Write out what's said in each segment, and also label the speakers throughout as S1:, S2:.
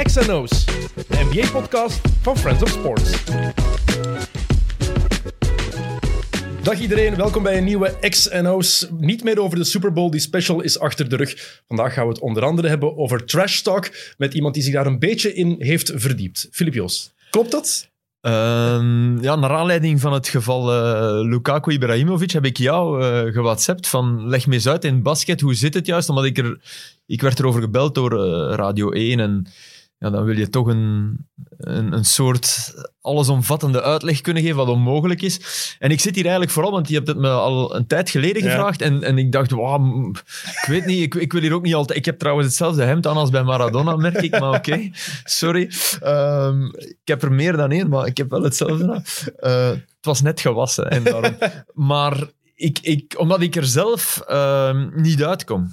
S1: XNO's, de NBA-podcast van Friends of Sports. Dag iedereen, welkom bij een nieuwe XNO's. Niet meer over de Super Bowl, die special is achter de rug. Vandaag gaan we het onder andere hebben over trash talk met iemand die zich daar een beetje in heeft verdiept. Filip Joos, klopt dat?
S2: Ehm, ja, naar aanleiding van het geval eh, Lukaku Ibrahimovic heb ik jou uh, van leg me eens uit in basket, hoe zit het juist? Omdat ik er, ik werd erover gebeld door eh, Radio 1 en ja, dan wil je toch een, een, een soort allesomvattende uitleg kunnen geven wat onmogelijk is. En ik zit hier eigenlijk vooral, want je hebt het me al een tijd geleden gevraagd en, en ik dacht, wow, ik weet niet, ik, ik wil hier ook niet altijd... Ik heb trouwens hetzelfde hemd aan als bij Maradona, merk ik, maar oké, sorry. Um, ik heb er meer dan één, maar ik heb wel hetzelfde. Uh, het was net gewassen en daarom... maar ik, ik, omdat ik er zelf uh, niet uitkom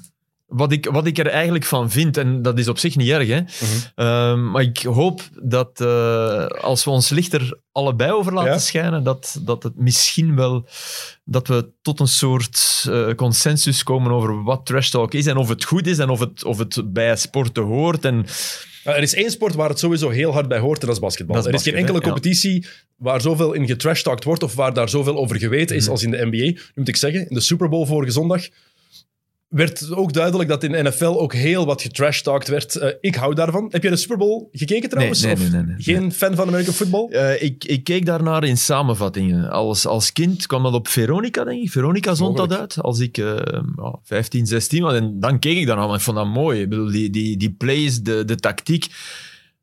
S2: wat ik, wat ik er eigenlijk van vind, en dat is op zich niet erg, hè? Mm maar ik hoop dat uh, als we ons licht er allebei over laten ja? schijnen, dat, dat het misschien wel dat we tot een soort uh, consensus komen over wat trash talk is en of het goed is en of het, of het bij sporten hoort. En,
S1: er is één sport waar het sowieso heel hard bij hoort en dat is basketbal. Dat is er is geen enkele competitie ja. waar zoveel in getrashtalkt wordt of waar daar zoveel over geweten is mm als in de NBA. Nu moet ik zeggen, in de Super Bowl vorige zondag werd ook duidelijk dat in NFL ook heel wat getrashtalkt werd. Uh, ik hou daarvan. Heb je de Super Bowl gekeken trouwens?
S2: Nee, nee, nee, nee
S1: Geen fan van American football?
S2: Uh, ik, ik keek daarnaar in samenvattingen. Als, als kind kwam dat op Veronica, denk ik. Veronica zond dat uit. Als ik uh, 15, 16 was. En dan keek ik daarna. Ik vond dat mooi. Ik bedoel, die, die, die plays, de, de tactiek.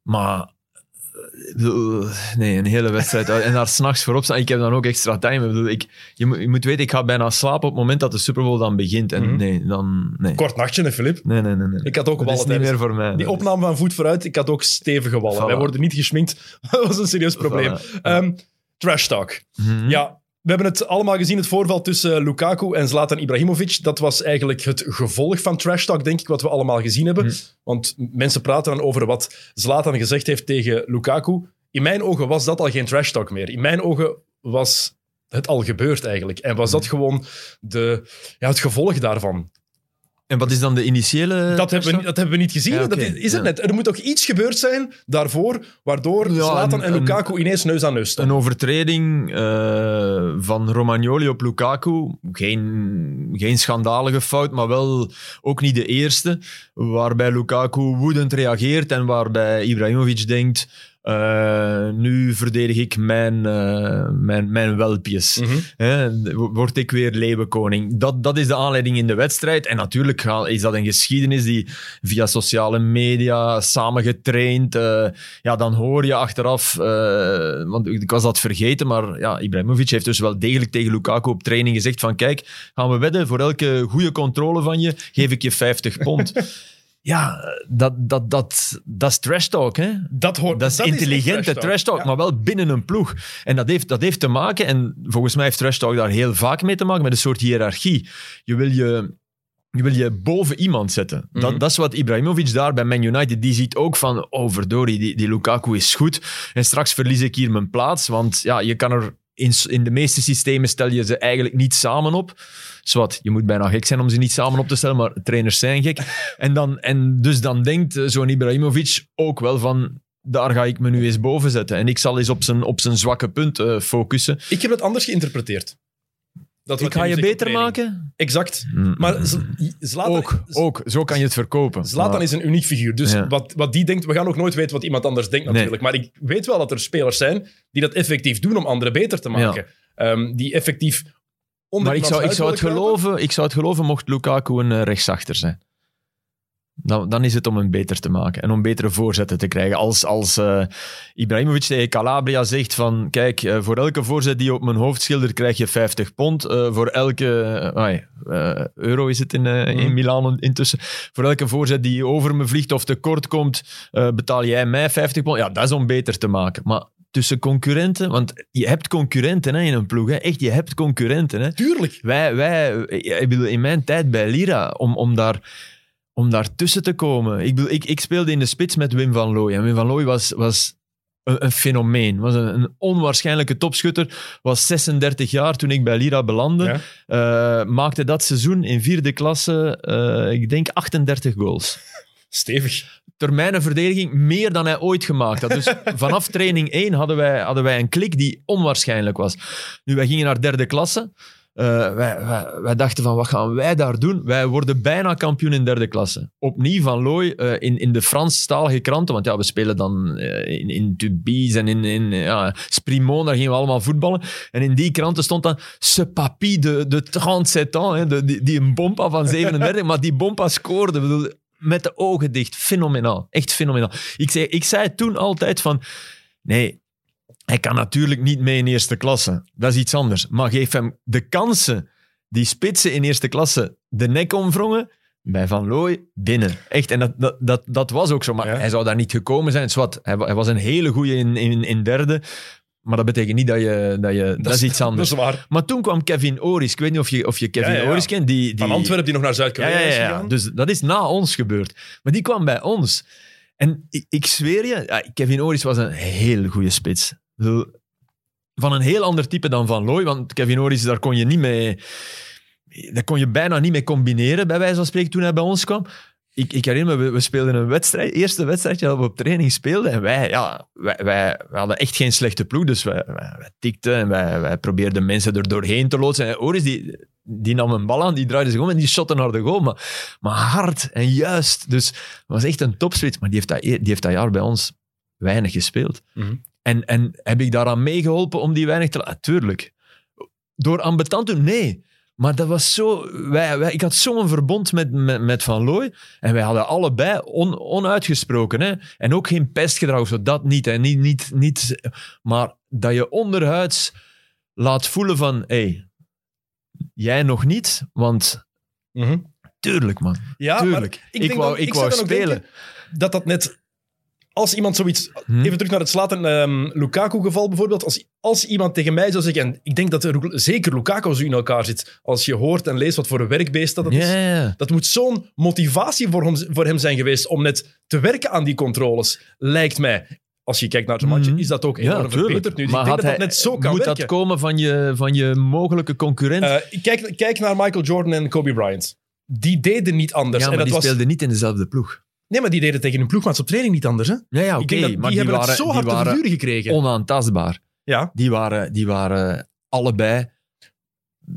S2: Maar Nee, een hele wedstrijd. En daar s'nachts voorop staan. Ik heb dan ook extra time. Ik bedoel, ik, je, moet, je moet weten, ik ga bijna slapen op het moment dat de Super Bowl dan begint. En mm-hmm. nee, dan... Nee.
S1: Kort nachtje, hè, Filip?
S2: Nee, nee, nee, nee.
S1: Ik had ook wallen.
S2: Dat is niet meer voor mij.
S1: Die opname van Voet vooruit, ik had ook stevige wallen. Voilà. Wij worden niet geschminkt. dat was een serieus probleem. Voilà. Um, trash talk. Mm-hmm. Ja, we hebben het allemaal gezien, het voorval tussen Lukaku en Zlatan Ibrahimovic. Dat was eigenlijk het gevolg van trash talk, denk ik, wat we allemaal gezien hebben. Mm. Want mensen praten dan over wat Zlatan gezegd heeft tegen Lukaku in mijn ogen was dat al geen trash talk meer. In mijn ogen was het al gebeurd eigenlijk. En was dat hmm. gewoon de, ja, het gevolg daarvan.
S2: En wat is dan de initiële...
S1: Dat hebben we, dat hebben we niet gezien. Ja, okay. Dat is, is het net. Er moet toch iets gebeurd zijn daarvoor, waardoor ja, Zlatan en Lukaku een, ineens neus aan neus staan.
S2: Een overtreding uh, van Romagnoli op Lukaku. Geen, geen schandalige fout, maar wel ook niet de eerste. Waarbij Lukaku woedend reageert en waarbij Ibrahimovic denkt... Uh, nu verdedig ik mijn, uh, mijn, mijn welpjes. Mm -hmm. word ik weer leeuwenkoning. Dat, dat is de aanleiding in de wedstrijd. En natuurlijk is dat een geschiedenis die via sociale media samengetraind. Uh, ja, dan hoor je achteraf, want ik was dat vergeten, maar ja, Ibrahimovic heeft dus wel degelijk tegen Lukaku op training gezegd van kijk, gaan we wedden, voor elke goede controle van je geef ik je 50 pond. Ja, dat, dat, dat, dat is trash talk. Hè?
S1: Dat, hoort,
S2: dat is dat intelligente is trash talk, trash talk ja. maar wel binnen een ploeg. En dat heeft, dat heeft te maken, en volgens mij heeft trash talk daar heel vaak mee te maken, met een soort hiërarchie. Je wil je, je, wil je boven iemand zetten. Mm -hmm. dat, dat is wat Ibrahimovic daar bij Man United, die ziet ook van, oh verdorie, die, die Lukaku is goed. En straks verlies ik hier mijn plaats, want ja, je kan er in, in de meeste systemen stel je ze eigenlijk niet samen op. Zwat, je moet bijna gek zijn om ze niet samen op te stellen, maar trainers zijn gek. En, dan, en dus dan denkt zo'n Ibrahimovic ook wel van, daar ga ik me nu eens boven zetten. En ik zal eens op zijn, op zijn zwakke punt uh, focussen.
S1: Ik heb het anders geïnterpreteerd.
S2: Dat ik ga je beter maken?
S1: Exact. Mm. Maar Zlatan...
S2: Ook, ook, zo kan je het verkopen.
S1: Zlatan is een uniek figuur. Dus ja. wat, wat die denkt, we gaan ook nooit weten wat iemand anders denkt natuurlijk. Nee. Maar ik weet wel dat er spelers zijn die dat effectief doen om anderen beter te maken. Ja. Um, die effectief
S2: maar ik zou, ik, zou het geloven, ik zou het geloven mocht Lukaku een uh, rechtsachter zijn. Dan, dan is het om hem beter te maken en om betere voorzetten te krijgen. Als, als uh, Ibrahimovic tegen Calabria zegt van kijk, uh, voor elke voorzet die je op mijn hoofd schildert krijg je 50 pond. Uh, voor elke euro is het in, in Milaan intussen. Voor elke voorzet die over me vliegt of tekort komt, betaal jij mij 50 pond. Ja, dat is om beter te maken. Maar tussen concurrenten. Want je hebt concurrenten hè, in een ploeg. Hè. Echt, je hebt concurrenten. Hè.
S1: Tuurlijk.
S2: Wij, wij, ik bedoel, in mijn tijd bij Lira, om, om daar om daar tussen te komen. Ik, bedoel, ik, ik speelde in de spits met Wim van Looy. En Wim van Looy was, was een, een fenomeen. Was een, een, onwaarschijnlijke topschutter. Was 36 jaar toen ik bij Lira belandde. Ja. Uh, maakte dat seizoen in vierde klasse, uh, ik denk, 38 goals.
S1: Stevig.
S2: termijnenverdediging meer dan hij ooit gemaakt had. Dus vanaf training 1 hadden wij, hadden wij een klik die onwaarschijnlijk was. Nu, wij gingen naar derde klasse. Uh, wij, wij, dachten van, wat gaan wij daar doen? Wij worden bijna kampioen in derde klasse. Opnieuw van Looy uh, in, in de Franstalige kranten, want ja, we spelen dan uh, in, in en in, in ja, daar gingen we allemaal voetballen. En in die kranten stond dan ce papy de, de 37 ans, hè, de, die, die een bompa van 37, maar die bompa scoorde. Bedoel, met de ogen dicht. Fenomenaal. Echt fenomenaal. Ik zei, ik zei toen altijd van, nee, hij kan natuurlijk niet mee in eerste klasse. Dat is iets anders. Maar geef hem de kansen die spitsen in eerste klasse de nek omvrongen. Bij Van Looy binnen. Echt. En dat, dat, dat, dat was ook zo. Maar hij zou daar niet gekomen zijn. Zwat, hij, hij was een hele goede in, in, in derde. Maar dat betekent niet dat je... Dat, je, dat, is iets anders.
S1: Dat is waar.
S2: Maar toen kwam Kevin Oris. Ik weet niet of je, of je Kevin ja, Oris kent. Die, die,
S1: Van Antwerpen, die nog naar Zuid-Korea is gegaan.
S2: Dus dat is na ons gebeurd. Maar die kwam bij ons. En ik, ik zweer je, Kevin Oris was een heel goede spits. Van een heel ander type dan Van Looy, want Kevin Oris, daar kon je niet mee... Daar kon je bijna niet mee combineren, bij wijze van spreken, toen hij bij ons kwam. Ik, ik herinner me, we, speelden een wedstrijd, eerste wedstrijdje dat we op training speelden. En wij, ja, wij, wij, hadden echt geen slechte ploeg, dus wij, tikten en wij, probeerden mensen er doorheen te loodsen. En Oris, die, die nam een bal aan, die draaide zich om en die shotte naar de goal. Maar, maar hard en juist. Dus het was echt een topspits. Maar die heeft dat, die heeft jaar bij ons weinig gespeeld. Mm en, en heb ik daaraan meegeholpen om die weinig te laten? Tuurlijk. Door ambetant doen? Nee. Maar dat was zo... Wij, wij, ik had zo'n verbond met, met, met, Van Looy. En wij hadden allebei on, onuitgesproken. Hè? En ook geen pestgedrag zo. Dat niet, hè? Niet, niet, niet. Maar dat je onderhuids laat voelen van... Hey, jij nog niet, want... Mhm. Tuurlijk, man. Ja, tuurlijk. ik, ik, wou, ik wou spelen.
S1: Dat dat net als iemand zoiets... Hm? Even terug naar het Slaten um, Lukaku-geval bijvoorbeeld. Als, als iemand tegen mij zou zeggen... En ik denk dat er, zeker Lukaku zo in elkaar zit. Als je hoort en leest wat voor een werkbeest dat, is. Dat moet zo'n motivatie voor hem, voor hem zijn geweest om net te werken aan die controles. Lijkt mij als je kijkt naar zijn matje, hm. is dat ook enorm ja, verbeterd nu. Dus maar ik denk dat dat net zo kan
S2: moet
S1: werken.
S2: dat komen van je, van je mogelijke concurrent? Uh,
S1: kijk, kijk naar Michael Jordan en Kobe Bryant. Die deden niet anders.
S2: Ja, maar
S1: en
S2: dat
S1: die
S2: speelden niet in dezelfde ploeg.
S1: Nee, maar die deden tegen hun ploegmaats op training niet anders. Hè?
S2: Ja, ja oké.
S1: Okay, maar die, hebben waren, het zo hard te verduren gekregen.
S2: Onaantastbaar.
S1: Ja.
S2: Die waren, die waren allebei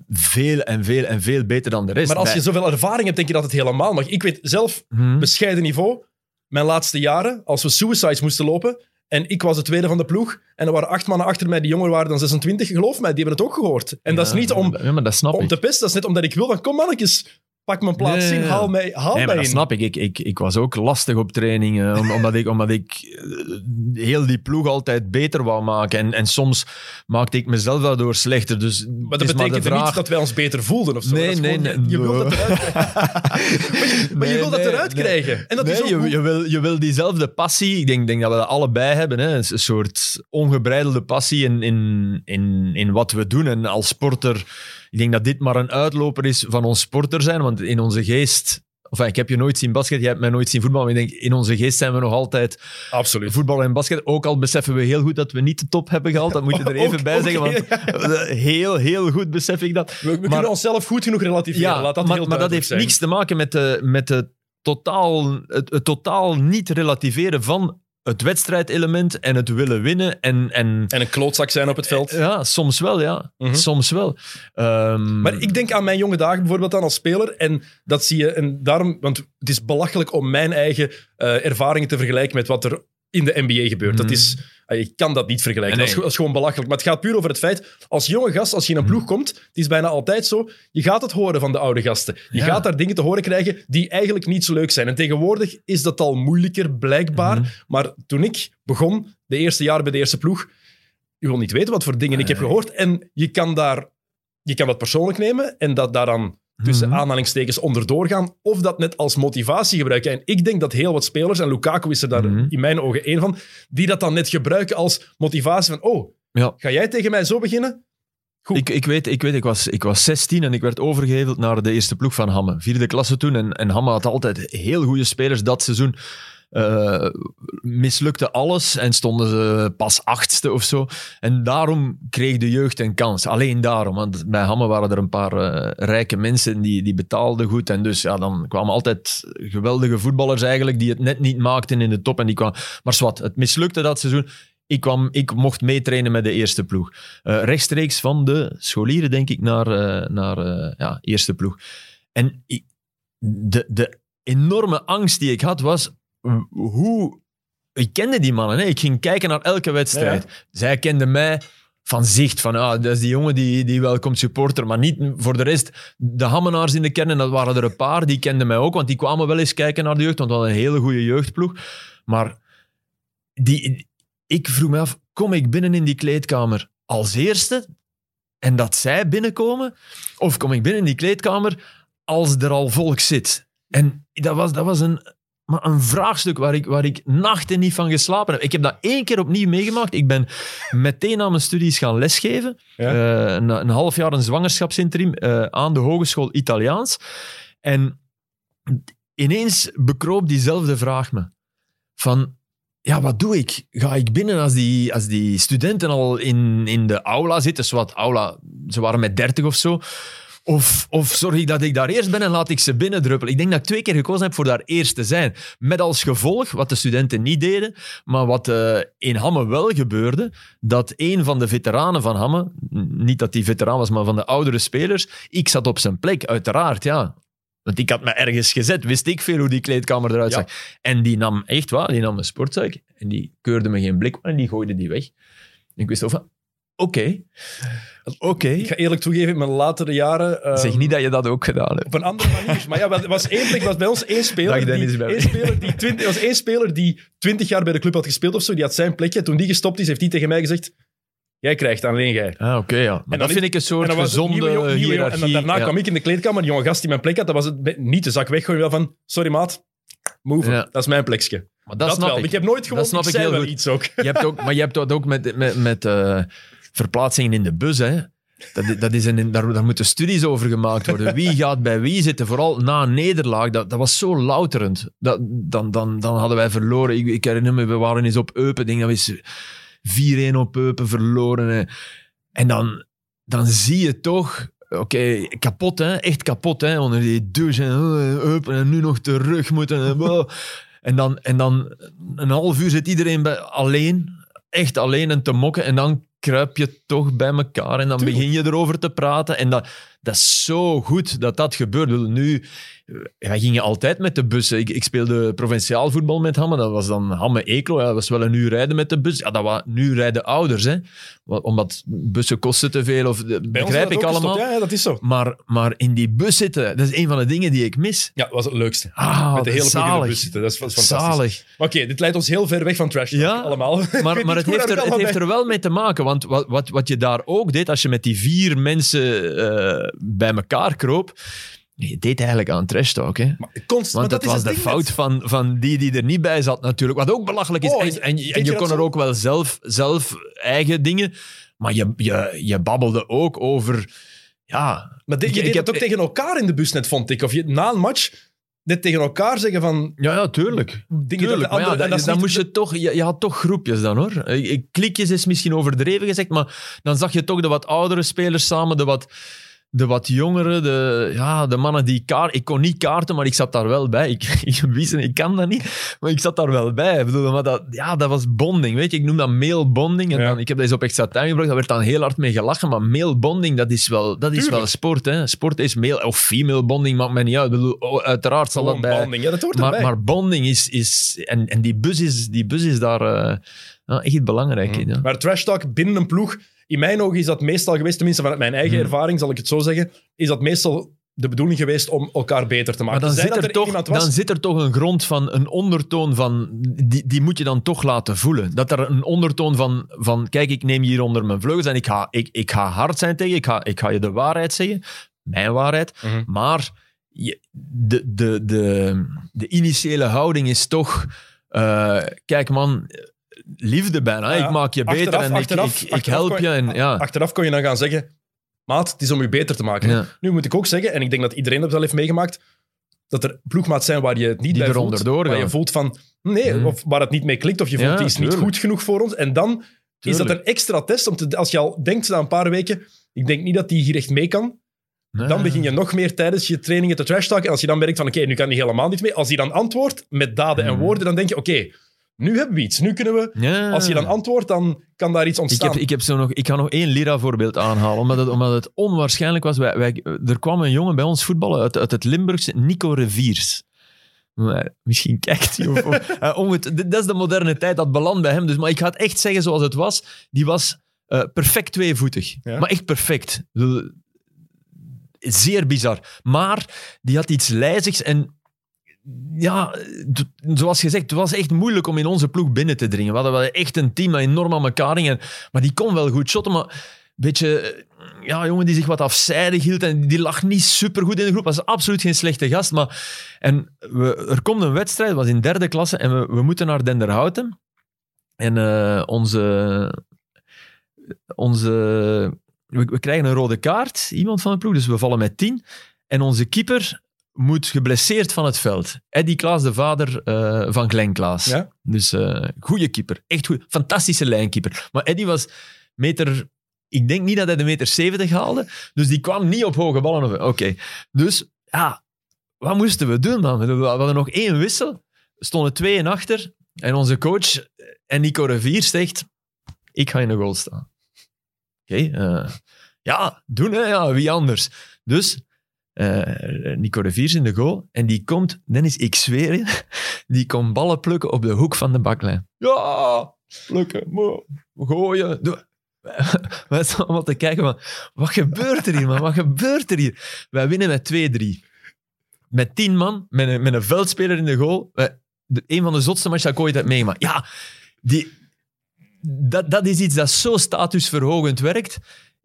S2: veel en veel en veel beter dan de rest.
S1: Maar als je zoveel ervaring hebt, denk je dat het helemaal mag. Ik weet zelf, hmm. bescheiden niveau, mijn laatste jaren, als we suicides moesten lopen, en ik was de tweede van de ploeg. En er waren acht mannen achter mij, die jonger waren dan 26. Geloof mij, die hebben het ook gehoord. En dat is niet om,
S2: ja, maar dat
S1: om te pesten. Dat is net omdat ik wil van, kom mannetjes, pak mijn plaats nee, in, haal mij, haal nee, mij
S2: dat
S1: in.
S2: snap ik. ik. Ik, ik. was ook lastig op trainingen, omdat ik, omdat ik eh, heel die ploeg altijd beter wou maken. En, en soms maakte ik mezelf daardoor slechter. Dus
S1: maar dat betekent vraag... niet dat wij ons beter voelden of zo.
S2: Nee, nee, nee.
S1: Je, wilt dat eruit krijgen. maar je, wilt dat eruit krijgen. En dat is
S2: je, je, wil, je wil diezelfde passie. Ik denk, denk dat we dat allebei hebben. Hè. Een soort ongebreidelde passie in, in, in, in wat we doen. En als sporter ik denk dat dit maar een uitloper is van ons sporter zijn, want in onze geest... Enfin, ik heb je nooit zien basket, jij hebt mij nooit zien voetballen, maar ik denk, in onze geest zijn we nog altijd
S1: Absoluut.
S2: voetbal en basket. Ook al beseffen we heel goed dat we niet de top hebben gehaald, dat moet je er even bij zeggen, want heel, heel goed besef ik dat.
S1: We, kunnen onszelf goed genoeg relativeren, ja, Laat dat
S2: maar, maar dat heeft niets te maken met, de, met de totaal, het totaal niet relativeren van het wedstrijdelement en het willen winnen. En, en,
S1: en een klootzak zijn op het veld.
S2: Ja, soms wel, ja. Mhm. Soms wel.
S1: Um... Maar ik denk aan mijn jonge dagen bijvoorbeeld dan als speler. En dat zie je, en daarom, want het is belachelijk om mijn eigen uh, ervaringen te vergelijken met wat er in de NBA gebeurt. Dat is, je mm. kan dat niet vergelijken. Dat, is, gewoon belachelijk. Maar het gaat puur over het feit, als jonge gast, als je in een ploeg mm. komt, het is bijna altijd zo, je gaat het horen van de oude gasten. Je gaat daar dingen te horen krijgen die eigenlijk niet zo leuk zijn. En tegenwoordig is dat al moeilijker, blijkbaar. Mm-hmm. Maar toen ik begon, de eerste jaren bij de eerste ploeg, je wil niet weten wat voor dingen ik heb gehoord. En je kan daar, je kan dat persoonlijk nemen en dat daaraan tussen mm -hmm. aanhalingstekens onderdoor gaan, of dat net als motivatie gebruiken. En ik denk dat heel wat spelers, en Lukaku is er daar mhm. in mijn ogen één van, die dat dan net gebruiken als motivatie van, oh, ja. ga jij tegen mij zo beginnen?
S2: Goed. Ik, ik, weet, ik, weet ik, was, ik was 16 en ik werd overgeheveld naar de eerste ploeg van Hamme. Vierde klasse toen. En, en Hamme had altijd heel goede spelers dat seizoen. Uh, mislukte alles en stonden ze pas achtste of zo. En daarom kreeg de jeugd een kans. Alleen daarom. Want bij Hamme waren er een paar uh, rijke mensen die, die betaalden goed. En dus ja, dan kwamen altijd geweldige voetballers eigenlijk die het net niet maakten in de top. En die kwamen, maar zwart, het mislukte dat seizoen. Ik, kwam, ik mocht meetrainen met de eerste ploeg. Uh, rechtstreeks van de scholieren, denk ik, naar, naar ja, eerste ploeg. En de, de enorme angst die ik had was hoe... Ik kende die mannen, hè. ik ging kijken naar elke wedstrijd. Zij kenden mij van zicht, van ah, dat is die jongen die, die wel komt supporter, maar niet voor de rest. De Hammenaars in de kern, en dat waren er een paar, die kenden mij ook, want die kwamen wel eens kijken naar de jeugd, want we hadden een hele goede jeugdploeg. Maar die, ik vroeg me af, kom ik binnen in die kleedkamer als eerste en dat zij binnenkomen? Of kom ik binnen in die kleedkamer als er al volk zit? En dat was, dat was een, maar een vraagstuk waar ik, waar ik nachten niet van geslapen heb. Ik heb dat één keer opnieuw meegemaakt. Ik ben meteen na mijn studies gaan lesgeven. Ja. Uh, een, een, half jaar een zwangerschapsinterim uh, aan de Hogeschool Italiaans. En ineens bekroop diezelfde vraag me. Van, ja, wat doe ik? Ga ik binnen als die, als die studenten al in, in de aula zitten? Zowat aula, ze waren met dertig of zo. Of, of zorg ik dat ik daar eerst ben en laat ik ze binnendruppelen? Ik denk dat ik twee keer gekozen heb voor daar eerst te zijn. Met als gevolg, wat de studenten niet deden, maar wat uh, in Hamme wel gebeurde, dat een van de veteranen van Hamme, niet dat die veteraan was, maar van de oudere spelers, ik zat op zijn plek, uiteraard, ja. Want ik had me ergens gezet, wist ik veel hoe die kleedkamer eruit zag. En die nam, echt waar, die nam een sportzak en die keurde me geen blik en die gooide die weg. ik wist van, oké. Oké.
S1: Ik ga eerlijk toegeven, in mijn latere jaren...
S2: Um, zeg niet dat je dat ook gedaan hebt.
S1: Op een andere manier. maar ja, er was één plek, was bij ons één speler, die, één speler die twintig, was één speler die twintig jaar bij de club had gespeeld of zo. Die had zijn plekje. Toen die gestopt is, heeft hij tegen mij gezegd... Jij krijgt alleen jij.
S2: Ah, oké, ja. Maar en dat vind ik een soort gezonde nieuwe, hiërarchie.
S1: En daarna kwam ik in de kleedkamer, die jonge gast die mijn plek had, dat was het niet de zak weggooien, wel van, sorry maat, move, dat is mijn plekje. Maar dat, dat snap wel. Ik. ik. heb nooit gewoon, dat ik, ik wel iets ook.
S2: Je hebt ook. Maar je hebt dat ook met, met, met uh, verplaatsingen in de bus, hè. Dat, dat is een, daar, moeten studies over gemaakt worden. Wie gaat bij wie zitten? Vooral na een nederlaag. Dat, dat was zo louterend. Dat, dan, dan, dan hadden wij verloren. Ik, ik herinner me, we waren eens op Eupen. denk dat we 4-1 op Eupen verloren. En dan, dan zie je toch... Oké, kapot hè. Echt kapot hè. Onder die douche en oh, en nu nog terug moeten. En, en, dan, en dan een half uur zit iedereen bij, alleen. Echt alleen en te mokken. En dan kruip je toch bij elkaar en dan begin je erover te praten. En dat, dat is zo goed dat dat gebeurt. Nu, wij gingen altijd met de bussen. Ik, ik speelde provinciaal voetbal met Hamme. Dat was dan Hamme-Eeklo. Ja, dat was wel een uur rijden met de bus. Ja, dat was, nu rijden ouders. Hè. Omdat bussen kosten te veel. Of, begrijp ik allemaal.
S1: ja, dat is zo.
S2: Maar, maar in die bus zitten, dat is een van de dingen die ik mis.
S1: Ja, dat was het leukste.
S2: Ah,
S1: met de hele
S2: zalig.
S1: bus zitten. Dat is fantastisch. Zalig. Oké, dit leidt ons heel ver weg van trash ja, allemaal.
S2: Maar, maar het, heeft er, het heeft er wel mee te maken. Want wat, wat, wat je daar ook deed, als je met die vier mensen uh, bij elkaar kroop je deed eigenlijk aan trash talk, hè? Maar,
S1: const,
S2: Want
S1: dat
S2: was de fout van, van die die er niet bij zat, natuurlijk. Wat ook belachelijk is. Oh, en, en, en je, kon er ook wel zelf, zelf eigen dingen... Maar je, je, je babbelde ook over... Ja...
S1: Maar dit, je deed het ook tegen elkaar in de bus net, vond ik. Of je na een match net tegen elkaar zeggen van...
S2: Ja, ja tuurlijk. Dingen tuurlijk. Dat andere, ja, dan moest je toch... Je, je, had toch groepjes dan, hoor. Klikjes is misschien overdreven gezegd, maar dan zag je toch de wat oudere spelers samen, de wat de wat jongeren, de, ja, de mannen die kaart... Ik kon niet kaarten, maar ik zat daar wel bij. Ik, ik, ik kan dat niet, maar ik zat daar wel bij. Ik bedoel, maar dat, ja, dat was bonding, weet je. Ik noem dat mailbonding. En dan, ik heb dat eens op extra time gebracht. Daar werd dan heel hard mee gelachen. Maar mailbonding, dat is wel, dat is wel sport. Hè. Sport is mail... Of female bonding, maakt mij niet uit. Bedoel, oh, uiteraard zal dat bij...
S1: Bonding, ja, dat hoort
S2: maar,
S1: erbij.
S2: Maar bonding is... is en, en die, bus is, die bus is daar uh, echt belangrijk in. Ja.
S1: Maar trash talk binnen een ploeg in mijn ogen is dat meestal geweest, tenminste vanuit mijn eigen hmm. ervaring zal ik het zo zeggen, is dat meestal de bedoeling geweest om elkaar beter te maken.
S2: Maar dan, zit er, toch, dan zit er toch een grond van, een ondertoon van, die, die moet je dan toch laten voelen. Dat er een ondertoon van, van kijk, ik neem je hier onder mijn vleugels en ik ga, ik, ik ga hard zijn tegen je, ik ga, ik ga je de waarheid zeggen, mijn waarheid, mhm. maar je, de, de, de, de initiële houding is toch, uh, kijk man, liefde bijna. ik maak je beter en ik, ik, ik help je. En, ja.
S1: Achteraf kon je dan gaan zeggen, maat, het is om je beter te maken. Nu moet ik ook zeggen, en ik denk dat iedereen dat wel heeft meegemaakt, dat er ploegmaats zijn waar je het niet
S2: Die
S1: bij voelt. Waar je voelt van, nee, of waar het niet mee klikt, of je voelt, die is niet goed genoeg voor ons. En dan is dat een extra test, om te, als je al denkt na een paar weken, ik denk niet dat die hier echt mee kan, dan begin je nog meer tijdens je trainingen te trash talken. En als je dan merkt van, oké, nu kan hij helemaal niet mee. Als hij dan antwoordt met daden en
S2: Mhm.
S1: woorden, dan denk je, oké, nu hebben we iets. Nu kunnen we...
S2: Ja.
S1: Als je dan antwoordt, dan kan daar iets
S2: Ik,
S1: ontstaan.
S2: heb, ik, heb zo nog, ik ga nog één Lira-voorbeeld aanhalen, omdat het, omdat het onwaarschijnlijk was. Wij, wij, er kwam een jongen bij ons voetballen uit, uit het Limburgse, Nico Reviers. Maar misschien kijkt hij. Of, of- eh, dat is de moderne tijd, dat belandt bij hem. Dus, maar ik ga het echt zeggen zoals het was. Die was eh, perfect tweevoetig.
S1: Ja.
S2: Maar echt perfect. Ik Zeer bizar. Maar die had iets lijzigs en ja, zoals gezegd, het was echt moeilijk om in onze ploeg binnen te dringen. We hadden wel echt een team dat enorm aan elkaar ging. Maar die kon wel goed shotten, maar een beetje... eh, Ja, jongen die zich wat afzijdig hield en die lag niet supergoed in de groep. Was absoluut geen slechte gast. Maar, en we, er komt een wedstrijd, was in derde klasse, en we, we moeten naar Denderhouten. En eh, onze... onze we, we krijgen een rode kaart, iemand van de ploeg, dus we vallen met tien. En onze keeper moet geblesseerd van het veld. Eddie Klaas, de vader eh, van Glenn Klaas.
S1: Ja?
S2: Dus eh goede keeper. Echt goed. Fantastische lijnkeeper. Maar Eddie was meter... Ik denk niet dat hij de meter 70 haalde. Dus die kwam niet op hoge ballen. of- Oké. Dus ja, wat moesten we doen dan? We hadden nog één wissel. Stonden twee en achter. En onze coach eh, en Nico Revier zegt... Ik ga in de goal staan. Oké. ja, doen hè. Ja, wie anders? Dus eh, Nico de Viers in de goal. En die komt, Dennis, ik zweer je, die komt ballen plukken op de hoek van de baklijn. Ja, plukken, gooien. Wij staan allemaal te kijken van, wat gebeurt er hier, man? Wat gebeurt er hier? Wij winnen met 2-3. Met tien man, met een, met een veldspeler in de goal. Wij- de, een van de zotste matchen dat ik ooit heb meegemaakt. Ja, die, dat, dat is iets dat zo statusverhogend werkt.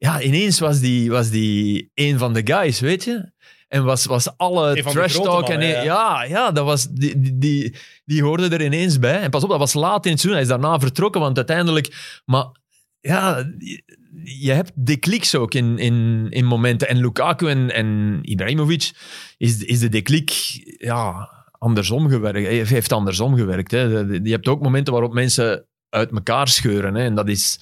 S2: Ja, ineens was die, was die een van de guys, weet je? En was, was alle trash talk. En, ja, ja, dat was, die, die, die, die hoorde er ineens bij. En pas op, dat was laat in het seizoen. Hij is daarna vertrokken, want uiteindelijk... Maar ja, je- hebt de kliks ook in, in, in momenten. En Lukaku en, en Ibrahimovic is, is de deklik ja, andersom gewerkt. Heeft andersom gewerkt. Hè. Je hebt ook momenten waarop mensen uit elkaar scheuren. Hè. En dat is...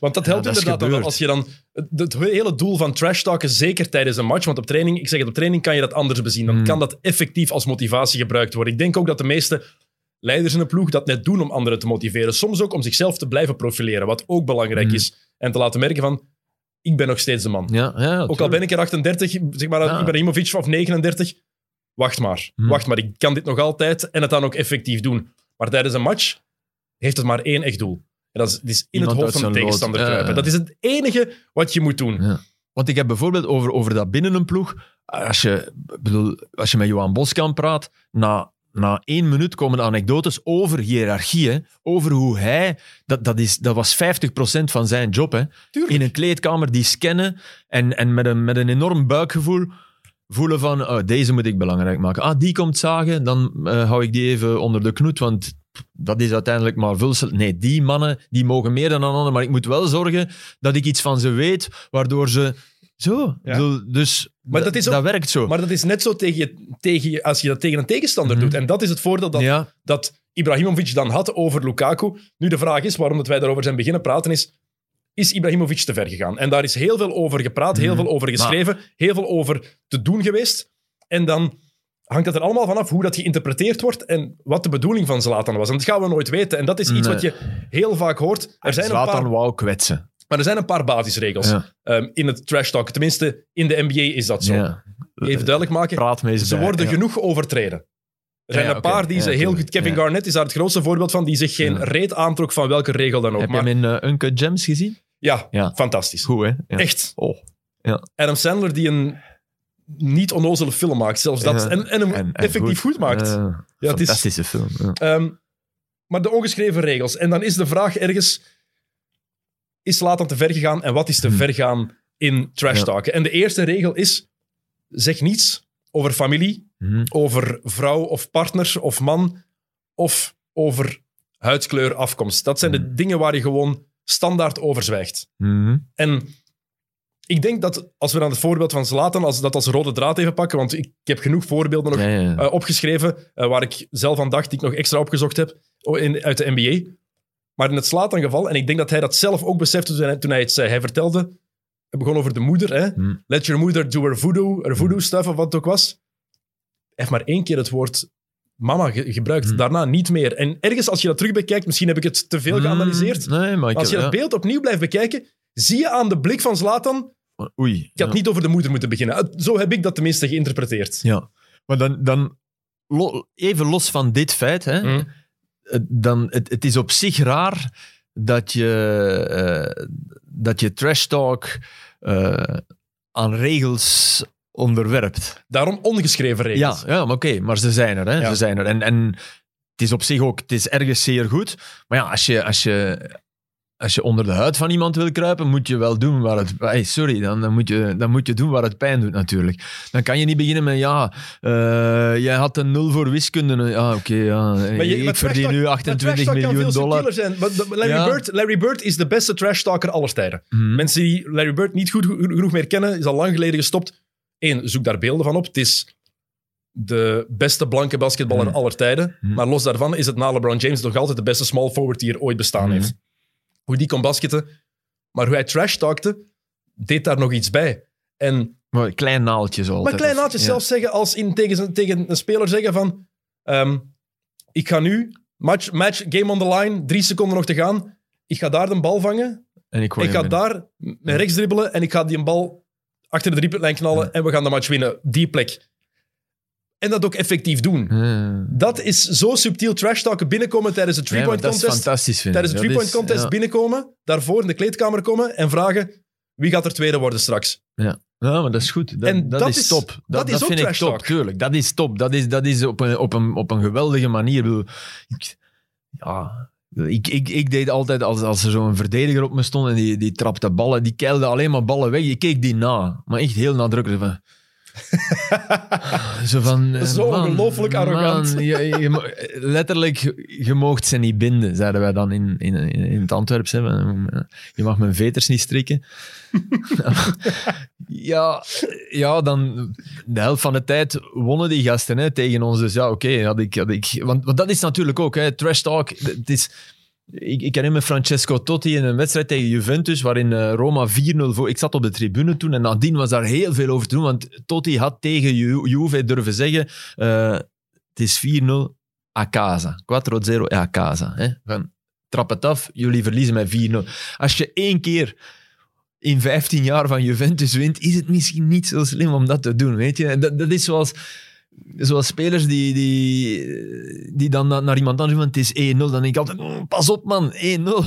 S1: Want dat
S2: Ja,
S1: helpt
S2: dat is
S1: inderdaad. Als je dan, het, hele doel van trash talken, zeker tijdens een match, want op training, ik zeg het, op training kan je dat anders bezien. Dan
S2: Hmm.
S1: kan dat effectief als motivatie gebruikt worden. Ik denk ook dat de meeste leiders in een ploeg dat net doen om anderen te motiveren. Soms ook om zichzelf te blijven profileren, wat ook belangrijk
S2: Hmm.
S1: is. En te laten merken van, ik ben nog steeds de man.
S2: Ja, ja,
S1: Ook al ben ik er 38, zeg maar
S2: Ja.
S1: Ibrahimovic of 39, wacht maar.
S2: Hmm.
S1: Wacht maar, ik kan dit nog altijd en het dan ook effectief doen. Maar tijdens een match heeft het maar één echt doel. En dat is, is in
S2: Iemand
S1: het hoofd van de tegenstander
S2: lood. Ja,
S1: kruipen.
S2: ja.
S1: Dat is het enige wat je moet doen.
S2: Ja. Want ik heb bijvoorbeeld over, over dat binnen een ploeg. Als je, bedoel, als je met Johan Boskamp praat, na, na één minuut komen de anekdotes over hiërarchie. hè. Over hoe hij. Dat, dat, is, dat was 50% van zijn job. Hè. In een kleedkamer die scannen en, en met, een, met een enorm buikgevoel voelen van oh, deze moet ik belangrijk maken. Ah, die komt zagen, dan eh, hou ik die even onder de knoet, want dat is uiteindelijk maar vulsel. Nee, die mannen die mogen meer dan een ander, maar ik moet wel zorgen dat ik iets van ze weet, waardoor ze zo. Dus
S1: Maar
S2: da-
S1: dat is ook-
S2: dat werkt zo.
S1: Maar dat is net zo tegen je, tegen je, als je dat tegen een tegenstander
S2: Mhm.
S1: doet. En dat is het voordeel dat,
S2: ja,
S1: dat Ibrahimovic dan had over Lukaku. Nu de vraag is, waarom dat wij daarover zijn beginnen praten, is... Is Ibrahimovic te ver gegaan? En daar is heel veel over gepraat, heel
S2: Mhm.
S1: veel over geschreven, heel veel over te doen geweest. En dan hangt het er allemaal vanaf hoe dat geïnterpreteerd wordt en wat de bedoeling van Zlatan was. En dat gaan we nooit weten. En dat is iets
S2: Nee.
S1: wat je heel vaak hoort. Er zijn, een
S2: Zlatan
S1: paar,
S2: wou kwetsen.
S1: maar er zijn een paar basisregels
S2: Ja.
S1: ehm, in het trash talk. Tenminste, in de NBA is dat zo.
S2: Ja.
S1: Even duidelijk maken.
S2: Praat mee eens
S1: Ze
S2: bij,
S1: worden
S2: ja.
S1: genoeg overtreden. Er zijn
S2: Ja, ja,
S1: een paar die
S2: Ja,
S1: ze heel goed... Kevin
S2: Ja.
S1: Garnett is daar het grootste voorbeeld van, die zich geen
S2: Ja.
S1: reet aantrok van welke regel dan ook.
S2: Heb je hem in uh, Uncut Gems gezien?
S1: ja,
S2: Ja.
S1: fantastisch.
S2: Goed, hè? Ja.
S1: Echt.
S2: Oh.
S1: Adam Sandler die een niet onnozele film maakt, zelfs dat.
S2: Ja.
S1: En, en hem
S2: En- en
S1: effectief goed, maakt. Ja, het is,
S2: fantastische film. Ja.
S1: Ehm, maar de ongeschreven regels. En dan is de vraag ergens... Is Zlatan te ver gegaan en wat is te
S2: Hmm.
S1: ver gaan in trash talken? En de eerste regel is... Zeg niets over familie,
S2: Mhm.
S1: over vrouw of partner of man of over huidskleur, afkomst. Dat zijn de
S2: Hmm.
S1: dingen waar je gewoon standaard over zwijgt. En ik denk dat als we dan het voorbeeld van Zlatan als, dat als rode draad even pakken, want ik, heb genoeg voorbeelden nog
S2: Ja, ja, ja.
S1: eh, opgeschreven eh, waar ik zelf aan dacht, die ik nog extra opgezocht heb oh, in, uit de NBA. Maar in het Zlatan-geval, en ik denk dat hij dat zelf ook besefte toen hij, toen hij het zei, hij vertelde, het begon over de moeder, hè?
S2: Hm.
S1: let your mother do her voodoo, her voodoo stuff of wat het ook was. Hij heeft maar één keer het woord mama ge- gebruikt,
S2: Hm.
S1: daarna niet meer. En ergens als je dat terug bekijkt, misschien heb ik het te veel geanalyseerd,
S2: Mm, Nee, maar
S1: als je het beeld opnieuw blijft bekijken, zie je aan de blik van Zlatan,
S2: Oei.
S1: ik had
S2: ja.
S1: niet over de moeder moeten beginnen. Zo heb ik dat tenminste geïnterpreteerd.
S2: Ja. Maar dan, dan even los van dit feit, hè, het- dan, het, het is op zich raar dat je, eh, dat je trash talk eh, aan regels onderwerpt.
S1: Daarom ongeschreven
S2: Ja,
S1: regels.
S2: ja maar oké, maar ze zijn er. Hè,
S1: Ja.
S2: ze zijn er. En, en het is op zich ook, het is ergens zeer goed. Maar ja, als je, als je, als je onder de huid van iemand wil kruipen, moet je wel doen waar het... Hey, sorry, dan, dan, moet je, dan moet je doen waar het pijn doet natuurlijk. Dan kan je niet beginnen met, ja, eh, jij had een nul voor wiskunde. Ja, oké, ja, ik verdien nu
S1: talk-
S2: 28
S1: maar trash talk
S2: miljoen dollar.
S1: zijn. Maar- Larry,
S2: Ja.
S1: Bird, Larry Bird is de beste trash talker aller tijden.
S2: Mhm.
S1: Mensen die Larry Bird niet goed genoeg meer kennen, is al lang geleden gestopt. Eén, zoek daar beelden van op. Het is de beste blanke basketballer
S2: Mhm.
S1: aller tijden.
S2: Mhm.
S1: Maar los daarvan is het na LeBron James nog altijd de beste small forward die er ooit bestaan
S2: Mhm.
S1: heeft. Hoe die kon basketten. Maar hoe hij trash talkte, deed daar nog iets bij. En
S2: Maar klein naaltje zo altijd.
S1: maar klein
S2: of-
S1: naadjes
S2: ja.
S1: zelfs zeggen als in, tegen, tegen een speler zeggen van ehm, ik ga nu, match, match, game on the line, drie seconden nog te gaan. Ik ga daar de bal vangen.
S2: En ik,
S1: Ik ga
S2: binnen.
S1: daar rechts dribbelen en ik ga die een bal achter de driepuntlijn knallen
S2: Ja.
S1: en we gaan de match winnen. Die plek. En dat ook effectief doen.
S2: Ja.
S1: Dat is zo subtiel trash talken binnenkomen tijdens
S2: maar
S1: three-point
S2: dat is
S1: contest.
S2: fantastisch, vind ik.
S1: Tijdens de
S2: Dat
S1: three-point contest
S2: ja.
S1: binnenkomen, daarvoor in de kleedkamer komen en vragen wie gaat er tweede worden straks.
S2: Ja, maar dat is goed. Dat,
S1: En
S2: dat,
S1: dat
S2: is, top. Dat,
S1: dat is ook
S2: vind ik
S1: trash
S2: top,
S1: talk.
S2: tuurlijk. Dat is top. Dat is, dat is op, een, op, een, op een geweldige manier. Ik ja, ik, ik, ik deed altijd, als, als er zo'n verdediger op me stond en die, die trapte ballen, die keilde alleen maar ballen weg. Je keek die na. Maar echt heel nadrukkelijk. Van, zo van... eh,
S1: Zo
S2: man,
S1: ongelooflijk arrogant.
S2: man, je, letterlijk, je moogt ze niet binden, zeiden wij dan in, in, in, het Antwerps. Hè. Je mag mijn veters niet strikken. Ja, ja, dan de helft van de tijd wonnen die gasten hè, tegen ons. Dus ja, oké. had ik, had ik, want, want dat is natuurlijk ook, hè, trash talk. Het is, ik, ik herinner me Francesco Totti in een wedstrijd tegen Juventus, waarin eh, Roma 4-0 voor... Ik zat op de tribune toen en nadien was daar heel veel over te doen, want Totti had tegen Ju- Juve durven zeggen, eh, het is 4-0 a casa. 4-0 a casa. Hè. Van, trap het af, jullie verliezen met 4-0. Als je één keer in 15 jaar van Juventus wint, is het misschien niet zo slim om dat te doen, weet je. Dat, dat is zoals, zoals spelers die, die, die dan na- naar iemand anders want het is 1-0, dan denk ik altijd, "Mm, pas op man, 1-0.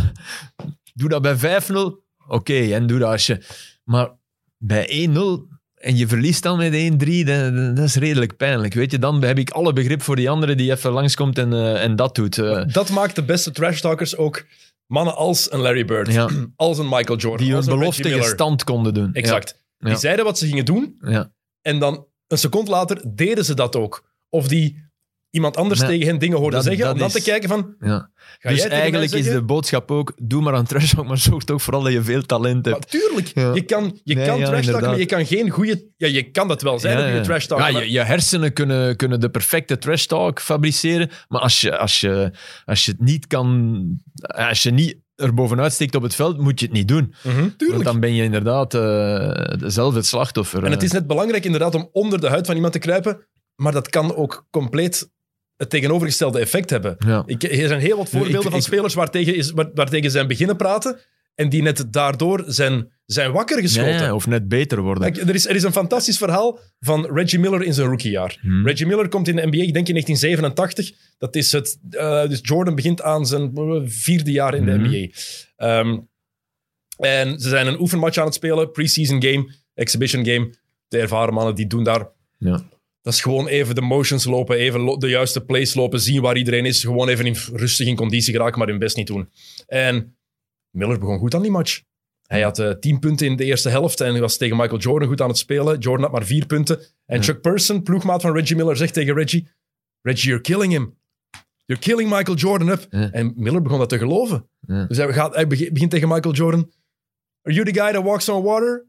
S2: Doe dat bij 5-0, oké, en doe dat als je... Maar bij 1-0 en je verliest dan met 1-3, dat, dat is redelijk pijnlijk, weet je. Dan heb ik alle begrip voor die andere die even langskomt en, eh, en dat doet. eh.
S1: Dat maakt de beste trash talkers ook mannen als een Larry Bird,
S2: Ja.
S1: als een Michael Jordan,
S2: die hun
S1: als een
S2: belofte gestand konden doen.
S1: Exact.
S2: Ja.
S1: Die zeiden wat ze gingen doen
S2: Ja.
S1: en dan een seconde later deden ze dat ook. Of die iemand anders
S2: Nee,
S1: tegen hen dingen hoorden
S2: dat-
S1: zeggen,
S2: dat
S1: om dan
S2: is-
S1: te kijken van,
S2: Ja.
S1: ga
S2: dus
S1: jij
S2: eigenlijk is de boodschap ook, doe maar aan trash talk, maar zorg toch vooral dat je veel talent hebt.
S1: Maar tuurlijk,
S2: Ja.
S1: je kan, je
S2: Nee,
S1: kan
S2: ja,
S1: trash talken, maar je kan geen goede... Ja, je kan dat wel zijn, talk.
S2: Ja, je, je hersenen kunnen, kunnen de perfecte trash talk fabriceren, maar als je, als je, als je het niet kan, als je niet er bovenuit steekt op het veld, moet je het niet doen.
S1: Mhm,
S2: Want dan ben je inderdaad eh, zelf het slachtoffer.
S1: En het is
S2: eh.
S1: net belangrijk inderdaad om onder de huid van iemand te kruipen, maar dat kan ook compleet het tegenovergestelde effect hebben.
S2: Ja.
S1: Ik, er zijn heel wat voorbeelden
S2: ik-
S1: van
S2: ik-
S1: spelers waartegen, is, waar, waartegen zijn beginnen praten en die net daardoor zijn, zijn wakker geschoten.
S2: Ja, of net beter worden.
S1: Kijk, er, is, er is een fantastisch verhaal van Reggie Miller in zijn rookiejaar.
S2: Hmm.
S1: Reggie Miller komt in de NBA, ik denk in 1987. Dat is het, eh, dus Jordan begint aan zijn eh, vierde jaar in de
S2: Mhm.
S1: NBA. Ehm, en ze zijn een oefenmatch aan het spelen, preseason game, exhibition game. De ervaren mannen die doen daar
S2: Ja.
S1: dat is gewoon even de motions lopen, even de juiste plays lopen, zien waar iedereen is. Gewoon even in, rustig in conditie geraken, maar hun best niet doen. En Miller begon goed aan die match. Hij had eh, tien punten in de eerste helft en hij was tegen Michael Jordan goed aan het spelen. Jordan had maar vier punten. En. Chuck Person, ploegmaat van Reggie Miller, zegt tegen Reggie... Reggie, you're killing him. You're killing Michael Jordan up. En Miller begon dat te geloven. Dus hij, gaat, hij begint tegen Michael Jordan... Are you the guy that walks on water?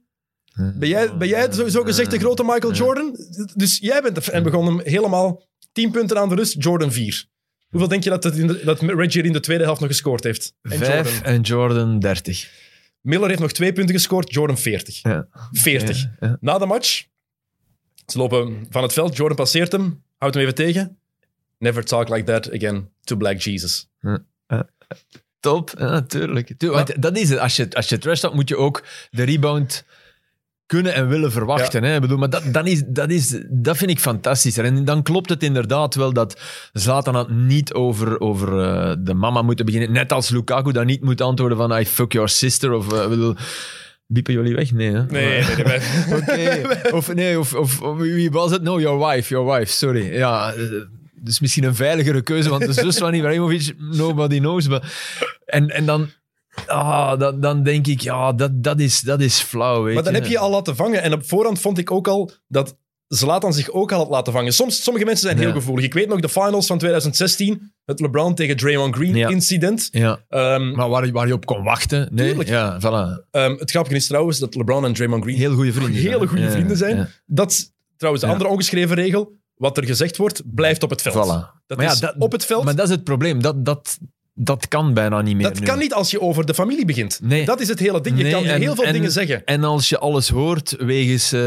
S1: Ben jij, ben jij zo, zo gezegd de grote Michael Jordan? Dus jij bent de, en begon hem helemaal 10 punten aan de rust, Jordan 4. Hoeveel denk je dat, het in de, dat Reggie in de tweede helft nog gescoord heeft? En
S2: Vijf
S1: Jordan?
S2: en Jordan 30.
S1: Miller heeft nog twee punten gescoord, Jordan 40.
S2: Ja.
S1: 40.
S2: Ja, ja.
S1: Na de match, ze lopen van het veld, Jordan passeert hem, houdt hem even tegen. Never talk like that again to Black Jesus.
S2: Top, natuurlijk. Dat is het. Als je, als je trash moet je ook de rebound kunnen en willen verwachten. Hè? Ik bedoel, maar dat, dat, is, dat, is, dat vind ik fantastischer. En dan klopt het inderdaad wel dat Zlatan had niet over, over eh, de mama moeten beginnen. Net als Lukaku dat niet moet antwoorden van I fuck your sister. Of, ik bedoel, biepen jullie weg? Nee, hè?
S1: Nee, nee, nee.
S2: Oké. Of nee, of, of, of wie was het? No, your wife, your wife, sorry. Ja, eh, dus misschien een veiligere keuze, want de zus van Ibrahimovic, nobody knows. Maar, en, en dan, ah, dan, dan denk ik, ja, dat, dat, is, dat is flauw, weet
S1: Maar dan
S2: je.
S1: heb je je al laten vangen. En op voorhand vond ik ook al dat Zlatan zich ook al had laten vangen. Soms, sommige mensen zijn heel gevoelig. Ik weet nog de finals van 2016, het LeBron tegen Draymond Green
S2: Ja.
S1: incident.
S2: Ja,
S1: Ehm,
S2: maar waar, waar je op kon wachten. Nee,
S1: Tuurlijk.
S2: ja, voilà.
S1: ehm, het grappige is trouwens dat LeBron en Draymond Green
S2: Heel goede vrienden.
S1: hele goede vrienden zijn. Dat is trouwens de andere ongeschreven regel. Wat er gezegd wordt, blijft op het veld.
S2: Voilà.
S1: Dat
S2: Maar ja,
S1: is
S2: dat-
S1: op het veld.
S2: Maar dat is het probleem. Dat, dat, dat kan bijna niet meer
S1: dat
S2: nu.
S1: kan niet als je over de familie begint.
S2: Nee.
S1: Dat is het hele ding. Je
S2: Nee,
S1: kan
S2: en-
S1: heel veel
S2: en-
S1: dingen zeggen.
S2: En als je alles hoort wegens eh,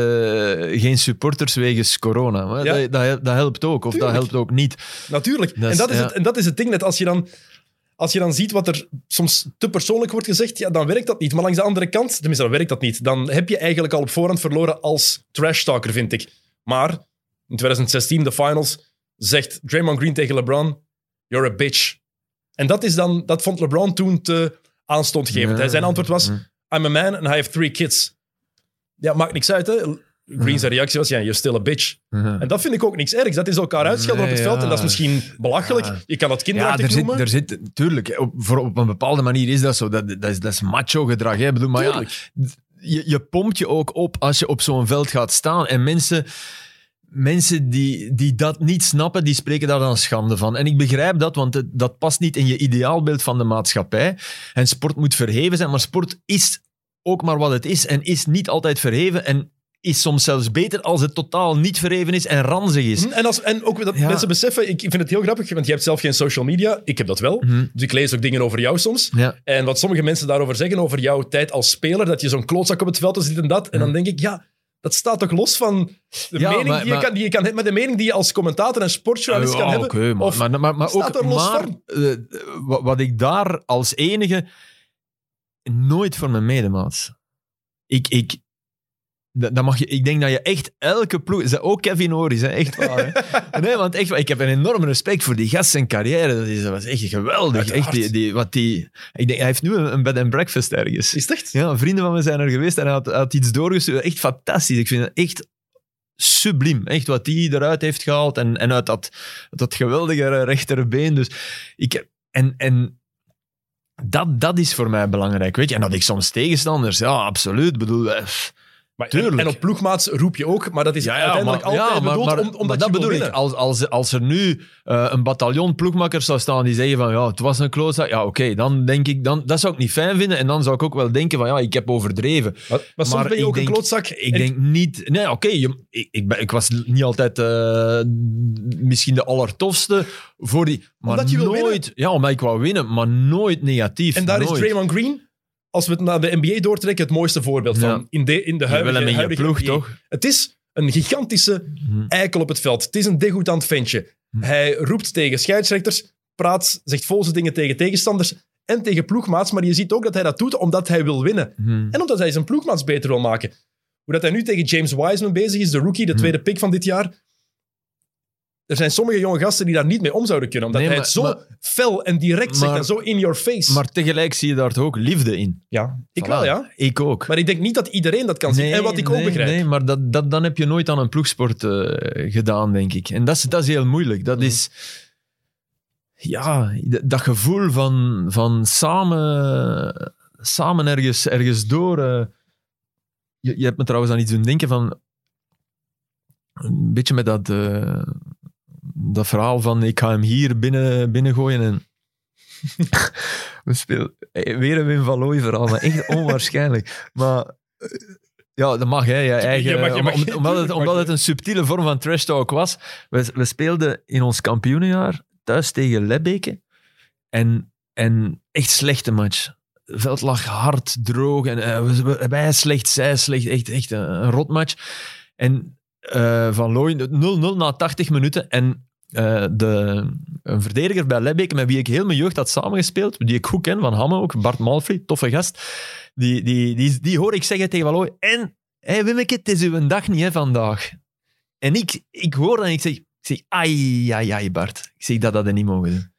S2: geen supporters, wegens corona.
S1: Ja.
S2: dat, dat, dat helpt ook, of
S1: Tuurlijk.
S2: dat helpt ook niet.
S1: Natuurlijk.
S2: Dat is-
S1: en, dat is
S2: ja.
S1: het, en dat is het ding. Net als je dan... Als je dan ziet wat er soms te persoonlijk wordt gezegd, ja, dan werkt dat niet. Maar langs de andere kant, tenminste, dan werkt dat niet. Dan heb je eigenlijk al op voorhand verloren als trash-talker, vind ik. Maar in 2016, de finals, zegt Draymond Green tegen LeBron, you're a bitch. En dat, is dan, dat vond LeBron toen te aanstootgevend.
S2: Ja.
S1: Hij Zijn antwoord was,
S2: Ja.
S1: I'm a man and I have three kids. Ja, maakt niks uit, hè. Green zijn reactie was, ja, you're still a bitch. En dat vind ik ook niks ergs. Dat is elkaar uitschelden
S2: Nee,
S1: op het veld.
S2: ja.
S1: En dat is misschien belachelijk.
S2: Ja.
S1: Je kan dat
S2: Ja,
S1: kinderachtig
S2: er zit,
S1: noemen.
S2: er zit, tuurlijk, op, voor, op een bepaalde manier is dat zo. Dat, dat, is, dat is macho gedrag. Hè. Bedoel, maar ja, je, je pompt je ook op als je op zo'n veld gaat staan. En mensen, mensen die, die dat niet snappen, die spreken daar dan schande van. En ik begrijp dat, want het- dat past niet in je ideaalbeeld van de maatschappij. En sport moet verheven zijn, maar sport is ook maar wat het is. En is niet altijd verheven. En is soms zelfs beter als het totaal niet verheven is en ranzig is.
S1: Hm, En, als, en ook dat
S2: Ja.
S1: mensen beseffen, ik vind het heel grappig, want je hebt zelf geen social media. Ik heb dat wel.
S2: Mhm.
S1: Dus ik lees ook dingen over jou soms.
S2: Ja.
S1: En wat sommige mensen daarover zeggen, over jouw tijd als speler, dat je zo'n klootzak op het veld is, dit en dat. En dan denk ik, ja, dat staat toch los van de
S2: Ja,
S1: mening
S2: maar-
S1: die, je
S2: maar-
S1: kan, die je kan hebben, met de mening die je als commentator en sportjournalist kan
S2: Ja,
S1: hebben.
S2: oké, maar,
S1: Of
S2: maar, maar, maar
S1: staat
S2: ook
S1: er los
S2: maar,
S1: van?
S2: eh, wat, ik daar als enige nooit voor mijn medemaats. Ik, ik, dat, dat mag je, ik denk dat je echt elke ploeg, is dat ook Kevin Oris, hè, echt waar. Hè? nee, want echt, ik heb een enorm respect voor die gast zijn carrière. Dat, is, dat was echt geweldig.
S1: Uiteraard.
S2: Echt, die, die, wat die, ik denk, hij heeft nu een, bed and breakfast ergens.
S1: Is het echt?
S2: Ja, vrienden van me zijn er geweest en hij had, iets doorgestuurd. Echt fantastisch. Ik vind het echt subliem. Echt wat hij eruit heeft gehaald en, en uit dat, dat geweldige rechterbeen. Dus ik, en, en dat, dat is voor mij belangrijk. Weet je? En dat ik soms tegenstanders, ja, absoluut. Bedoel, eh,
S1: Maar, en, op ploegmaats roep je ook, maar dat is uiteindelijk
S2: maar-
S1: altijd
S2: ja, maar-
S1: bedoeld om, omdat
S2: dat bedoel ik.
S1: winnen.
S2: Als, als, als er nu eh, een bataljon ploegmakkers zou staan die zeggen van ja, het was een klootzak. Ja, oké, dan denk ik, dan, dat zou ik niet fijn vinden. En dan zou ik ook wel denken van ja, ik heb overdreven.
S1: Maar, maar soms ben je ook
S2: denk-
S1: een klootzak.
S2: Ik
S1: En-
S2: denk niet... Nee, oké, ik, ik, ben- ik was niet altijd eh, misschien de allertofste voor die... Maar
S1: Omdat je wil
S2: nooit... Ja, omdat ik wou winnen, maar nooit negatief.
S1: En daar
S2: nooit.
S1: is Draymond Green, als we het naar de NBA doortrekken, het mooiste voorbeeld van. In de, in de huidige,
S2: je ploeg,
S1: NBA.
S2: toch?
S1: Het is een gigantische
S2: Hm.
S1: eikel op het veld. Het is een degoutant ventje.
S2: Hm.
S1: Hij roept tegen scheidsrechters, praat, zegt volse dingen tegen tegenstanders en tegen ploegmaats, maar je ziet ook dat hij dat doet omdat hij wil winnen.
S2: Hm.
S1: En omdat hij zijn ploegmaats beter wil maken. Hoe dat hij nu tegen James Wiseman bezig is, de rookie, de tweede pick van dit jaar. Er zijn sommige jonge gasten die daar niet mee om zouden kunnen, omdat
S2: Nee,
S1: hij
S2: maar-
S1: het zo
S2: maar-
S1: fel en direct zegt
S2: maar-
S1: en zo in your face.
S2: Maar tegelijk zie je daar toch ook liefde in.
S1: ja, ik
S2: Voilà.
S1: wel, ja.
S2: Ik ook.
S1: Maar ik denk niet dat iedereen dat kan zien. en wat ik ook begrijp.
S2: Nee, maar dat, dat, dan heb je nooit aan een ploegsport eh, gedaan, denk ik. En dat is, dat is heel moeilijk. Dat
S1: Mhm.
S2: is... Ja, dat gevoel van, van samen, samen ergens, ergens door... eh, je, je hebt me trouwens aan iets doen denken van... Een beetje met dat, eh, dat verhaal van ik ga hem hier binnen, binnengooien en... We spelen eh, weer een Wim van Looy verhaal, maar echt onwaarschijnlijk. Maar eh, Ja, dat mag, hè. Je eigen,
S1: Je mag- je mag-
S2: om- omdat, het, omdat het een subtiele vorm van trash talk was. We, we speelden in ons kampioenenjaar thuis tegen Lebbeke. En, en echt slechte match. Het veld lag hard, droog. En eh, wij slecht, zij slecht. Echt, echt een, een rotmatch. En eh, Van Looyen, 0-0 na 80 minuten. En eh, de, een verdediger bij Lebbeke, met wie ik heel mijn jeugd had samengespeeld, die ik goed ken, van Hamme ook, Bart Malfry, toffe gast. Die, die, die, die hoor ik zeggen tegen Looyen. En, hé Wimmeke, het is uw dag niet hè, vandaag. En ik, ik hoor dat en ik zeg, ik zeg, ai, ai, ai, Bart. Ik zeg, dat hadden niet mogen doen.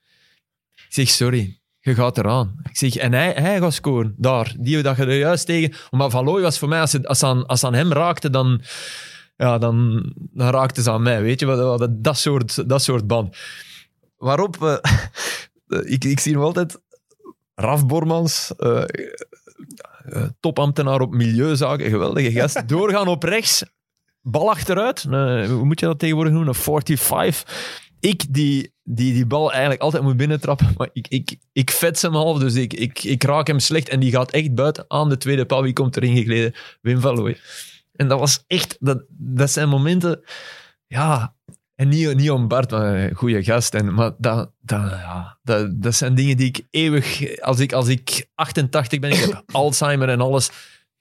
S2: Ik zeg, sorry, je gaat eraan. Ik zeg, en hij, hij gaat scoren, daar. Die dat je er juist tegen... Maar Van Looy was voor mij, als het, als aan, als aan hem raakte, dan, ja, dan, dan raakte ze aan mij. Weet je, wat, dat, soort, dat soort band. Waarop, eh, ik, ik zie nog altijd Raf Bormans, eh, eh, topambtenaar op milieuzaken, geweldige gast, doorgaan op rechts, bal achteruit. Hoe moet je dat tegenwoordig noemen? Een 45. Ik die, die die bal eigenlijk altijd moet binnentrappen, maar ik, ik, ik vets hem half, dus ik, ik, ik raak hem slecht en die gaat echt buiten aan de tweede paal. Wie komt erin gegleden? Wim van Looy. En dat was echt, dat, dat zijn momenten, ja, en niet, niet om Bart, maar een goede gast. En, maar dat, dat, ja, dat, dat zijn dingen die ik eeuwig, als ik, als ik 88 ben, ik heb Alzheimer en alles,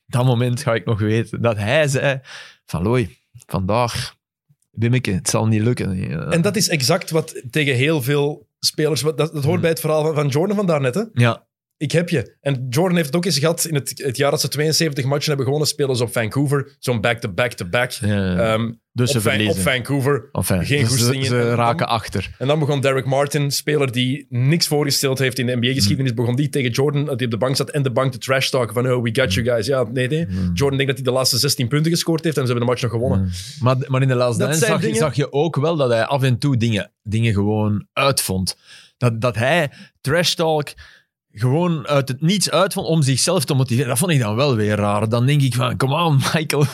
S2: dat moment ga ik nog weten. Dat hij zei, van Looy, vandaag, Wimmeke, het zal niet lukken.
S1: En dat is exact wat tegen heel veel spelers... Dat, dat hoort
S2: Hmm.
S1: bij het verhaal van, van Jordan van daarnet. Hè?
S2: ja,
S1: Ik heb je. En Jordan heeft het ook eens gehad in het, het jaar dat ze 72 matchen hebben gewonnen. Spelen ze op Vancouver. Zo'n back-to-back-to-back.
S2: ja.
S1: Ehm,
S2: dus ze
S1: op, Van- op. Vancouver.
S2: Enfin,
S1: geen
S2: dus
S1: goesting
S2: ze, raken
S1: dan-
S2: achter.
S1: En dan begon Derek Martin, speler die niks voorgesteld heeft in de NBA-geschiedenis, begon die tegen Jordan, die op de bank zat, en de bank te trash talken van oh, we got you guys. Ja, nee, nee. Jordan denkt dat hij de laatste 16 punten gescoord heeft en ze hebben de match nog gewonnen.
S2: Maar, maar in de Dance
S1: zijn
S2: zag,
S1: dingen-
S2: zag je ook wel dat hij af en toe dingen, dingen gewoon uitvond. Dat, dat hij trash talk gewoon uit het niets uitvond om zichzelf te motiveren. Dat vond ik dan wel weer raar. Dan denk ik van, come on Michael,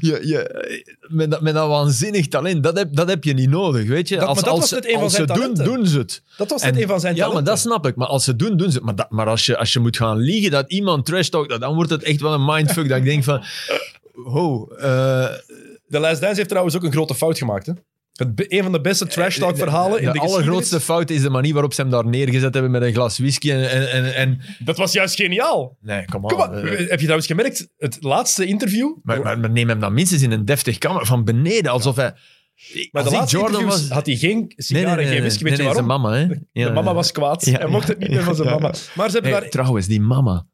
S2: je, je, met, dat, met dat waanzinnig talent, dat heb, dat heb je niet nodig, weet je.
S1: Dat-
S2: als
S1: dat
S2: als,
S1: was net een van
S2: als
S1: zijn
S2: ze doen,
S1: talenten.
S2: doen ze het.
S1: Dat was
S2: En-
S1: net een van zijn
S2: Ja, maar
S1: talenten.
S2: dat snap ik. Maar als ze doen, doen ze het. Maar, dat, maar als, je, als je moet gaan liegen dat iemand trash talkt, dan wordt het echt wel een mindfuck. dat ik denk van, ho, eh,
S1: De Last Dance heeft trouwens ook een grote fout gemaakt. Hè? Het, een van de beste trash talk verhalen in de,
S2: de allergrootste
S1: geschiedenis.
S2: fout is de manier waarop ze hem daar neergezet hebben met een glas whisky. En, en, en, en-
S1: Dat was juist geniaal.
S2: nee, kom
S1: maar,
S2: eh,
S1: heb je trouwens gemerkt, het laatste interview...
S2: maar, maar, maar neem hem dan minstens in een deftig kamer van beneden, alsof hij...
S1: maar de
S2: als
S1: laatste
S2: Jordan was...
S1: had hij geen sigaren, geen whisky. Weet je
S2: nee,
S1: waarom?
S2: zijn mama, hè? Ja,
S1: de mama was kwaad.
S2: Ja.
S1: Hij mocht het niet meer van zijn mama. Maar ze hebben
S2: Hey,
S1: daar...
S2: Trouwens, die mama.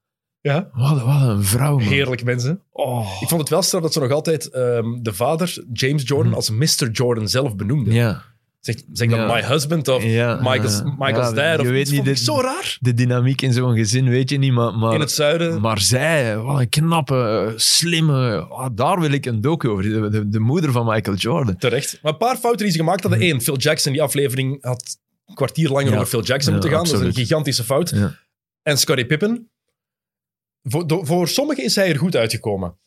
S1: Ja,
S2: Wat, wat een vrouw, man.
S1: heerlijk mensen.
S2: Oh.
S1: Ik vond het wel straf dat ze nog altijd ehm, de vader, James Jordan, als Mr. Jordan zelf benoemde.
S2: Ja.
S1: Zeg, zeg dan
S2: Ja.
S1: my husband of
S2: Ja,
S1: Michael's. Michael's
S2: Ja,
S1: dad. Of
S2: je weet niet dit-
S1: zo raar.
S2: De dynamiek in zo'n gezin weet je niet, maar... maar
S1: In het zuiden.
S2: Maar zij, wat een knappe, slimme... ah, daar wil ik een docu over. De, de, de moeder van Michael Jordan.
S1: Terecht. Maar een paar fouten die ze gemaakt hadden. Eén, Phil Jackson, die aflevering had een kwartier langer over Phil Jackson
S2: Ja,
S1: moeten gaan. Dat is een gigantische fout. En Scottie Pippen. Voor, do- voor sommigen is hij er goed uitgekomen.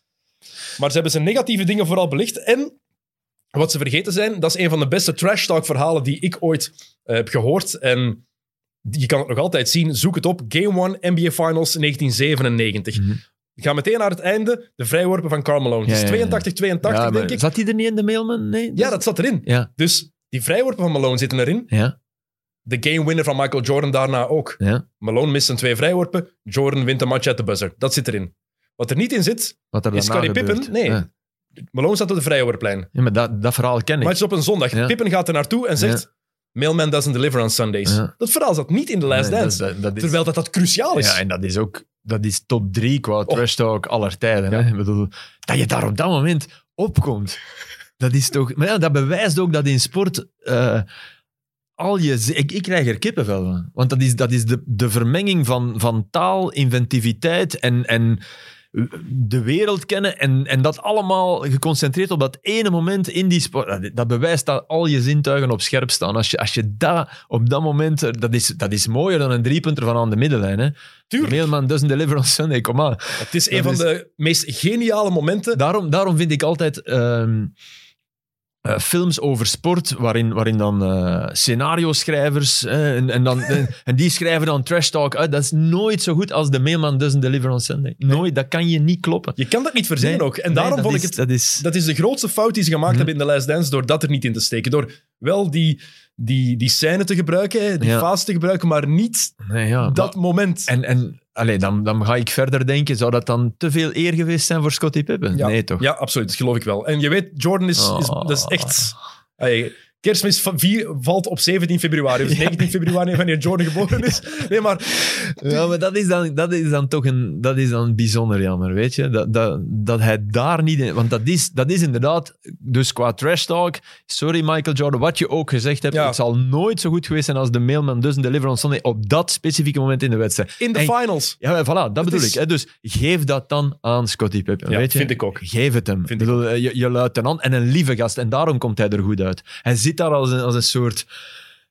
S1: Maar ze hebben zijn negatieve dingen vooral belicht. En wat ze vergeten zijn, dat is een van de beste trash talk verhalen die ik ooit eh, heb gehoord. En je kan het nog altijd zien. Zoek het op. Game 1 NBA Finals 1997.
S2: Mhm.
S1: Ik ga meteen naar het einde. De vrijworpen van Carmelo. Het is
S2: ja, ja.
S1: 82, 82
S2: Ja, maar
S1: denk ik.
S2: Zat hij er niet in de mailman? Nee?
S1: Ja, dat zat erin. Dus die vrijworpen van Malone zitten erin.
S2: ja,
S1: De game winner van Michael Jordan daarna ook.
S2: ja.
S1: Malone mist zijn twee vrijworpen. Jordan wint de match at the buzzer. Dat zit erin. Wat er niet in zit,
S2: Wat er
S1: is Scottie Pippen. Nee.
S2: Ja.
S1: Malone staat op de vrijworplijn.
S2: Ja, maar dat, dat verhaal ken ik.
S1: Is op een zondag.
S2: Ja.
S1: Pippen gaat er naartoe en zegt... Mailman doesn't deliver on Sundays. Dat verhaal zat niet in The Last
S2: Nee,
S1: Dance.
S2: dat- dat- dat is-
S1: terwijl dat, dat cruciaal is.
S2: Ja, en dat is ook dat is top drie qua trash talk aller tijden. Hè? Bedoel, dat je daar op dat moment opkomt. Dat is toch... Maar ja, dat bewijst ook dat in sport... eh, al je... Ik, ik krijg er kippenvel van. Want dat is, dat is de, de vermenging van, van taal, inventiviteit en, en de wereld kennen. En, en dat allemaal geconcentreerd op dat ene moment in die sport. Dat, dat bewijst dat al je zintuigen op scherp staan. Als je, als je dat op dat moment... eh, Dat is, dat is mooier dan een driepunter van aan de middenlijn. Hè?
S1: Tuurlijk.
S2: Mailman doesn't deliver on Sunday, kom aan.
S1: Het is een van de meest geniale momenten.
S2: Daarom, daarom vind ik altijd... ehm, eh, films over sport, waarin, waarin dan uh, scenario-schrijvers eh, en, en, dan, en, die schrijven dan trash talk uit. Dat is nooit zo goed als The Mailman Doesn't Deliver on Sunday. Nooit, dat kan je niet kloppen.
S1: Je kan dat niet verzinnen ook. En daarom vond ik het... Dat is, dat is de grootste fout die ze gemaakt mhm. hebben in The Last Dance, door dat er niet in te steken. Door wel die, die, die scène te gebruiken, die fase te gebruiken, maar niet ja, dat moment.
S2: En, en Allee, dan, dan ga ik verder denken, zou dat dan te veel eer geweest zijn voor Scottie Pippen? Nee, toch?
S1: Ja, absoluut. Dat geloof ik wel. En je weet, Jordan is, is, dat is echt... Allee, Kerstmis valt op 17 februari, dus 19 februari wanneer Jordan geboren is. Nee, maar...
S2: Ja, maar dat is dan, dat is dan toch een, dat is dan bijzonder jammer, weet je? Dat, dat, dat hij daar niet... In, want dat is, dat is inderdaad, dus qua trash talk, sorry Michael Jordan, wat je ook gezegd hebt, het zal nooit zo goed geweest zijn als de mailman doesn't deliver on Sunday op dat specifieke moment in de wedstrijd.
S1: In de finals.
S2: Ja, voilà, dat, bedoel ik. Hè? Dus geef dat dan aan Scottie Pippen, weet je?
S1: vind ik ook.
S2: Geef het hem. Vind bedoel, je, je luitenant en een lieve gast, en daarom komt hij er goed uit. Hij zit daar als een, als een soort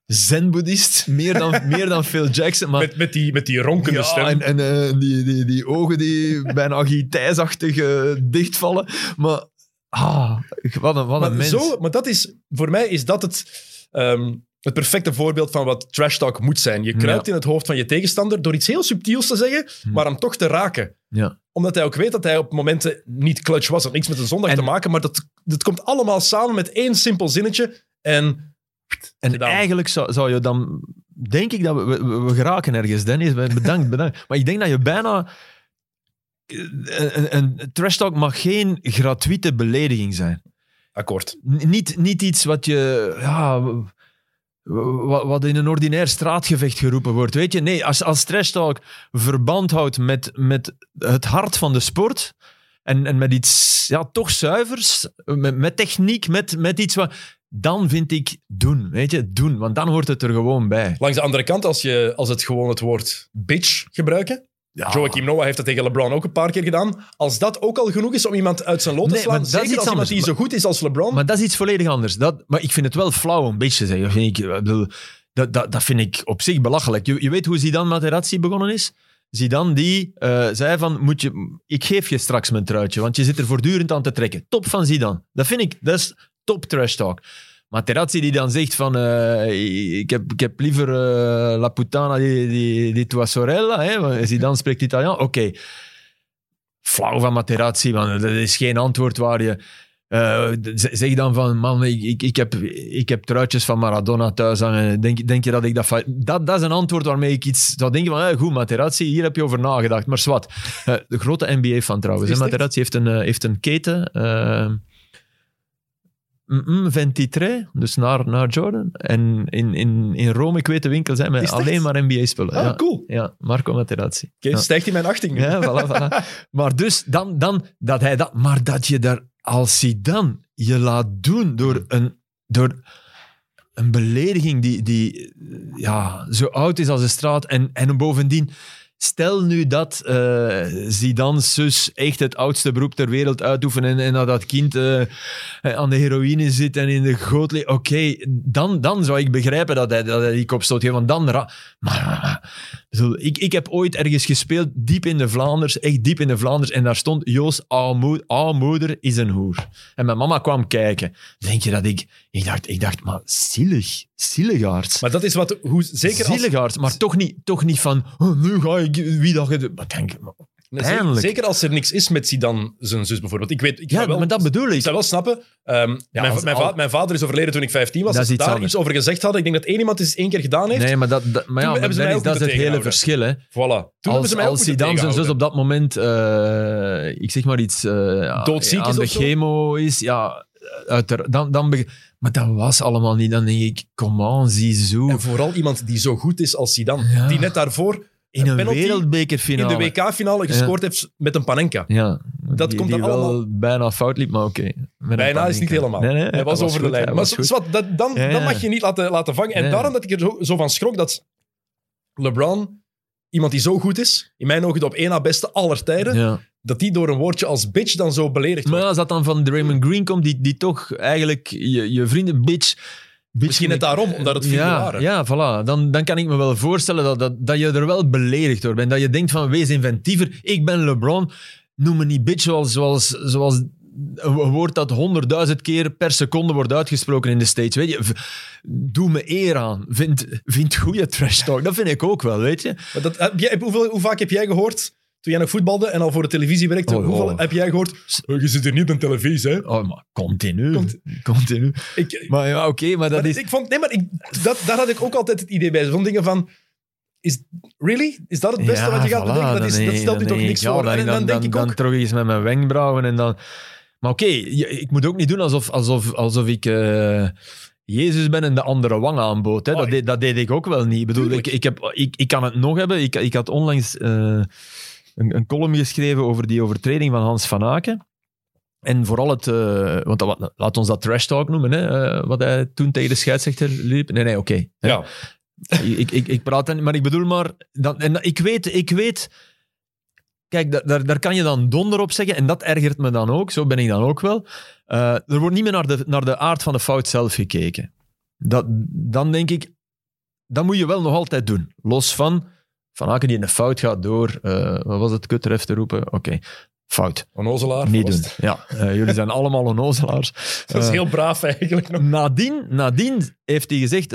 S2: zen-boeddhist, meer dan, meer dan Phil Jackson. Maar,
S1: met, met, die, met die ronkende stem.
S2: En, en uh, die, die, die ogen die bijna gitijsachtig uh, dichtvallen. Maar, ah, wat een, wat een
S1: maar
S2: mens.
S1: Zo, maar dat is, voor mij is dat het, um, het perfecte voorbeeld van wat trash talk moet zijn. Je kruipt ja. in het hoofd van je tegenstander door iets heel subtiels te zeggen, hm. maar hem toch te raken.
S2: Ja.
S1: Omdat hij ook weet dat hij op momenten niet clutch was. Dat had niks met een zondag en, te maken, maar dat, dat komt allemaal samen met één simpel zinnetje en,
S2: en eigenlijk zou, zou je dan... Denk ik dat we, we, we geraken ergens, Dennis. Bedankt, bedankt. Maar ik denk dat je bijna... Een, een trash talk mag geen gratuite belediging zijn.
S1: Akkoord.
S2: niet, niet iets wat je... Ja, wat in een ordinair straatgevecht geroepen wordt. Weet je, nee, als, als trash talk verband houdt met, met het hart van de sport en, en met iets ja, toch zuivers, met, met techniek, met, met iets wat dan vind ik doen, weet je, doen. Want dan hoort het er gewoon bij.
S1: Langs de andere kant, als, je, als het gewoon het woord bitch gebruiken, ja. Joachim Noah heeft dat tegen LeBron ook een paar keer gedaan. Als dat ook al genoeg is om iemand uit zijn lot te slaan, zeker als anders. iemand die zo goed is als LeBron.
S2: Maar dat is iets volledig anders. Dat, maar ik vind het wel flauw een beetje zeggen. Vind ik, dat, dat, dat vind ik op zich belachelijk. Je, je weet hoe Zidane Materazzi begonnen is? Zidane die uh, zei van, moet je, ik geef je straks mijn truitje, want je zit er voortdurend aan te trekken. Top van Zidane. Dat vind ik, dat is top trash talk. Materazzi die dan zegt van uh, ik, heb, ik heb liever uh, La Putana di, di, di tua sorella. Hè? Zidane spreekt Italiaan. Oké. Okay. Flauw van Materazzi, want dat is geen antwoord waar je... Uh, zeg dan van, man, ik, ik, heb, ik heb truitjes van Maradona thuis hangen. Denk, denk je dat ik dat, dat... Dat is een antwoord waarmee ik iets zou denken van, goed, Materazzi, hier heb je over nagedacht. Maar zwart. Uh, de grote NBA van trouwens. Materazzi heeft een, heeft een keten... Mm, 23, dus naar, naar Jordan. En in, in, in Rome, ik weet de winkel zijn met alleen maar NBA-spullen.
S1: Ah,
S2: ja.
S1: cool.
S2: Ja, Marco Materazzi.
S1: Oké, okay, ja. stijgt in mijn achting nu.
S2: Ja, voilà, voilà. maar dus, dan, dan, dat hij dat... Maar dat je daar, als hij dan je laat doen door een... Door, een belediging die, die ja, zo oud is als de straat en, en bovendien Stel nu dat uh, Zidane's zus echt het oudste beroep ter wereld uitoefenen en, en dat dat kind uh, aan de heroïne zit en in de goot Oké, dan, dan zou ik begrijpen dat hij, dat hij die kopstoot geeft. Want dan... Maar, ik, ik heb ooit ergens gespeeld, diep in de Vlaanders, echt diep in de Vlaanders, en daar stond Joost, oude moeder is een hoer. En mijn mama kwam kijken. Denk je dat ik... Ik dacht, ik dacht maar zielig, zieligaards.
S1: Maar dat is wat... Hoe, zeker
S2: als... maar toch niet, toch niet van, oh, nu ga ik... Wie dat... Maar denk,
S1: Zeker, zeker, als er niks is met Zidane, zijn zus bijvoorbeeld. Ik weet, ik
S2: ja,
S1: wel,
S2: maar dat bedoel ik.
S1: Ik zou wel snappen. Um, ja, mijn, mijn, va mijn, vader is overleden toen ik 15 was. Als ze daar iets over gezegd hadden, ik denk dat één iemand het één keer gedaan heeft.
S2: Nee, maar dat, dat, maar ja, maar Dennis, dat is het hele verschil. Hè.
S1: Voilà. Toen
S2: als, als Zidane zijn zus op dat moment, uh, ik zeg maar iets, uh,
S1: Doodziek
S2: aan de chemo is, ja, uiteraard, dan, dan maar dat was allemaal niet. Dan denk ik, kom on, zie zo.
S1: En vooral iemand die zo goed is als Zidane. Ja. Die net daarvoor
S2: in een, een wereldbekerfinale.
S1: In de WK-finale gescoord heeft met een Panenka.
S2: Ja, dat die, komt die allemaal... wel bijna fout liep, maar oké.
S1: Bijna is niet helemaal. Nee, nee, hij was, over de lijn. Maar zwart, dat, dan, dan mag je niet laten, laten vangen. En daarom dat ik er zo, zo van schrok dat LeBron, iemand die zo goed is, in mijn ogen de op één na beste aller tijden, dat die door een woordje als bitch dan zo beledigd wordt.
S2: Maar als dat dan van Draymond Green komt, die, die toch eigenlijk je, je vrienden bitch
S1: Misschien net daarom, omdat het veel
S2: ja,
S1: waren.
S2: Ja, voilà. Dan, dan kan ik me wel voorstellen dat, dat, dat je er wel beledigd door bent. Dat je denkt van, wees inventiever. Ik ben LeBron. Noem me niet bitch zoals, zoals, zoals een woord dat honderdduizend keer per seconde wordt uitgesproken in de States. Weet je, doe me eer aan. Vind, vind goede trash talk. Dat vind ik ook wel, weet je.
S1: Maar dat, heb jij, hoeveel, hoe vaak heb jij gehoord toen jij nog voetbalde en al voor de televisie werkte, oh, hoeveel oh. heb jij gehoord? Oh, je zit er niet op televisie, hè?
S2: Oh, maar continu. continu. Ik, maar ja, oké, maar dat is...
S1: Ik vond, nee, maar ik, dat, daar had ik ook altijd het idee bij. Zo'n dingen van... Is, really? Is dat het beste wat je gaat bedenken? Dat, is, dat stelt u toch niks voor?
S2: Dan, en dan, dan, denk ik ook... Dan trog ik eens met mijn wenkbrauwen en dan... Maar oké, ik moet ook niet doen alsof, alsof, alsof ik... Uh, Jezus ben en de andere wang aanbood. Hè. Dat, deed, dat deed ik ook wel niet. Ik bedoel, ik, ik, heb, ik, ik kan het nog hebben. Ik, ik had onlangs... Uh, een, een column geschreven over die overtreding van Hans van Aken. En vooral het, uh, want dat, laat ons dat trash talk noemen, hè, uh, wat hij toen tegen de scheidsrechter liep. Nee, nee, oké.
S1: ja.
S2: ik, ik, ik praat dan, maar ik bedoel maar, dan, en ik weet, ik weet, kijk, daar, daar kan je dan donder op zeggen en dat ergert me dan ook, zo ben ik dan ook wel. Uh, er wordt niet meer naar de, naar de aard van de fout zelf gekeken. Dat, dan denk ik, dat moet je wel nog altijd doen. Los van, van Aken die in de fout gaat door, uh, wat was het, kutref te roepen? Oké, fout.
S1: Onnozelaar?
S2: Niet doen. Ja, uh, jullie zijn allemaal onnozelaars.
S1: Dat is heel braaf eigenlijk. Nog.
S2: Nadien, nadien heeft hij gezegd,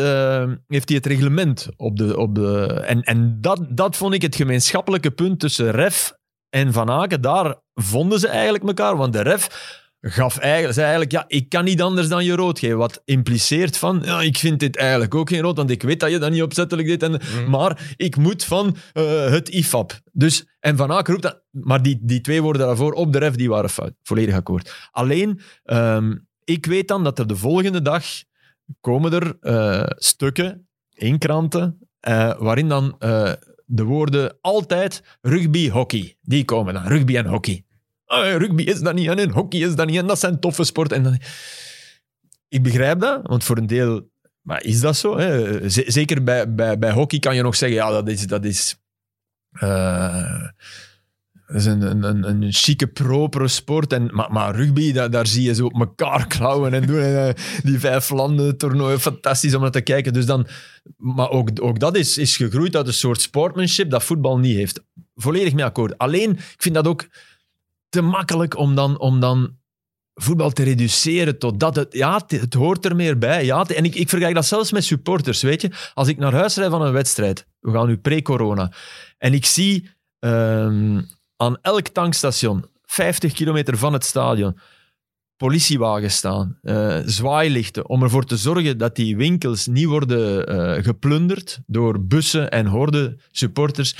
S2: heeft hij het reglement op de... Op de en en dat, dat vond ik het gemeenschappelijke punt tussen Ref en Van Aken. Daar vonden ze eigenlijk elkaar, want de Ref gaf eigenlijk, zei eigenlijk, ja, ik kan niet anders dan je rood geven. Wat impliceert van, ja, ik vind dit eigenlijk ook geen rood, want ik weet dat je dat niet opzettelijk deed. En, mm. Maar ik moet van uh, het IFAB. Dus, en Van Aken roept dat, maar die, die twee woorden daarvoor op de ref, die waren fout. Volledig akkoord. Alleen, um, ik weet dan dat er de volgende dag komen er uh, stukken in kranten, uh, waarin dan de woorden altijd rugby, hockey, die komen dan. Rugby en hockey. Ah, rugby is dat niet en hockey is dat niet en dat zijn toffe sporten. En. Ik begrijp dat, want voor een deel maar is dat zo. Hè? Zeker bij, bij, bij hockey kan je nog zeggen, ja, dat is... Dat is uh, dat is een, een, een, chique, propere sport. En, maar, maar rugby, daar, daar zie je ze op elkaar klauwen en doen. En, uh, die vijf landen toernooi, fantastisch om naar te kijken. Dus dan, maar ook, ook dat is, is gegroeid uit een soort sportmanship dat voetbal niet heeft. Volledig mee akkoord. Alleen, ik vind dat ook te makkelijk om dan, om dan voetbal te reduceren totdat het... Ja, het, hoort er meer bij. Ja, en ik, ik vergelijk dat zelfs met supporters, weet je. Als ik naar huis rijd van een wedstrijd, we gaan nu pre-corona, en ik zie um, aan elk tankstation, 50 kilometer van het stadion, politiewagens staan, uh, zwaailichten, om ervoor te zorgen dat die winkels niet worden uh, geplunderd door bussen en horden supporters,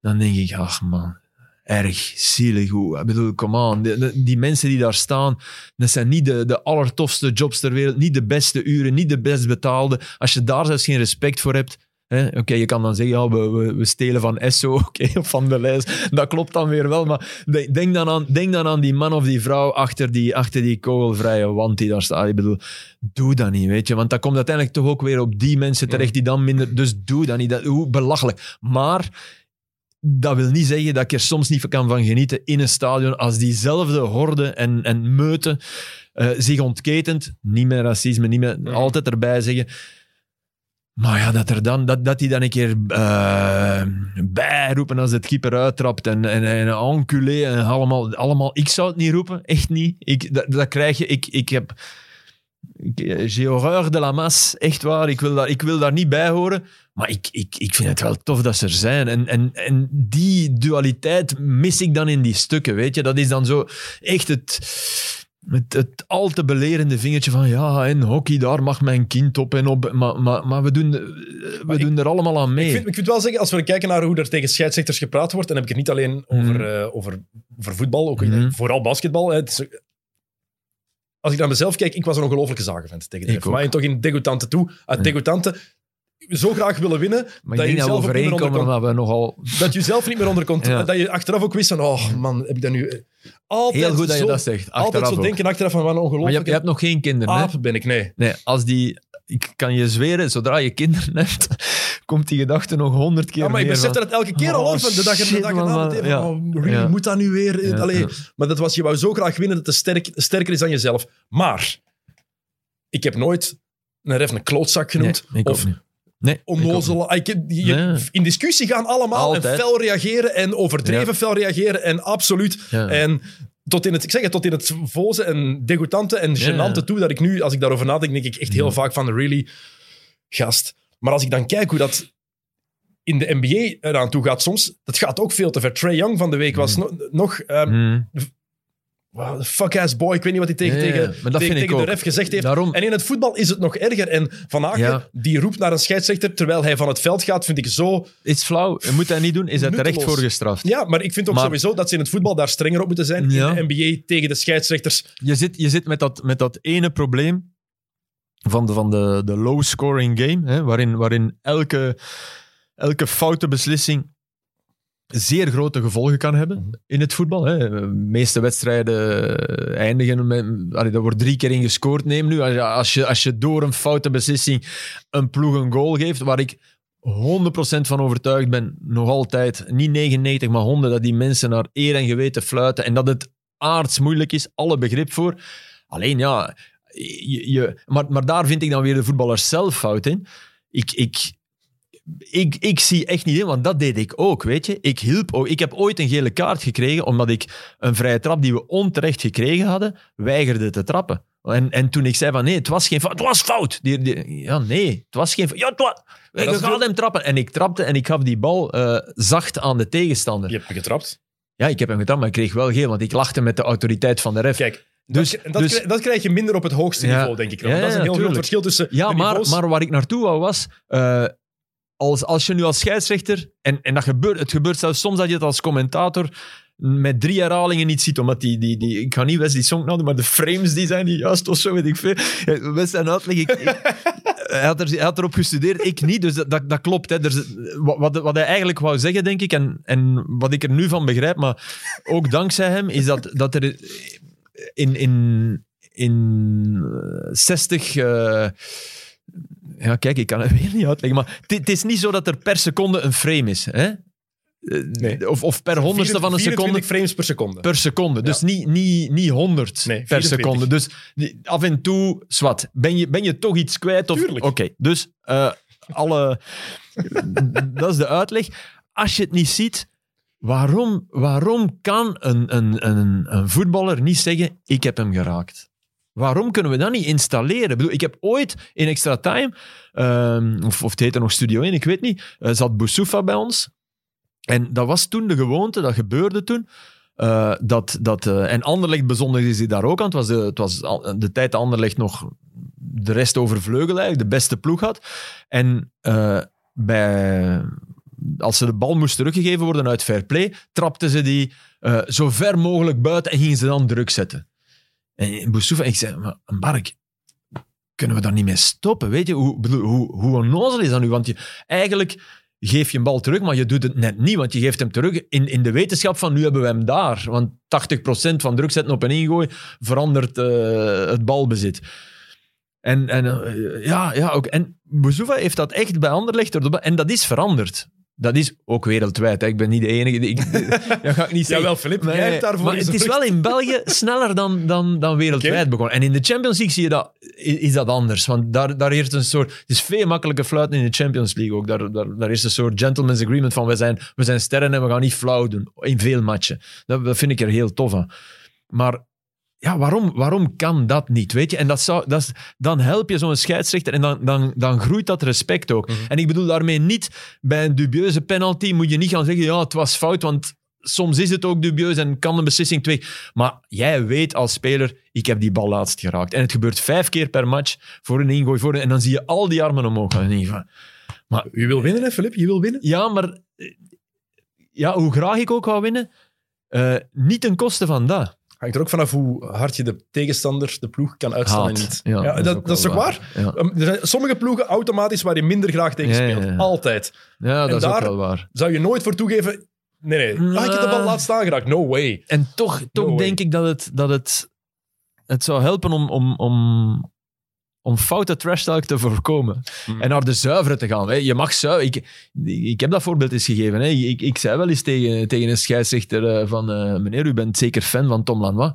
S2: dan denk ik, ach man, erg zielig. Hoe, ik bedoel, come on. Die, mensen die daar staan, dat zijn niet de, de allertofste jobs ter wereld, niet de beste uren, niet de best betaalde. Als je daar zelfs geen respect voor hebt, Oké, je kan dan zeggen, ja, we, we, stelen van Esso of van de lijst. Dat klopt dan weer wel, maar denk dan aan, denk dan aan die man of die vrouw achter die, achter die kogelvrije wand die daar staat. Ik bedoel, doe dat niet, weet je. Want dat komt uiteindelijk toch ook weer op die mensen terecht die dan minder... Dus doe dat niet. Dat, hoe belachelijk. Maar dat wil niet zeggen dat ik er soms niet kan van genieten in een stadion als diezelfde horde en, en meute uh, zich ontketent. Niet meer racisme, niet meer altijd erbij zeggen. Maar ja, dat, er dan, dat, dat die dan een keer uh, bijroepen als het keeper uittrapt en, en, en enculé en allemaal, allemaal. Ik zou het niet roepen, echt niet. Ik, dat, dat krijg je. Ik, ik heb J'ai horreur de la masse, echt waar. Ik wil daar, ik wil daar niet bij horen. Maar ik, ik, ik vind het wel tof dat ze er zijn. En, en, en die dualiteit mis ik dan in die stukken, weet je. Dat is dan zo echt het, het, het al te belerende vingertje van ja, en hockey, daar mag mijn kind op en op. Maar, maar, maar we, doen, we doen er allemaal aan mee.
S1: Ik vind, ik vind wel zeggen, als we kijken naar hoe er tegen scheidsrechters gepraat wordt, dan heb ik het niet alleen over, mm. uh, over, over voetbal, ook mm. vooral basketbal. Hè. Het is, als ik naar mezelf kijk, ik was een ongelofelijke zagenvent tegen de Maar toch in degoutante toe. Uit degoutante zo graag willen winnen.
S2: Maar dat je zelf overeenkomen dat we nogal...
S1: Dat je zelf niet meer onder. Dat je achteraf ook wist van, oh man, heb ik dat nu...
S2: Altijd Heel goed dat je dat zegt.
S1: Altijd zo denken achteraf van, wat een ongelooflijk...
S2: Maar je, hebt nog geen kinderen,
S1: Aap ben ik, nee.
S2: Nee, als die... Ik kan je zweren, zodra je kinderen hebt, komt die gedachte nog honderd keer
S1: Ja, maar
S2: ik
S1: besef dat het elke keer al hoor, de dag, de dag meteen ja. oh, really, moet dat nu weer? Ja, Allee, Maar dat was, je wou zo graag winnen dat het sterk, sterker is dan jezelf. Maar, ik heb nooit een ref een klootzak genoemd.
S2: Nee,
S1: of.
S2: Nee,
S1: onnozel. In discussie gaan allemaal Altijd. en fel reageren en overdreven fel reageren en absoluut. En tot in het, ik zeg het, tot in het voze en degoutante en gênante toe, dat ik nu, als ik daarover nadenk, denk ik echt heel vaak van, really, gast. Maar als ik dan kijk hoe dat in de NBA eraan toe gaat soms, dat gaat ook veel te ver. Trey Young van de week was nog... Um, wow, fuck-ass boy, ik weet niet wat hij tegen, tegen, tegen, tegen de ref gezegd heeft. En in het voetbal is het nog erger. En Van Aken, die roept naar een scheidsrechter terwijl hij van het veld gaat, vind ik zo...
S2: Is flauw. Je moet dat niet doen. Is hij terecht voor gestraft.
S1: Ja, maar ik vind ook sowieso dat ze in het voetbal daar strenger op moeten zijn. In de NBA tegen de scheidsrechters.
S2: Je zit, je zit met, dat, met dat ene probleem van de, van de, de low-scoring game, hè, waarin, waarin elke, elke foute beslissing zeer grote gevolgen kan hebben mhm. in het voetbal. Hè. De meeste wedstrijden eindigen met... Allee, er wordt drie keer in gescoord, neem nu. Als je, als je door een foute beslissing een ploeg een goal geeft, waar ik 100% van overtuigd ben, nog altijd, niet 99, maar 100, dat die mensen naar eer en geweten fluiten en dat het aards moeilijk is, alle begrip voor. Alleen ja, je, je, maar, maar daar vind ik dan weer de voetballers zelf fout in. Ik, ik, ik, ik zie echt niet in, want dat deed ik ook, weet je. Ik hielp ook. Ik heb ooit een gele kaart gekregen, omdat ik een vrije trap die we onterecht gekregen hadden, weigerde te trappen. En, en toen ik zei van nee, het was geen fout, het was fout. Die, die, ja, nee, het was geen fout. Ja, het was... Je gaat hem trappen. En ik trapte en ik gaf die bal uh, zacht aan de tegenstander.
S1: Je hebt hem getrapt?
S2: Ja, ik heb hem getrapt, maar ik kreeg wel geel, want ik lachte met de autoriteit van de ref.
S1: Kijk, dus, dat, dat, dus, dat, krijg je minder op het hoogste niveau, denk ik. Ja, dat is een heel groot verschil tussen
S2: Ja, maar, maar waar ik naartoe wou was... Uh, als, als je nu als scheidsrechter, en, en dat gebeurt, het gebeurt zelfs soms dat je het als commentator met drie herhalingen niet ziet, omdat die, die, die ik ga niet Wesley Song nou maar de frames die zijn niet juist of zo, weet ik veel. Wes zijn uitleg, ik, hij, had er, hij had erop gestudeerd, ik niet, dus dat, dat, dat klopt. Hè. Er, wat, wat hij eigenlijk wou zeggen, denk ik, en, en wat ik er nu van begrijp, maar ook dankzij hem, is dat, dat er in, in, in 60... Uh, ja, kijk, ik kan het weer niet uitleggen, maar het is niet zo dat er per seconde een frame is. Hè? Eh, nee. Of, of per honderdste van een seconde.
S1: frames per seconde.
S2: Per seconde. Dus niet, niet, niet 100 nee, per seconde. Dus af en toe, zwart. Ben je, ben je toch iets kwijt? Oké, okay. dus uh, alle. dat is de uitleg. Als je het niet ziet, waarom, waarom kan een, een, een, een voetballer niet zeggen: Ik heb hem geraakt? Waarom kunnen we dat niet installeren? Ik, bedoel, ik heb ooit in Extra Time, um, of, of het heette nog Studio 1, ik weet niet, uh, zat Boussoufa bij ons. En dat was toen de gewoonte, dat gebeurde toen. Uh, dat, dat, uh, en Anderlecht bezondigde zich daar ook aan. Het was de, het was de tijd dat Anderlecht nog de rest overvleugel eigenlijk, de beste ploeg had. En bij, als ze de bal moest teruggegeven worden uit fair play, trapten ze die zo ver mogelijk buiten en gingen ze dan druk zetten. En Boussoufa, en ik zei, maar Bark, kunnen we daar niet mee stoppen? Weet je, hoe, hoe, hoe onnozel is dat nu? Want je, eigenlijk geef je een bal terug, maar je doet het net niet, want je geeft hem terug in, in de wetenschap van nu hebben we hem daar. Want 80% van druk zetten op een ingooi verandert uh, het balbezit. En, en uh, ja, ja, ook. En Boussoufa heeft dat echt bij Anderlecht, en dat is veranderd. Dat is ook wereldwijd. Hè. Ik ben niet de enige. Die, ik, dat ga ik niet zeggen.
S1: Jawel, Filip, jij hebt daarvoor
S2: maar het is wel in België sneller dan, dan, dan wereldwijd begonnen. En in de Champions League zie je dat, is dat anders. Want daar, daar heerst een soort... Het is veel makkelijker fluiten in de Champions League ook. Daar, daar, daar is een soort gentleman's agreement van we zijn, we zijn sterren en we gaan niet flauw doen. In veel matchen. Dat, dat vind ik er heel tof aan. Maar ja, waarom, waarom kan dat niet? Weet je? En dat zou, dat is, dan help je zo'n scheidsrechter en dan, dan, dan groeit dat respect ook. Mhm. En ik bedoel daarmee niet bij een dubieuze penalty moet je niet gaan zeggen: ja, het was fout, want soms is het ook dubieus en kan een beslissing twee. Maar jij weet als speler: ik heb die bal laatst geraakt. En het gebeurt vijf keer per match voor een ingooi. Voor en dan zie je al die armen omhoog gaan.
S1: Maar, je wil winnen, hè, Filip? Je wil winnen?
S2: Ja, maar ja, hoe graag ik ook ga winnen, uh, niet ten koste van dat
S1: hangt er ook vanaf hoe hard je de tegenstander, de ploeg, kan uitstaan en niet.
S2: Ja,
S1: dat, dat, is toch waar? Ehm, er zijn sommige ploegen automatisch waar je minder graag tegen speelt. Altijd.
S2: Ja, dat is ook wel waar.
S1: zou je nooit voor toegeven... Nee, nee. Ah, ik heb de bal laat staan geraakt. No way.
S2: En toch, toch denk ik dat het, dat het, het zou helpen om, om, om, om foute trash talk te voorkomen. Hmm. En naar de zuivere te gaan. Hè. Je mag zuiveren. Ik, ik heb dat voorbeeld eens gegeven. Hè. Ik, ik zei wel eens tegen, tegen een scheidsrechter uh, van... Uh, meneer, u bent zeker fan van Tom Lanois?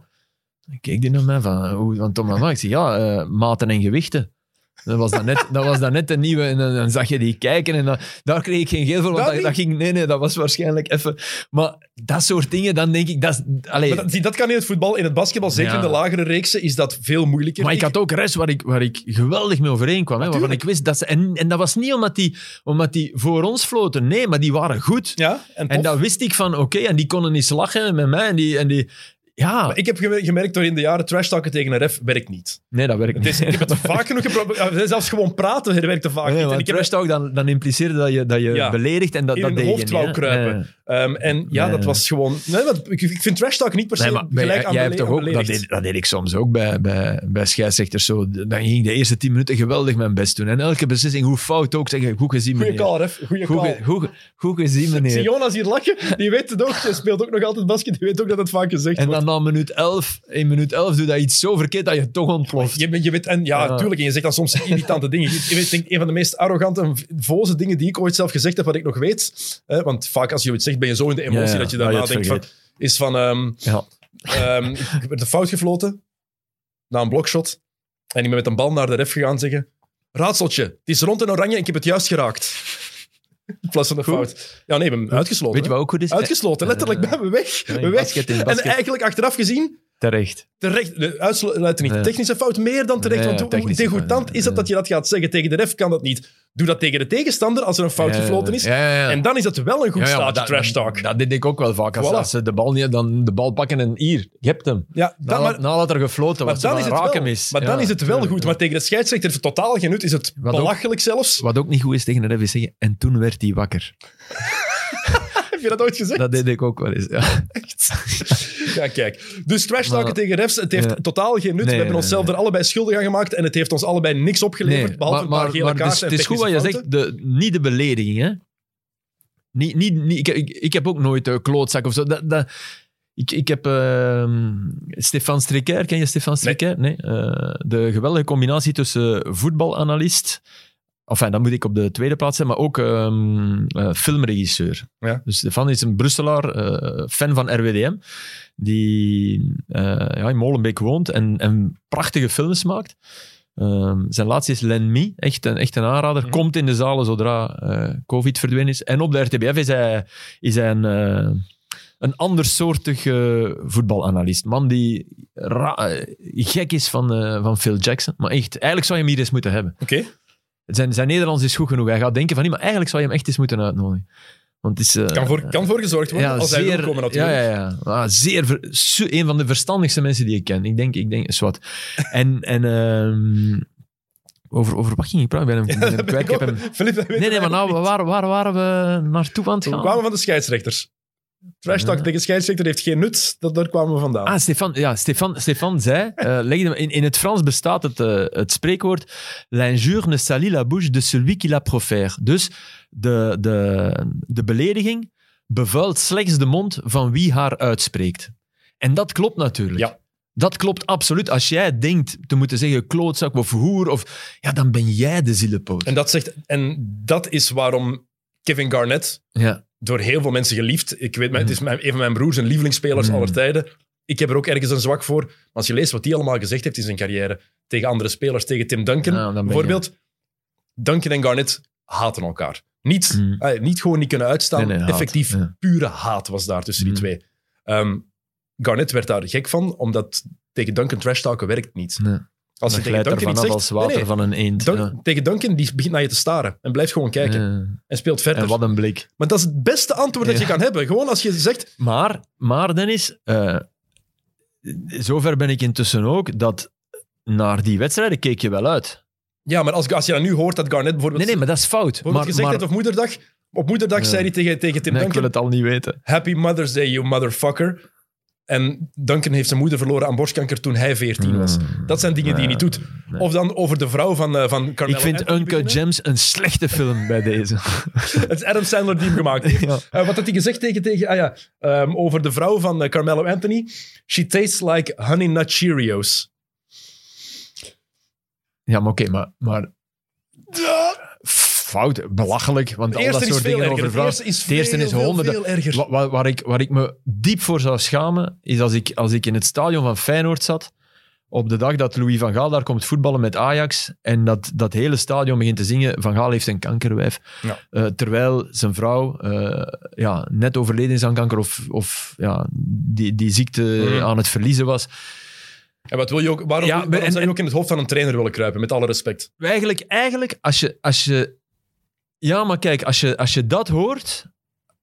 S2: Ik keek die naar mij van, hoe, van Tom Lanois. Ik zei, ja, uh, maten en gewichten. Dat was dan net, dat was dan net de nieuwe. En dan, dan zag je die kijken en dan, daar kreeg ik geen geel voor. Want
S1: Dat
S2: dat, dat ging, nee, nee, dat was waarschijnlijk even. Maar dat soort dingen, dan denk ik. Dat, allee,
S1: Maar dat, zie, dat kan in het voetbal. In het basketbal, zeker
S2: Ja.
S1: in de lagere reeksen, is dat veel moeilijker.
S2: Maar ik had ook rest waar ik, waar ik geweldig mee overeenkwam. Hè, waarvan ik wist dat ze. En, en dat was niet omdat die, omdat die voor ons floten. Nee, maar die waren goed.
S1: Ja, en,
S2: En dat wist ik van, oké, en die konden niet lachen met mij. En die, en die, ja,
S1: Maar ik heb gemer- gemerkt door in de jaren trash talken tegen een ref werkt niet.
S2: nee, dat werkt niet.
S1: is, ik heb het vaak genoeg geprobeerd. Zelfs gewoon praten werkte vaak
S2: Nee,
S1: niet. En ik heb
S2: trash talk, dan, dan impliceerde dat je, dat je
S1: Ja.
S2: beledigt en dat,
S1: in
S2: dat deed je
S1: hoofd
S2: niet,
S1: wou kruipen.
S2: Nee.
S1: Ehm, en ja,
S2: Nee.
S1: dat was gewoon... Nee, want ik, ik vind trash talk niet per se
S2: Nee, maar bij-
S1: gelijk aan
S2: jij hebt toch ook, dat
S1: beledigd.
S2: deed, dat deed ik soms ook bij, bij, bij scheidsrechters zo. Dan ging ik de eerste tien minuten geweldig mijn best doen. En elke beslissing, hoe fout ook, zeggen, goed gezien
S1: Goeie
S2: meneer.
S1: call, ref. Goeie
S2: Goed,
S1: call.
S2: ge- goed, goed gezien
S1: Zie
S2: meneer.
S1: Jonas hier lachen? Die weet het ook. Hij speelt ook nog altijd basket. Die weet ook dat het vaak gezegd
S2: En
S1: wordt.
S2: dan na minuut 11, in minuut 11 doe dat iets zo verkeerd dat je toch ontploft.
S1: Je, bent- je weet, en ja,
S2: Ja.
S1: tuurlijk. En je zegt dan soms irritante dingen. Je, je weet, denk, een van de meest arrogante en voze dingen die ik ooit zelf gezegd heb, wat ik nog weet. Hè, want vaak als je iets zegt, ben je zo in de emotie dat je daarna
S2: het
S1: denkt van... Is van... ehm,
S2: Ja.
S1: ehm, ik werd een fout gefloten. Na een blokshot. En ik ben met een bal naar de ref gegaan zeggen... Raadseltje, het is rond en oranje en ik heb het juist geraakt. In plaats van
S2: Goed.
S1: fout. Ja, nee, ik ben uitgesloten.
S2: Weet je wat ook goed is?
S1: Uitgesloten, letterlijk. Ben we weg. we weg.
S2: basket,
S1: En eigenlijk achteraf gezien...
S2: Terecht.
S1: Terecht, de uitsluiten niet. Technische fout meer dan terecht.
S2: Nee,
S1: want hoe degoutant is
S2: nee.
S1: dat je dat gaat zeggen? Tegen de ref kan dat niet. Doe dat tegen de tegenstander als er een fout gefloten is. En dan is het wel een goed staatje
S2: dat-
S1: trash talk.
S2: Dat deed ik ook wel vaak. Als,
S1: Voilà.
S2: als ze de bal niet, dan de bal pakken en hier, je hebt hem.
S1: ja, dan,
S2: Na,
S1: maar,
S2: nadat er gefloten was,
S1: dan
S2: van
S1: is het
S2: raak
S1: wel,
S2: hem is.
S1: maar dan is het wel goed. Maar tegen de scheidsrechter voor totaal geen nut is het
S2: Wat ook-
S1: belachelijk zelfs.
S2: Wat ook niet goed is tegen de ref is zeggen, en toen werd hij wakker.
S1: Heb je dat ooit gezegd?
S2: Dat deed ik ook wel eens. Ja.
S1: Ja, kijk. Dus trash talken
S2: Maar-
S1: tegen refs, het heeft
S2: Ja.
S1: totaal geen nut.
S2: Nee,
S1: we hebben onszelf
S2: nee.
S1: er allebei schuldig aan gemaakt en het heeft ons allebei niks opgeleverd,
S2: Nee,
S1: behalve een paar gele
S2: maar
S1: kaarten
S2: dus,
S1: en
S2: het is goed wat je zegt, de, niet de belediging. Hè? Niet, niet, niet, ik, ik, ik heb ook nooit een klootzak of zo. Dat, dat, ik, ik heb ehm Stefan Stricker, ken je Stefan Stricker? Nee. Eh, de geweldige combinatie tussen voetbalanalist, enfin, dat moet ik op de tweede plaats zijn, maar ook ehm, eh, filmregisseur.
S1: Ja.
S2: Dus Stefan is een Brusselaar, eh, fan van RWDM, die eh, ja, in Molenbeek woont en, en prachtige films maakt. Ehm, zijn laatste is L'Ennemi, echt een, echt een aanrader.
S1: Mhm.
S2: Komt in de zalen zodra COVID verdwenen is. En op de RTBF is hij, is hij een, een andersoortig voetbalanalist. Man die ra- gek is van, van Phil Jackson. Maar echt, eigenlijk zou je hem hier eens moeten hebben.
S1: Oké.
S2: Zijn, zijn Nederlands is goed genoeg. Hij gaat denken van, maar eigenlijk zou je hem echt eens moeten uitnodigen. Want het is... eh,
S1: Kan voor, kan voor gezorgd worden, als hij wil komen natuurlijk.
S2: ja, ja, ja. Ah, zeer ver- een van de verstandigste mensen die ik ken. Ik denk, ik denk, zwart. En, en ehm, over, over wat ging ik praten? Ik ben hem, ik ben kwijt. Ik heb hem, nee, nee, maar nou,
S1: eigenlijk
S2: waar, waar waren we naartoe aan het
S1: niet. We
S2: gaan?
S1: kwamen van de scheidsrechters. Trash talk tegen scheidsrechter heeft geen nut, dat, daar kwamen we vandaan.
S2: Ah, Stefan, ja, Stefan, Stefan zei, eh, legde, in, in het Frans bestaat het, eh, het spreekwoord l'injure ne salit la bouche de celui qui la profère. Dus de, de, de belediging bevuilt slechts de mond van wie haar uitspreekt. En dat klopt natuurlijk.
S1: Ja.
S2: Dat klopt absoluut. Als jij denkt te moeten zeggen klootzak of hoer, of, ja, dan ben jij de zielepoot.
S1: En, dat zegt, en dat is waarom Kevin Garnett
S2: Ja.
S1: Door heel veel mensen geliefd. Ik weet, het is mijn, een van mijn broers en lievelingsspelers
S2: Mm.
S1: aller tijden. Ik heb er ook ergens een zwak voor. Maar als je leest wat hij allemaal gezegd heeft in zijn carrière tegen andere spelers, tegen Tim Duncan
S2: je-
S1: bijvoorbeeld. Duncan en Garnett haten elkaar. Niet,
S2: Mm.
S1: eh, niet gewoon niet kunnen uitstaan.
S2: Nee, nee, haat,
S1: Effectief
S2: ja.
S1: pure haat was daar tussen die
S2: Mm.
S1: twee. Ehm, Garnett werd daar gek van, omdat tegen Duncan trash talken werkt niet.
S2: Nee.
S1: Als je tegen Duncan iets zegt...
S2: als water
S1: nee, nee,
S2: van een eend.
S1: Dun-
S2: ja.
S1: Tegen Duncan, die begint naar je te staren en blijft gewoon kijken.
S2: Ja.
S1: En speelt verder.
S2: En wat een blik.
S1: Maar dat is het beste antwoord dat je kan hebben. Gewoon als je zegt...
S2: Maar, maar Dennis, eh, zover ben ik intussen ook dat naar die wedstrijden keek je wel uit.
S1: Ja, maar als, als je dan nu hoort dat Garnett bijvoorbeeld,
S2: Nee, nee, maar dat is fout. Maar,
S1: gezegd
S2: maar,
S1: op moederdag... Op moederdag zei hij tegen, tegen Tim
S2: nee, ik wil
S1: Duncan...
S2: het al niet weten.
S1: Happy Mother's Day, you motherfucker. En Duncan heeft zijn moeder verloren aan borstkanker toen hij 14 was.
S2: Mm.
S1: Dat zijn dingen die je niet doet. Of dan over de vrouw van, uh, van Carmelo
S2: Ik vind Uncut
S1: beginnen.
S2: Gems een slechte film bij deze.
S1: Het is Adam Sandler die hem gemaakt heeft.
S2: Ja.
S1: Eh, wat had hij gezegd tegen, tegen ah ja, ehm, over de vrouw van eh, Carmelo Anthony? She tastes like honey nut Cheerios.
S2: Ja, maar oké, maar, maar fout, belachelijk. Want
S1: Het
S2: al dat soort
S1: veel
S2: dingen over
S1: Het
S2: vrouwen...
S1: eerste is
S2: Het eerste
S1: veel,
S2: is
S1: veel,
S2: honderden-
S1: veel erger.
S2: Wa- Waar, waar, ik, waar ik me diep voor zou schamen, is als ik, als ik in het stadion van Feyenoord zat op de dag dat Louis van Gaal daar komt voetballen met Ajax en dat dat hele stadion begint te zingen Van Gaal heeft een kankerwijf.
S1: Ja.
S2: Eh, terwijl zijn vrouw eh, ja, net overleden is aan kanker of, of ja, die, die ziekte
S1: Mhm.
S2: aan het verliezen was.
S1: En wat wil je ook, waarom,
S2: Ja,
S1: waarom
S2: en-
S1: zou je ook in het hoofd van een trainer willen kruipen, met alle respect?
S2: Eigenlijk, eigenlijk als, je, als je... Ja, maar kijk, als je, als je dat hoort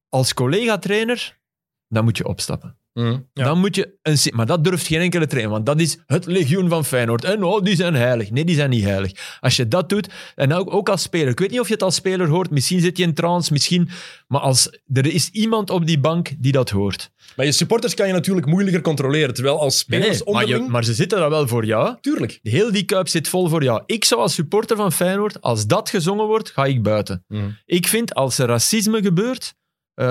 S2: als collega-trainer, dan moet je opstappen.
S1: Ja.
S2: Dan moet je een, maar dat durft geen enkele trainer, want dat is het legioen van Feyenoord. En oh, die zijn heilig. Nee, die zijn niet heilig. Als je dat doet, en ook, ook als speler, ik weet niet of je het als speler hoort, misschien zit je in trance, misschien, maar als, er is iemand op die bank die dat hoort.
S1: Maar je supporters kan je natuurlijk moeilijker controleren, terwijl als
S2: Nee,
S1: spelers
S2: nee, maar, je-
S1: onderling...
S2: maar ze zitten daar wel voor jou.
S1: Tuurlijk.
S2: Heel die kuip zit vol voor jou. Ik zou als supporter van Feyenoord, als dat gezongen wordt, ga ik buiten. Ik vind als er racisme gebeurt. Eh,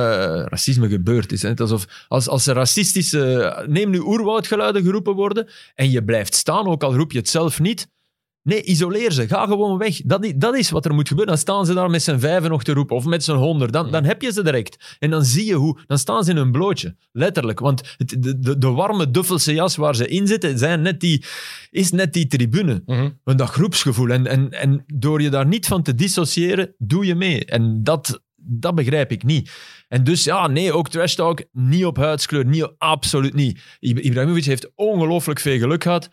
S2: racisme gebeurt is. Hè, het is alsof als, als er racistische. Neem nu oerwoudgeluiden geroepen worden. en je blijft staan, ook al roep je het zelf niet. Nee, isoleer ze. Ga gewoon weg. Dat, i- dat is wat er moet gebeuren. Dan staan ze daar met z'n vijven nog te roepen. Of met z'n honderd. Dan, dan heb je ze direct. En dan zie je hoe... Dan staan ze in hun blootje. Letterlijk. Want het, de, de, de warme Duffelse jas waar ze in zitten, zijn net die, is net die tribune.
S1: Mhm.
S2: Want dat groepsgevoel. En, en, en door je daar niet van te dissociëren, doe je mee. En dat, dat begrijp ik niet. En dus ja, nee, ook trash talk, niet op huidskleur, niet, absoluut niet. Ib- Ibrahimovic heeft ongelooflijk veel geluk gehad.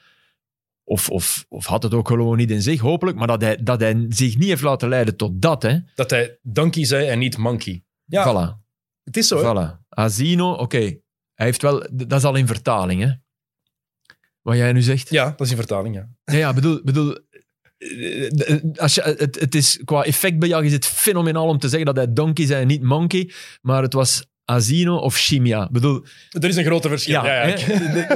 S2: Of, of, of had het ook gewoon niet in zich, hopelijk. Maar dat hij, dat hij zich niet heeft laten leiden tot dat, hè.
S1: Dat hij donkey zei en niet monkey. Ja,
S2: Voilà.
S1: het is zo. hè.
S2: Voilà. Azino, oké. Hij heeft wel... Dat is al in vertaling, hè. Wat jij nu zegt.
S1: Ja, dat is een vertaling, ja.
S2: Ja, ja bedoel, bedoel als je, het, het is, qua effectbejag is het fenomenaal om te zeggen dat hij donkey zei en niet monkey, maar het was Azino of Chimia. bedoel,
S1: Er is een grote verschil. Ja, ja,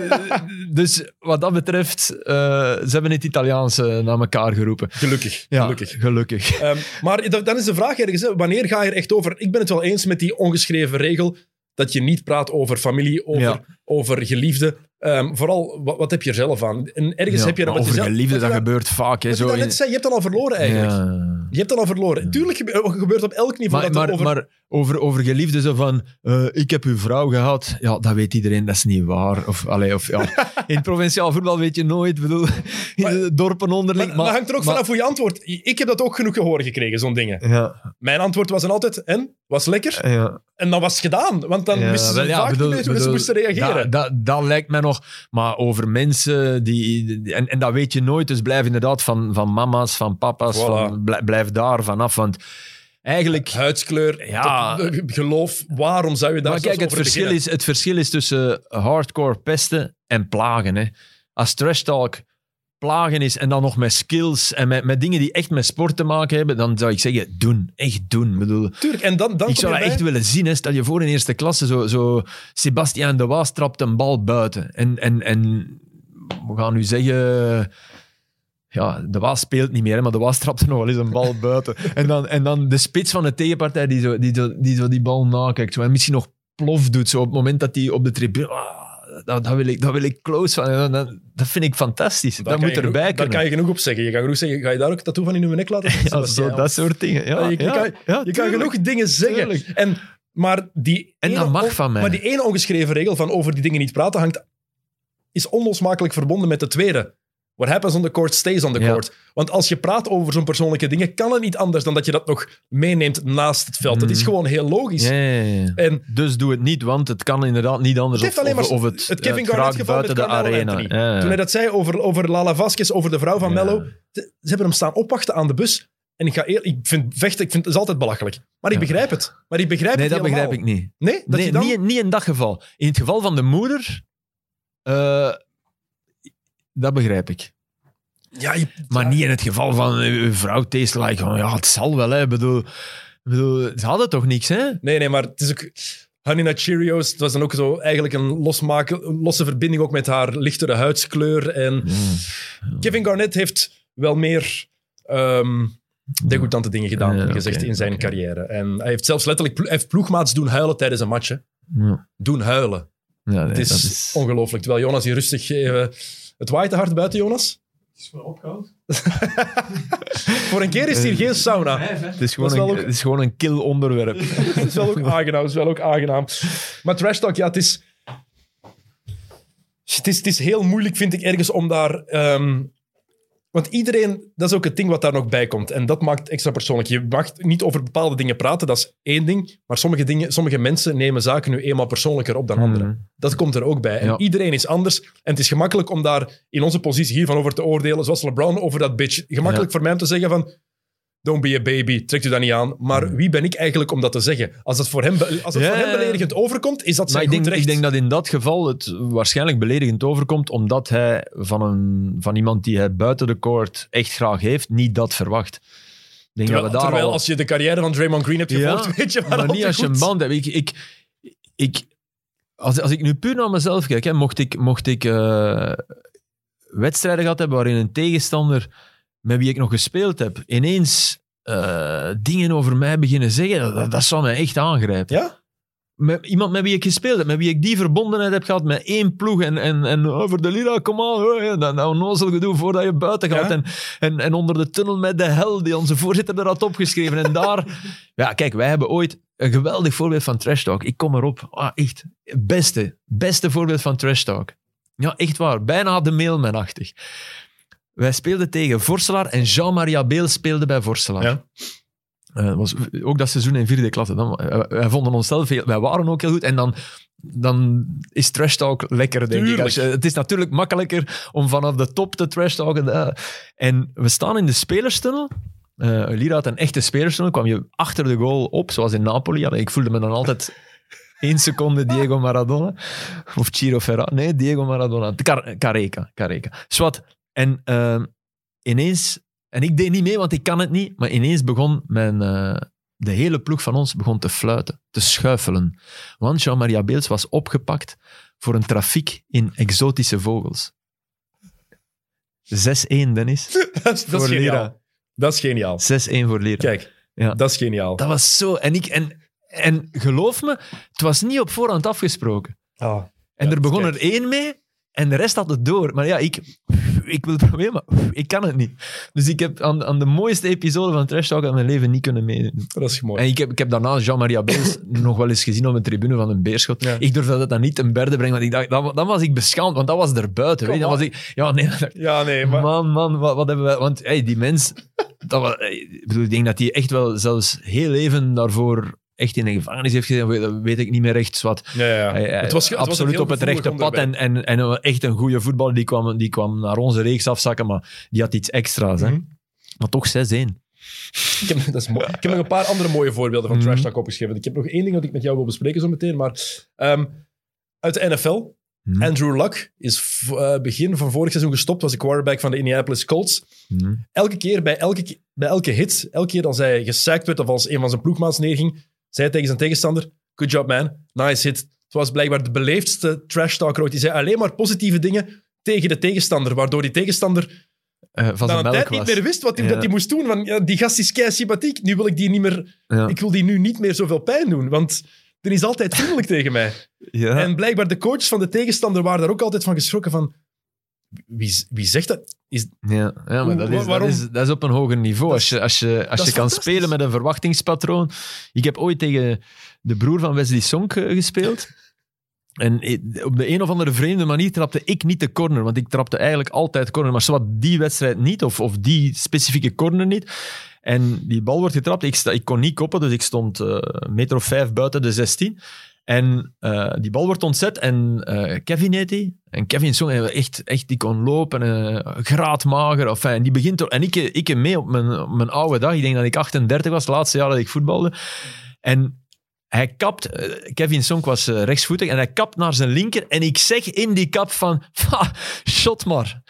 S2: dus wat dat betreft, eh, ze hebben het Italiaans eh, naar elkaar geroepen.
S1: Gelukkig. Gelukkig.
S2: gelukkig.
S1: Ehm, maar da- dan is de vraag ergens, hè, wanneer ga je er echt over? Ik ben het wel eens met die ongeschreven regel dat je niet praat over familie, over,
S2: Ja.
S1: over geliefde. Ehm, vooral, wat, wat heb je er zelf aan? En ergens
S2: Ja,
S1: heb je...
S2: maar
S1: wat je
S2: over
S1: zelf-
S2: geliefde,
S1: je
S2: dat gebeurt vaak. Hè,
S1: je
S2: zo
S1: dan
S2: in-
S1: zei, je hebt dan al verloren eigenlijk.
S2: Ja.
S1: Je hebt dan al verloren. Tuurlijk gebe- gebeurt op elk niveau
S2: Maar,
S1: dat
S2: maar,
S1: er over...
S2: maar over, over geliefde zo van, eh, ik heb uw vrouw gehad. Ja, dat weet iedereen, dat is niet waar. Of, allee, of, ja. In provinciaal voetbal weet je nooit, bedoel, in de dorpen onderling.
S1: maar, dat hangt er ook
S2: maar-
S1: vanaf hoe je antwoordt. Ik heb dat ook genoeg gehoord gekregen, zo'n dingen.
S2: Ja,
S1: Mijn antwoord was dan altijd, en? Was lekker?
S2: ja.
S1: En dan was gedaan. Want dan
S2: Ja,
S1: wisten ze
S2: wel, ja,
S1: vaak
S2: bedoel-
S1: niet meer hoe ze moesten reageren.
S2: Dat, dat, dat lijkt mij nog. Maar over mensen die. die- en, en dat weet je nooit. Dus blijf inderdaad van, van mama's, van papa's.
S1: Voilà.
S2: Van, blijf, blijf daar vanaf. Want eigenlijk.
S1: Huidskleur,
S2: Ja.
S1: tot, geloof. Waarom zou je daar
S2: Maar kijk, het verschil,
S1: beginnen?
S2: is, het verschil is tussen hardcore pesten en plagen. Hè. Als trash talk plagen is en dan nog met skills en met, met dingen die echt met sport te maken hebben, dan zou ik zeggen, doen. Echt doen. Ik bedoel,
S1: Tuurlijk, en dan, dan
S2: ik zou dat echt willen zien. Hè. Stel je voor in eerste klasse, zo, zo Sebastiaan de Waas trapt een bal buiten. En, en, en we gaan nu zeggen... Ja, de Waas speelt niet meer, hè, maar de Waas trapt er nog wel eens een bal buiten. En dan, en dan de spits van de tegenpartij die zo die, zo, die, zo die bal nakijkt. Zo, en misschien nog plof doet, zo op het moment dat hij op de tribune... Ah, dat, dat, wil ik, dat wil ik close van. Dat, dat vind ik fantastisch.
S1: Daar
S2: dat moet
S1: je genoeg-
S2: erbij
S1: Daar
S2: kunnen.
S1: kan je genoeg op zeggen. Je kan genoeg zeggen, ga je daar ook een tattoo van in je nek laten?
S2: ja, zo, dat soort dingen. Ja,
S1: Ja, je,
S2: ja,
S1: kan,
S2: ja,
S1: je kan genoeg dingen zeggen.
S2: Tuurlijk.
S1: En, maar die
S2: En dat mag van mij.
S1: Maar die ene ongeschreven regel van over die dingen niet praten hangt, is onlosmakelijk verbonden met de tweede. What happens on the court stays on the
S2: Ja.
S1: court. Want als je praat over zo'n persoonlijke dingen, kan het niet anders dan dat je dat nog meeneemt naast het veld. Dat is
S2: Mhm.
S1: gewoon heel logisch.
S2: Ja, ja, ja.
S1: En
S2: Dus doe het niet, want het kan inderdaad niet anders.
S1: Het heeft
S2: of,
S1: maar
S2: of het,
S1: het Kevin
S2: het
S1: Garnett geval met
S2: buiten de
S1: Carmelo
S2: arena.
S1: Toen hij dat zei over, over Lala Vasquez, over de vrouw van. Mello, ze hebben hem staan opwachten aan de bus. En ik ga eerlijk, ik vind vechten, ik vind het is altijd belachelijk. Maar ik begrijp het. Maar ik begrijp
S2: Nee,
S1: het
S2: dat begrijp ik
S1: helemaal.
S2: niet.
S1: Nee, dat
S2: Nee,
S1: je dan...
S2: niet, niet in dat geval. In het geval van de moeder, eh, dat begrijp ik.
S1: Ja, je-
S2: Maar
S1: ja.
S2: niet in het geval van eh, uw vrouw tastes like. oh, ja, het zal wel, hè. Ik bedoel, bedoel, ze hadden toch niks, hè?
S1: Nee, nee, maar het is ook... Honey Nut Cheerios, het was dan ook zo eigenlijk een, losmaken, een losse verbinding ook met haar lichtere huidskleur. En Kevin Garnett heeft wel meer ehm degoutante dingen gedaan,
S2: Ja,
S1: gezegd, in zijn carrière. En hij heeft zelfs letterlijk hij heeft ploegmaats doen huilen tijdens een match. hè.
S2: Ja,
S1: Doen huilen.
S2: ja nee,
S1: Het is,
S2: is...
S1: ongelooflijk. Terwijl Jonas hier rustig even... Het waait te hard buiten, Jonas.
S3: Het is wel opgehouden.
S1: Voor een keer is hier geen sauna.
S2: Het is, gewoon een,
S1: ook-
S2: het is gewoon een kil onderwerp.
S1: Het is wel ook aangenaam. Het is wel ook aangenaam. Maar trash talk, ja, het is... Het is, het is heel moeilijk, vind ik, ergens om daar... ehm, want iedereen, dat is ook het ding wat daar nog bij komt. En dat maakt extra persoonlijk. Je mag niet over bepaalde dingen praten, dat is één ding. Maar sommige, dingen, sommige mensen nemen zaken nu eenmaal persoonlijker op dan anderen.
S2: Mhm.
S1: Dat komt er ook bij. En
S2: Ja.
S1: iedereen is anders. En het is gemakkelijk om daar in onze positie hiervan over te oordelen, zoals LeBron over dat bitch. Gemakkelijk voor mij om te zeggen van... Don't be a baby, trekt u dat niet aan. Maar wie ben ik eigenlijk om dat te zeggen? Als het voor hem, als het
S2: Ja,
S1: voor hem beledigend overkomt, is dat
S2: Maar
S1: zijn
S2: ik denk,
S1: goed recht.
S2: ik denk dat in dat geval het waarschijnlijk beledigend overkomt, omdat hij van, een, van iemand die hij buiten de court echt graag heeft, niet dat verwacht. Denk
S1: terwijl
S2: dat
S1: terwijl
S2: al...
S1: als je de carrière van Draymond Green hebt
S2: Ja,
S1: gevolgd, weet je
S2: maar
S1: dat
S2: niet als je een band hebt. Ik, ik, ik, als, als ik nu puur naar mezelf kijk, hè, mocht ik, mocht ik eh, wedstrijden gehad hebben waarin een tegenstander met wie ik nog gespeeld heb, ineens eh, dingen over mij beginnen zeggen, dat, dat zou mij echt aangrijpen.
S1: Ja?
S2: Met iemand met wie ik gespeeld heb, met wie ik die verbondenheid heb gehad met één ploeg en, en, en over de lira, kom aan, oh, dat, dat onnozel gedoe voordat je buiten gaat.
S1: Ja.
S2: En, en, en onder de tunnel met de hel die onze voorzitter er had opgeschreven. En daar, ja, kijk, wij hebben ooit een geweldig voorbeeld van trash talk. Ik kom erop. Ah, echt. Beste, beste voorbeeld van trash talk. Ja, echt waar. Bijna de mailman-achtig. Wij speelden tegen Vorselaar en Jean-Maria Beel speelde bij Vorselaar.
S1: Ja.
S2: Eh, was ook dat seizoen in vierde klasse. Dan, eh, wij vonden onszelf heel, wij waren ook heel goed. En dan, dan is trash talk lekker, denk ik. Als je- het is natuurlijk makkelijker om vanaf de top te trash talken. eh. En we staan in de spelerstunnel. Lira had een echte spelerstunnel. kwam je achter de goal op, zoals in Napoli. Ik voelde me dan altijd één seconde Diego Maradona. Of Ciro Ferra. Nee, Diego Maradona. Car Careca. Careca. Swat. En eh, ineens... En ik deed niet mee, want ik kan het niet. Maar ineens begon mijn... eh, de hele ploeg van ons begon te fluiten, te schuifelen. Want Jean-Maria Beels was opgepakt voor een trafiek in exotische vogels. 6-1, Dennis.
S1: Dat is, dat
S2: voor
S1: is geniaal.
S2: Lira.
S1: Dat is geniaal.
S2: 6-1 voor Lira.
S1: Kijk,
S2: Ja.
S1: dat is geniaal.
S2: Dat was zo... En, ik, en, en geloof me, het was niet op voorhand afgesproken.
S1: Ah.
S2: En
S1: Ja,
S2: er begon
S1: kijk.
S2: er één mee en de rest had het door. Maar ja, ik, ik wil het proberen, maar ik kan het niet. Dus ik heb aan, aan de mooiste episode van Trash Talk uit mijn leven niet kunnen meedoen.
S1: Dat is mooi.
S2: En ik heb, ik heb daarna Jean-Maria Beels nog wel eens gezien op een tribune van een beerschot.
S1: Ja.
S2: Ik durfde dat dan niet ten berde brengen, want ik dacht, dan, dan was ik beschaamd, want dat was er buiten. Weet? Dan was
S1: aan.
S2: ik, ja, nee,
S1: Ja, nee, maar...
S2: man, man, wat, wat hebben wij... Want hey, die mens, dat was, ik, bedoel, ik denk dat hij echt wel zelfs heel even daarvoor echt in de gevangenis heeft gezeten. Weet, dat weet ik niet meer echt wat.
S1: Ja.
S2: Hij-
S1: het was, het een
S2: absoluut op het rechte pad. En, en, en echt een goede voetballer. Die kwam, die kwam naar onze reeks afzakken, maar die had iets extra's. Hè.
S1: Mhm.
S2: Maar toch 6-1.
S1: Ik heb, dat is mooi. Ik heb nog een paar andere mooie voorbeelden van
S2: Mhm.
S1: trash talk opgeschreven. Ik heb nog één ding dat ik met jou wil bespreken zo meteen. Maar ehm, uit de NFL.
S2: Mhm.
S1: Andrew Luck is eh, begin van vorig seizoen gestopt. Was de quarterback van de Indianapolis Colts.
S2: Mhm.
S1: Elke keer, bij elke, bij elke hit, elke keer als hij gesackt werd of als een van zijn ploegmaats neerging, zei tegen zijn tegenstander, good job man, nice hit. Het was blijkbaar de beleefdste trash talker ooit. Die zei alleen maar positieve dingen tegen de tegenstander, waardoor die tegenstander
S2: Eh, van
S1: een tijd
S2: was.
S1: niet meer wist wat hij,
S2: Ja.
S1: moest doen. Van, ja, die gast is kei sympathiek, nu wil ik die niet meer...
S2: Ja.
S1: Ik wil die nu niet meer zoveel pijn doen, want er is altijd vriendelijk tegen mij.
S2: Ja.
S1: En blijkbaar de coaches van de tegenstander waren daar ook altijd van geschrokken van... Wie, wie zegt dat? Is,
S2: Ja, ja maar dat is, dat, is, dat is op een hoger niveau. Als je, als je, als je kan spelen met een verwachtingspatroon. Ik heb ooit tegen de broer van Wesley Sonk eh, gespeeld. En i- op de een of andere vreemde manier trapte ik niet de corner. Want ik trapte eigenlijk altijd corner. Maar zowat die wedstrijd niet, of, of die specifieke corner niet. En die bal wordt getrapt. Ik, sta, ik kon niet koppen, dus ik stond eh, een meter of vijf buiten de 16. En eh, die bal wordt ontzet en eh, Kevin heet die. En Kevin Song, hij echt, echt, die kon lopen, eh graadmager. Enfin, en die begint en ik, ik mee op mijn, op mijn oude dag. Ik denk dat ik 38 was, het laatste jaar dat ik voetbalde. En hij kapt, Kevin Song was rechtsvoetig, en hij kapt naar zijn linker. En ik zeg in die kap van, "Ha, shot maar.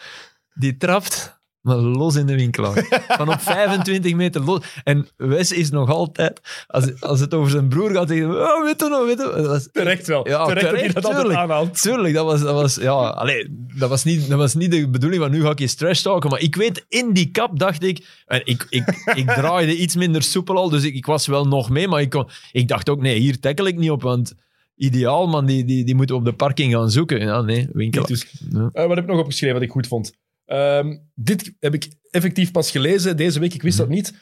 S2: Die trapt, maar los in de winkel. Van op 25 meter los. En Wes is nog altijd, als, als het over zijn broer gaat, zeggen oh, weet je nog, weet je nog." Dat was-
S1: terecht wel.
S2: Ja,
S1: terecht,
S2: terecht,
S1: dat altijd
S2: tuurlijk.
S1: aanhaalt.
S2: Tuurlijk, dat was, dat was, ja, allee, dat was, niet, dat was niet de bedoeling van nu ga ik eens trash talken, maar ik weet, in die kap dacht ik, en ik, ik, ik draaide iets minder soepel al, dus ik, ik was wel nog mee, maar ik, kon, ik dacht ook, nee, hier tackle ik niet op, want ideaal, man, die, die, die moeten op de parking gaan zoeken. Ja, nee, winkel.
S1: Dus.
S2: Ja.
S1: Eh, wat heb ik nog opgeschreven wat ik goed vond? Ehm, dit heb ik effectief pas gelezen deze week. Ik wist dat niet.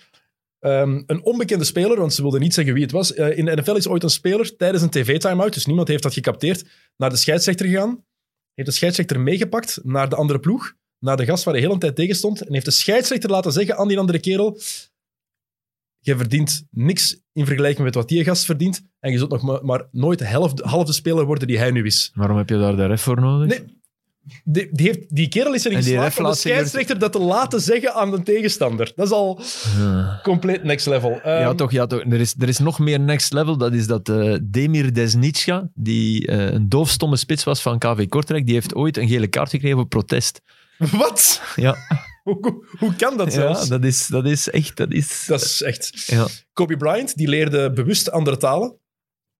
S1: Ehm, een onbekende speler, want ze wilden niet zeggen wie het was. Eh, in de NFL is ooit een speler tijdens een tv-timeout, dus niemand heeft dat gecapteerd, naar de scheidsrechter gegaan. heeft de scheidsrechter meegepakt naar de andere ploeg, naar de gast waar hij de hele tijd tegen stond, en heeft de scheidsrechter laten zeggen aan die andere kerel je verdient niks in vergelijking met wat die gast verdient, en je zult nog maar, maar nooit de helft, halve speler worden die hij nu is.
S2: Waarom heb je daar de ref voor nodig?
S1: Nee, die, die, heeft, die kerel is erin
S2: En die
S1: geslaagd om de
S2: er-
S1: scheidsrechter dat te laten zeggen aan de tegenstander. Dat is al
S2: Ja.
S1: compleet next level.
S2: Ja,
S1: Ehm,
S2: toch, ja, toch. Er, is, er is nog meer next level. Dat is dat eh, Demir Desnitscha, die eh, een doofstomme spits was van KV Kortrijk, die heeft ooit een gele kaart gekregen op protest.
S1: Wat?
S2: Ja,
S1: Hoe, hoe, kan dat
S2: ja
S1: zelfs?
S2: dat, is, dat is echt... Dat is,
S1: Dat is echt...
S2: ja.
S1: Kobe Bryant, die leerde bewust andere talen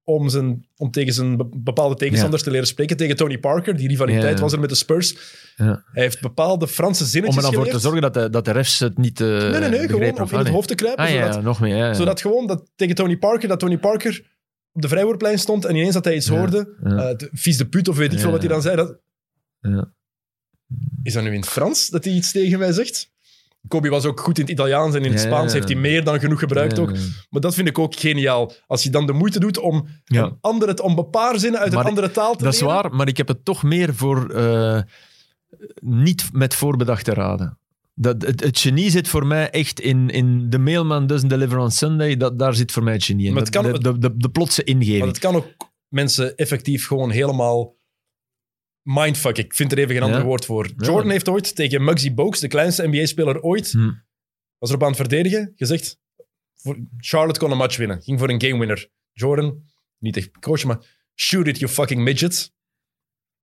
S1: om, zijn, om tegen zijn be- bepaalde tegenstanders te leren spreken. Tegen Tony Parker, die rivaliteit
S2: Ja.
S1: was er met de Spurs.
S2: Ja.
S1: Hij heeft bepaalde Franse
S2: Om
S1: zinnetjes
S2: er dan voor
S1: geleerd.
S2: te zorgen dat de, dat de refs het niet eh
S1: nee, nee, nee, gewoon om in het hoofd te kruipen.
S2: Ah,
S1: zodat,
S2: nog meer.
S1: Zodat gewoon dat tegen Tony Parker, dat Tony Parker op de vrijwoordplein stond en ineens dat hij iets hoorde. eh, vies de put of weet ik veel wat hij dan zei. Dat...
S2: Ja.
S1: Is dat nu in het Frans dat hij iets tegen mij zegt? Kobe was ook goed in het Italiaans en in het Spaans heeft hij meer dan genoeg gebruikt ook. Maar dat vind ik ook geniaal. Als je dan de moeite doet om, een andere, om een paar zinnen uit
S2: Maar
S1: een andere taal te
S2: Dat is
S1: leren.
S2: waar, maar ik heb het toch meer voor eh, niet met voorbedachte raden. Dat, het, het genie zit voor mij echt in, in The Mailman Doesn't Deliver on Sunday. Dat, daar zit voor mij het genie in.
S1: Maar het
S2: Dat-
S1: kan-
S2: de, de, de, de plotse
S1: Maar
S2: ingeving.
S1: het kan ook mensen effectief gewoon helemaal mindfuck. Ik vind er even geen ander woord voor. Jordan heeft ooit tegen Muggsy Bogues, de kleinste NBA-speler ooit,
S2: Hm.
S1: was erop aan het verdedigen, gezegd Charlotte kon een match winnen. Ging voor een game winner. Jordan, niet echt coach, maar shoot it, you fucking midget.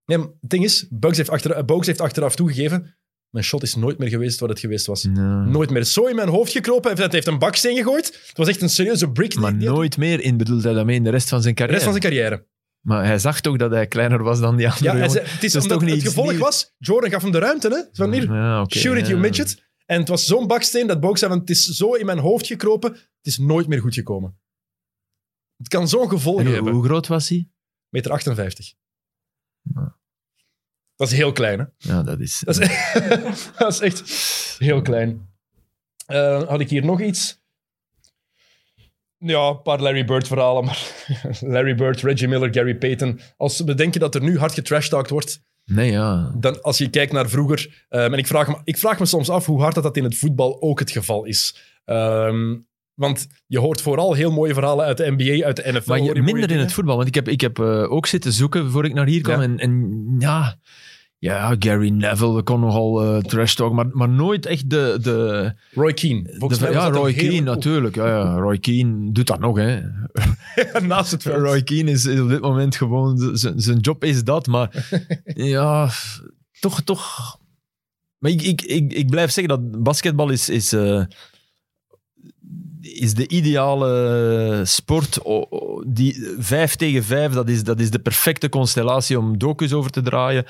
S1: Nee, het ding is, Bugs heeft, achter, eh, Bogues heeft achteraf toegegeven, mijn shot is nooit meer geweest wat het geweest was. Nooit meer. Zo in mijn hoofd gekropen. Hij heeft- een baksteen gegooid. Het was echt een serieuze brick.
S2: Maar nooit meer in bedoelt hij daarmee in de rest van zijn
S1: de
S2: carrière.
S1: rest van zijn carrière.
S2: Maar hij zag toch dat hij kleiner was dan die andere
S1: Ja, zei- het is
S2: toch niet
S1: het gevolg was, Jordan gaf hem de ruimte. Hè? Van hier,
S2: Ja,
S1: shoot it, you midget. En het was zo'n baksteen dat Boog zei van, het is zo in mijn hoofd gekropen, het is nooit meer goed gekomen. Het kan zo'n gevolg
S2: En
S1: hebben.
S2: hoe groot was hij?
S1: Meter 58. Dat is heel klein, hè?
S2: Ja, dat is...
S1: Dat is, dat is echt heel klein. Eh, had ik hier nog iets? Ja, een paar Larry Bird verhalen, maar Larry Bird, Reggie Miller, Gary Payton. Als we denken dat er nu hard getrashtalkt wordt,
S2: Nee, ja.
S1: dan als je kijkt naar vroeger, ehm, en ik vraag, me, ik vraag me soms af hoe hard dat, dat in het voetbal ook het geval is. Ehm, want je hoort vooral heel mooie verhalen uit de NBA, uit de NFL.
S2: Maar je- minder in het voetbal. Want ik heb, ik heb eh, ook zitten zoeken voor ik naar hier kwam.
S1: Ja.
S2: En, en ja, ja, Gary Neville kon nogal eh trash talk, maar, maar nooit echt de... de,
S1: Roy Keane. Volgens
S2: de
S1: mij was
S2: ja, Roy Keane natuurlijk. Ja, ja, Roy Keane doet dat nog, hè.
S1: Naast het veld.
S2: Roy Keane is op dit moment gewoon... Zijn job is dat, maar ja, toch... toch maar ik, ik, ik, ik blijf zeggen dat basketbal is... is eh, is de ideale sport. Die vijf tegen vijf, dat is, dat is de perfecte constellatie om docus over te draaien.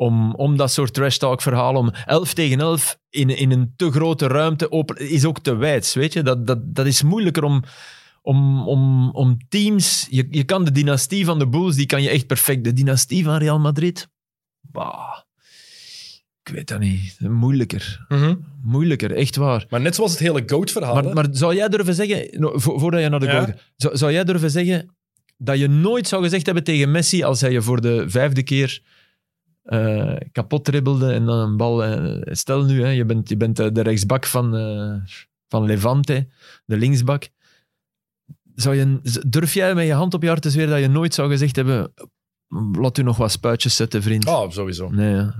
S2: Om, om dat soort trash talk verhalen. Om 11 tegen 11 in, in een te grote ruimte open, is ook te wijd. Weet je? Dat, dat, dat is moeilijker om, om, om, om teams. Je, je kan de dynastie van de Bulls, die kan je echt perfect. De dynastie van Real Madrid. Bah, ik weet dat niet. Moeilijker.
S1: Mhm.
S2: Moeilijker, echt waar.
S1: Maar net zoals het hele GOAT-verhaal.
S2: Maar, maar zou jij durven zeggen, no, vo- voordat je naar de
S1: Ja.
S2: gaat, zou, zou jij durven zeggen dat je nooit zou gezegd hebben tegen Messi als hij je voor de vijfde keer eh, kapot dribbelde en dan een bal... eh, stel nu, hè, je bent, je bent de, de rechtsbak van, eh, van Levante, de linksbak. Zou je, durf jij met je hand op je hart te zweren dat je nooit zou gezegd hebben laat u nog wat spuitjes zetten, vriend?
S1: Oh, sowieso.
S2: Nee, ja.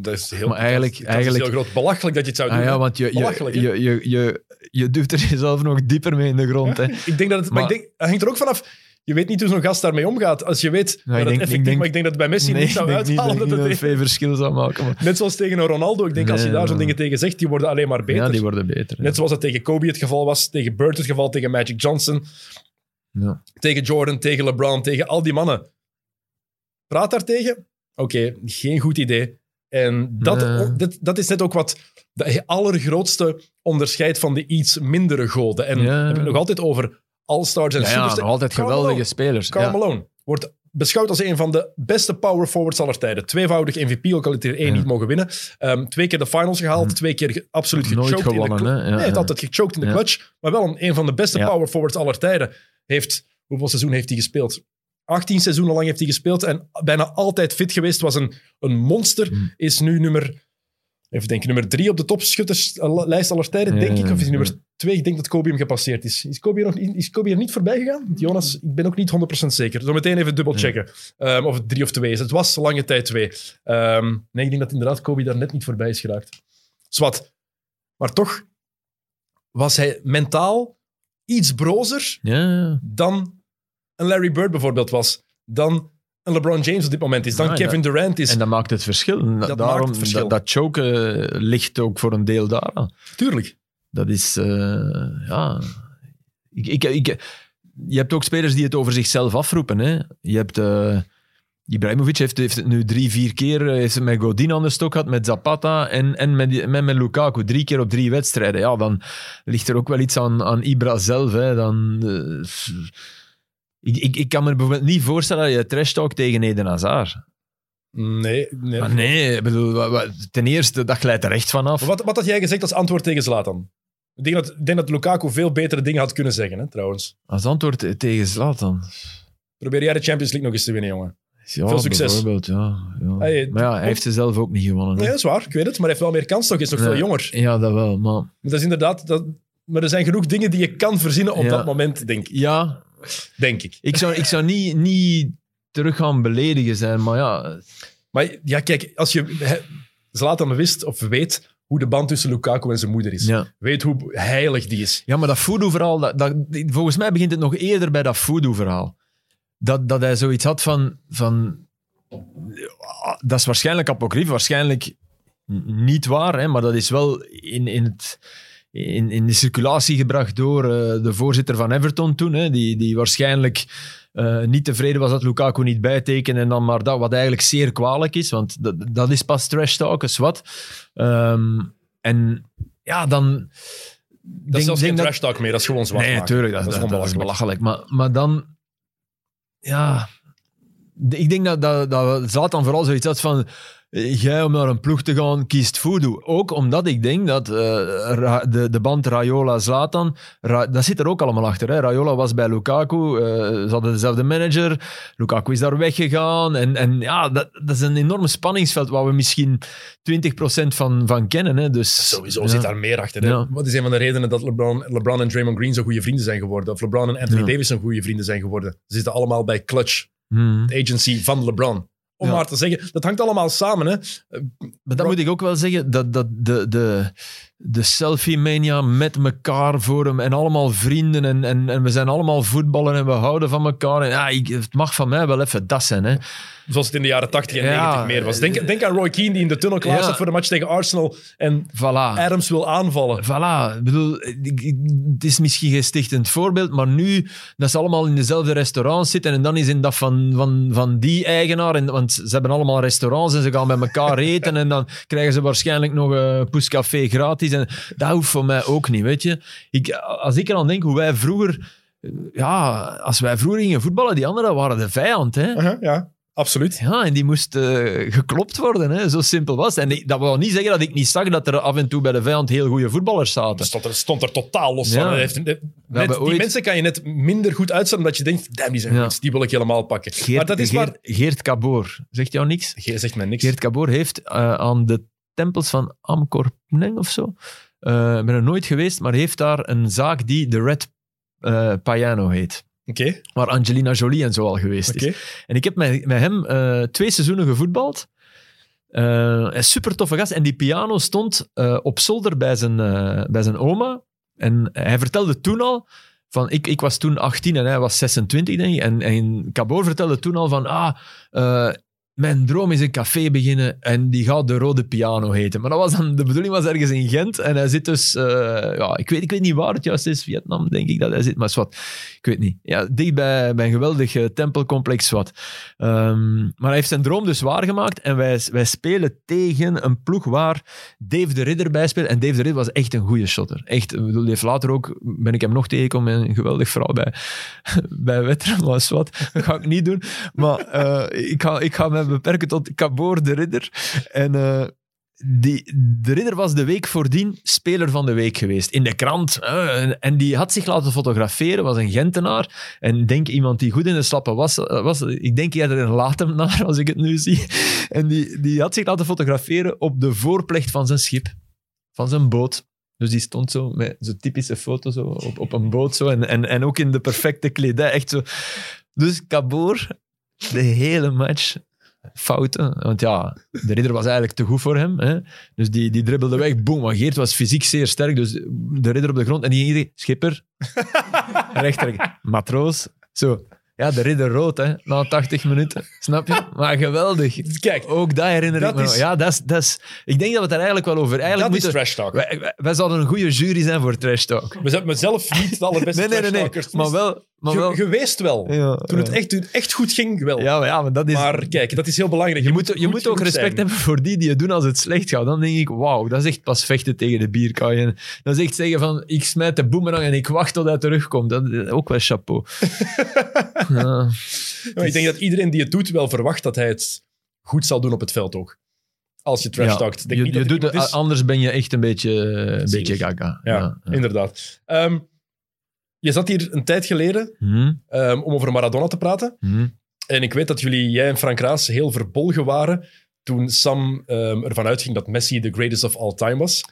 S1: Dat is heel,
S2: Maar eigenlijk-
S1: dat is, dat
S2: eigenlijk-
S1: is heel groot. Belachelijk dat je het zou doen.
S2: Ah, ja, want je, je, je, je, je, je duwt er jezelf nog dieper mee in de grond. Hè.
S1: Ik denk dat het... Maar,
S2: Maar-
S1: ik denk, het hangt er ook vanaf... Je weet niet hoe zo'n gast daarmee omgaat. Als je weet
S2: Ja, ik
S1: dat het
S2: denk- ik
S1: effectief...
S2: denk-
S1: maar ik denk dat het bij Messi
S2: nee,
S1: niet zou
S2: ik denk niet
S1: uithalen.
S2: dat
S1: dat
S2: ik
S1: het
S2: veel verschil zou maken. Maar...
S1: Net zoals tegen een Ronaldo. Ik denk als je daar zo'n dingen tegen zegt, die worden alleen maar beter.
S2: Ja, die worden beter. ja.
S1: Net zoals dat tegen Kobe het geval was, tegen Bird het geval, tegen Magic Johnson,
S2: Ja.
S1: tegen Jordan, tegen LeBron, tegen al die mannen. Praat daartegen? Oké, geen goed idee. En dat,
S2: Nee.
S1: dat, dat is net ook wat de allergrootste onderscheid van de iets mindere goden. En we hebben het nog altijd over all-stars en
S2: Ja, ja, nog altijd geweldige
S1: Malone.
S2: spelers.
S1: Karl
S2: Ja.
S1: Malone wordt beschouwd als een van de beste power forwards aller tijden. Tweevoudig MVP, ook al hij er één
S2: Ja.
S1: niet mogen winnen. Ehm, twee keer de finals gehaald, twee keer ge- absoluut gechoked in de nee, hij heeft altijd gechoked in de clutch, maar wel een, een van de beste power forwards aller tijden. Heeft, hoeveel seizoen heeft hij gespeeld? 18 seizoenen lang heeft hij gespeeld en bijna altijd fit geweest. Was een, een monster.
S2: Hmm.
S1: Is nu nummer, even denken, nummer drie op de topschutterslijst aller tijden,
S2: Ja,
S1: denk ik. Of is nummer twee? Ik denk dat Kobe hem gepasseerd is. Is Kobe nog, niet- is Kobe er niet voorbij gegaan? Jonas, ik ben ook niet 100% zeker. Zometeen even dubbel checken Ehm, of het drie of twee is. Het was lange tijd twee. Ehm, nee, ik denk dat inderdaad Kobe daar net niet voorbij is geraakt. Zwat. Maar toch was hij mentaal iets brozer
S2: Ja,
S1: dan een Larry Bird bijvoorbeeld was. Dan een LeBron James op dit moment is. Dan
S2: Ja,
S1: Kevin Durant is.
S2: en dat maakt het verschil.
S1: maakt
S2: Daarom,
S1: het verschil.
S2: Dat, dat choken eh, ligt ook voor een deel daaraan.
S1: Tuurlijk.
S2: Dat is, eh, ja... Ik, ik, ik, je hebt ook spelers die het over zichzelf afroepen. Hè. Je hebt... eh Ibrahimovic heeft, heeft het nu drie, vier keer heeft het met Godin aan de stok gehad, met Zapata en, en met, met, met Lukaku. Drie keer op drie wedstrijden. Ja, dan ligt er ook wel iets aan, aan Ibra zelf. Hè. Dan, ik, ik, ik kan me bijvoorbeeld niet voorstellen dat je trash talk tegen Eden Hazard.
S1: Nee. nee.
S2: Maar nee, ik bedoel, ten eerste, dat glijdt er echt vanaf.
S1: Wat, wat had jij gezegd als antwoord tegen Zlatan? Ik denk dat, ik denk dat Lukaku veel betere dingen had kunnen zeggen, hè, trouwens.
S2: Als antwoord tegen Zlatan.
S1: Probeer jij de Champions League nog eens te winnen, jongen.
S2: Ja,
S1: Veel succes.
S2: Bijvoorbeeld, ja. ja.
S1: Hey,
S2: maar ja, hij heeft ze zelf ook niet gewonnen. hè.
S1: Nee, dat is waar. Ik weet het. Maar hij heeft wel meer kans toch. Hij is nog veel jonger.
S2: Ja, dat wel. Maar
S1: Maar dat is inderdaad... Dat, maar er zijn genoeg dingen die je kan verzinnen op dat moment, denk,
S2: ja,
S1: denk ik.
S2: ik zou, ik zou niet, niet terug gaan beledigen zijn, maar ja...
S1: Maar ja, kijk, als je he- Zlatan wist of weet hoe de band tussen Lukaku en zijn moeder is.
S2: Ja,
S1: Weet hoe heilig die is.
S2: ja maar dat voodoo-verhaal, dat, dat, volgens mij begint het nog eerder bij dat voodoo-verhaal. Dat, dat hij zoiets had van... van dat is waarschijnlijk apocryf, waarschijnlijk niet waar, hè, maar dat is wel in, in, het, in, in de circulatie gebracht door eh, de voorzitter van Everton toen, hè, die, die waarschijnlijk eh, niet tevreden was dat Lukaku niet bijtekende en dan maar dat, wat eigenlijk zeer kwalijk is, want dat, dat is pas trash talk, is wat. Ehm, en ja, dan...
S1: Dat is zelfs geen trash talk meer, dat is gewoon zwart
S2: Nee, natuurlijk, dat,
S1: dat is
S2: dat,
S1: gewoon
S2: dat
S1: belachelijk.
S2: Maar, maar dan, ja, ik denk dat, dat, dat Zlatan vooral zoiets had van, jij om naar een ploeg te gaan, kiest voodoo. Ook omdat ik denk dat eh, de, de band Raiola-Zlatan, Ra- dat zit er ook allemaal achter. Hè. Raiola was bij Lukaku, eh, ze hadden dezelfde manager, Lukaku is daar weggegaan. En, en ja, dat, dat is een enorm spanningsveld waar we misschien 20% van, van kennen. Hè. Dus,
S1: Sowieso
S2: ja.
S1: zit daar meer achter. Hè?
S2: Ja.
S1: Wat is een van de redenen dat LeBron, LeBron en Draymond Green zo goede vrienden zijn geworden? Of LeBron en Anthony
S2: Ja.
S1: Davis zo goede vrienden zijn geworden? Ze zitten allemaal bij Clutch,
S2: Hmm.
S1: agency van LeBron. Om
S2: Ja.
S1: maar te zeggen, dat hangt allemaal samen. Hè?
S2: Maar dat moet ik ook wel zeggen, dat, dat de, de, de selfie-mania met elkaar voor hem en allemaal vrienden en, en, en we zijn allemaal voetballen en we houden van elkaar. En, ja, ik, het mag van mij wel even dat zijn. Hè.
S1: Zoals het in de jaren 80 en
S2: Ja.
S1: 90 meer was. Denk, denk aan Roy Keane die in de tunnel klaar
S2: Ja.
S1: staat voor de match tegen Arsenal en
S2: Voilà.
S1: Adams wil aanvallen.
S2: Voilà, ik bedoel, het is misschien geen stichtend voorbeeld, maar nu dat ze allemaal in dezelfde restaurants zitten en dan is in dat van, van, van die eigenaar, en, want ze hebben allemaal restaurants en ze gaan met elkaar eten en dan krijgen ze waarschijnlijk nog een poescafé gratis en dat hoeft voor mij ook niet, weet je. Ik, als ik eraan denk hoe wij vroeger, ja, als wij vroeger gingen voetballen, die anderen waren de vijand, hè.
S1: Ja, absoluut.
S2: Ja, en die moest eh, geklopt worden. Hè? Zo simpel was het. En ik- dat wil niet zeggen dat ik niet zag dat er af en toe bij de vijand heel goede voetballers zaten.
S1: Stond er, stond er totaal los
S2: Ja.
S1: van. Hij heeft- net-
S2: hebben
S1: die
S2: ooit-
S1: mensen kan je net minder goed uitstaan omdat je denkt, damn, die zijn
S2: Ja.
S1: goed, die wil ik helemaal pakken.
S2: Geert,
S1: maar dat is waar...
S2: Geert, Geert Caboor. Zegt jou niks?
S1: Ge- zegt mij niks.
S2: Geert Caboor heeft eh, aan de tempels van Amcor Pneng of zo. eh, Ik ben er nooit geweest, maar heeft daar een zaak die de Red eh Payano heet.
S1: Oké,
S2: Waar Angelina Jolie en zo al geweest is. En ik heb met, met hem eh, twee seizoenen gevoetbald. Een super toffe gast. En die piano stond op zolder bij zijn, bij zijn oma. En hij vertelde toen al. Van, ik, ik was toen 18 en hij was 26, denk ik. En, en Cabor vertelde toen al van. Ah, eh, mijn droom is een café beginnen en die gaat de Rode Piano heten. Maar dat was dan, de bedoeling was ergens in Gent. En hij zit dus, eh, ja, ik weet, ik weet niet waar het juist is, Vietnam denk ik dat hij zit, maar zwart. Ik weet niet. Ja, dicht bij, bij een geweldig eh, tempelcomplex, zwart. Ehm, maar hij heeft zijn droom dus waargemaakt en wij, wij spelen tegen een ploeg waar Dave de Ridder bij speelt. En Dave de Ridder was echt een goede shotter. Echt, ik bedoel, heeft later ook, ben ik hem nog tegengekomen een geweldig vrouw bij, bij maar zwart. Dat ga ik niet doen. Maar eh, ik, ga, ik ga me beperken tot Cabor de Ridder. En eh, die, de ridder was de week voordien speler van de week geweest. In de krant. en, die had zich laten fotograferen, was een Gentenaar. En denk iemand die goed in de stappen was. was ik denk eerder een Latemnaar, als ik het nu zie. En die, die had zich laten fotograferen op de voorplecht van zijn schip. Van zijn boot. Dus die stond zo met zo'n typische foto zo, op, op een boot. Zo, en, en, en ook in de perfecte kledij. Echt zo. Dus Caboor, de hele match fouten. Want ja, de ridder was eigenlijk te goed voor hem. Hè? Dus die, die dribbelde weg. Boom. Maar Geert was fysiek zeer sterk. Dus de ridder op de grond. En die ging schipper. rechter. Matroos. Zo. Ja, de ridder rood, hè, na 80 minuten. Snap je? Maar geweldig. Kijk, ook dat herinner ik me. Is... Ja, dat is, dat is... Ik denk dat we het daar eigenlijk wel over... Eigenlijk
S1: dat moeten... is trash talk.
S2: Wij, wij, zouden een goede jury zijn voor trash talk.
S1: We zijn mezelf niet de allerbeste nee, nee, nee, nee.
S2: Maar wel, maar wel...
S1: geweest wel. Ja, toen, Het echt, toen het echt goed ging, wel.
S2: Ja, maar, ja, maar dat is...
S1: Maar kijk, dat is heel belangrijk.
S2: Je, moet, je moet ook respect hebben voor die die het doen als het slecht gaat. Dan denk ik, wauw, dat is echt pas vechten tegen de bierkaai. Dat is echt zeggen van, ik smijt de boemerang en ik wacht tot hij terugkomt. Dat is ook wel chapeau.
S1: ja. ik denk dat iedereen die het doet wel verwacht dat hij het goed zal doen op het veld ook. Als je trash talkt.
S2: je, je doet het, Anders ben je echt een beetje, een beetje gaga.
S1: Ja, inderdaad. Um, je zat hier een tijd geleden hmm. um, om over Maradona te praten. Hmm. En ik weet dat jullie, jij en Frank Raas, heel verbolgen waren toen Sam um, ervan uitging dat Messi the greatest of all time was.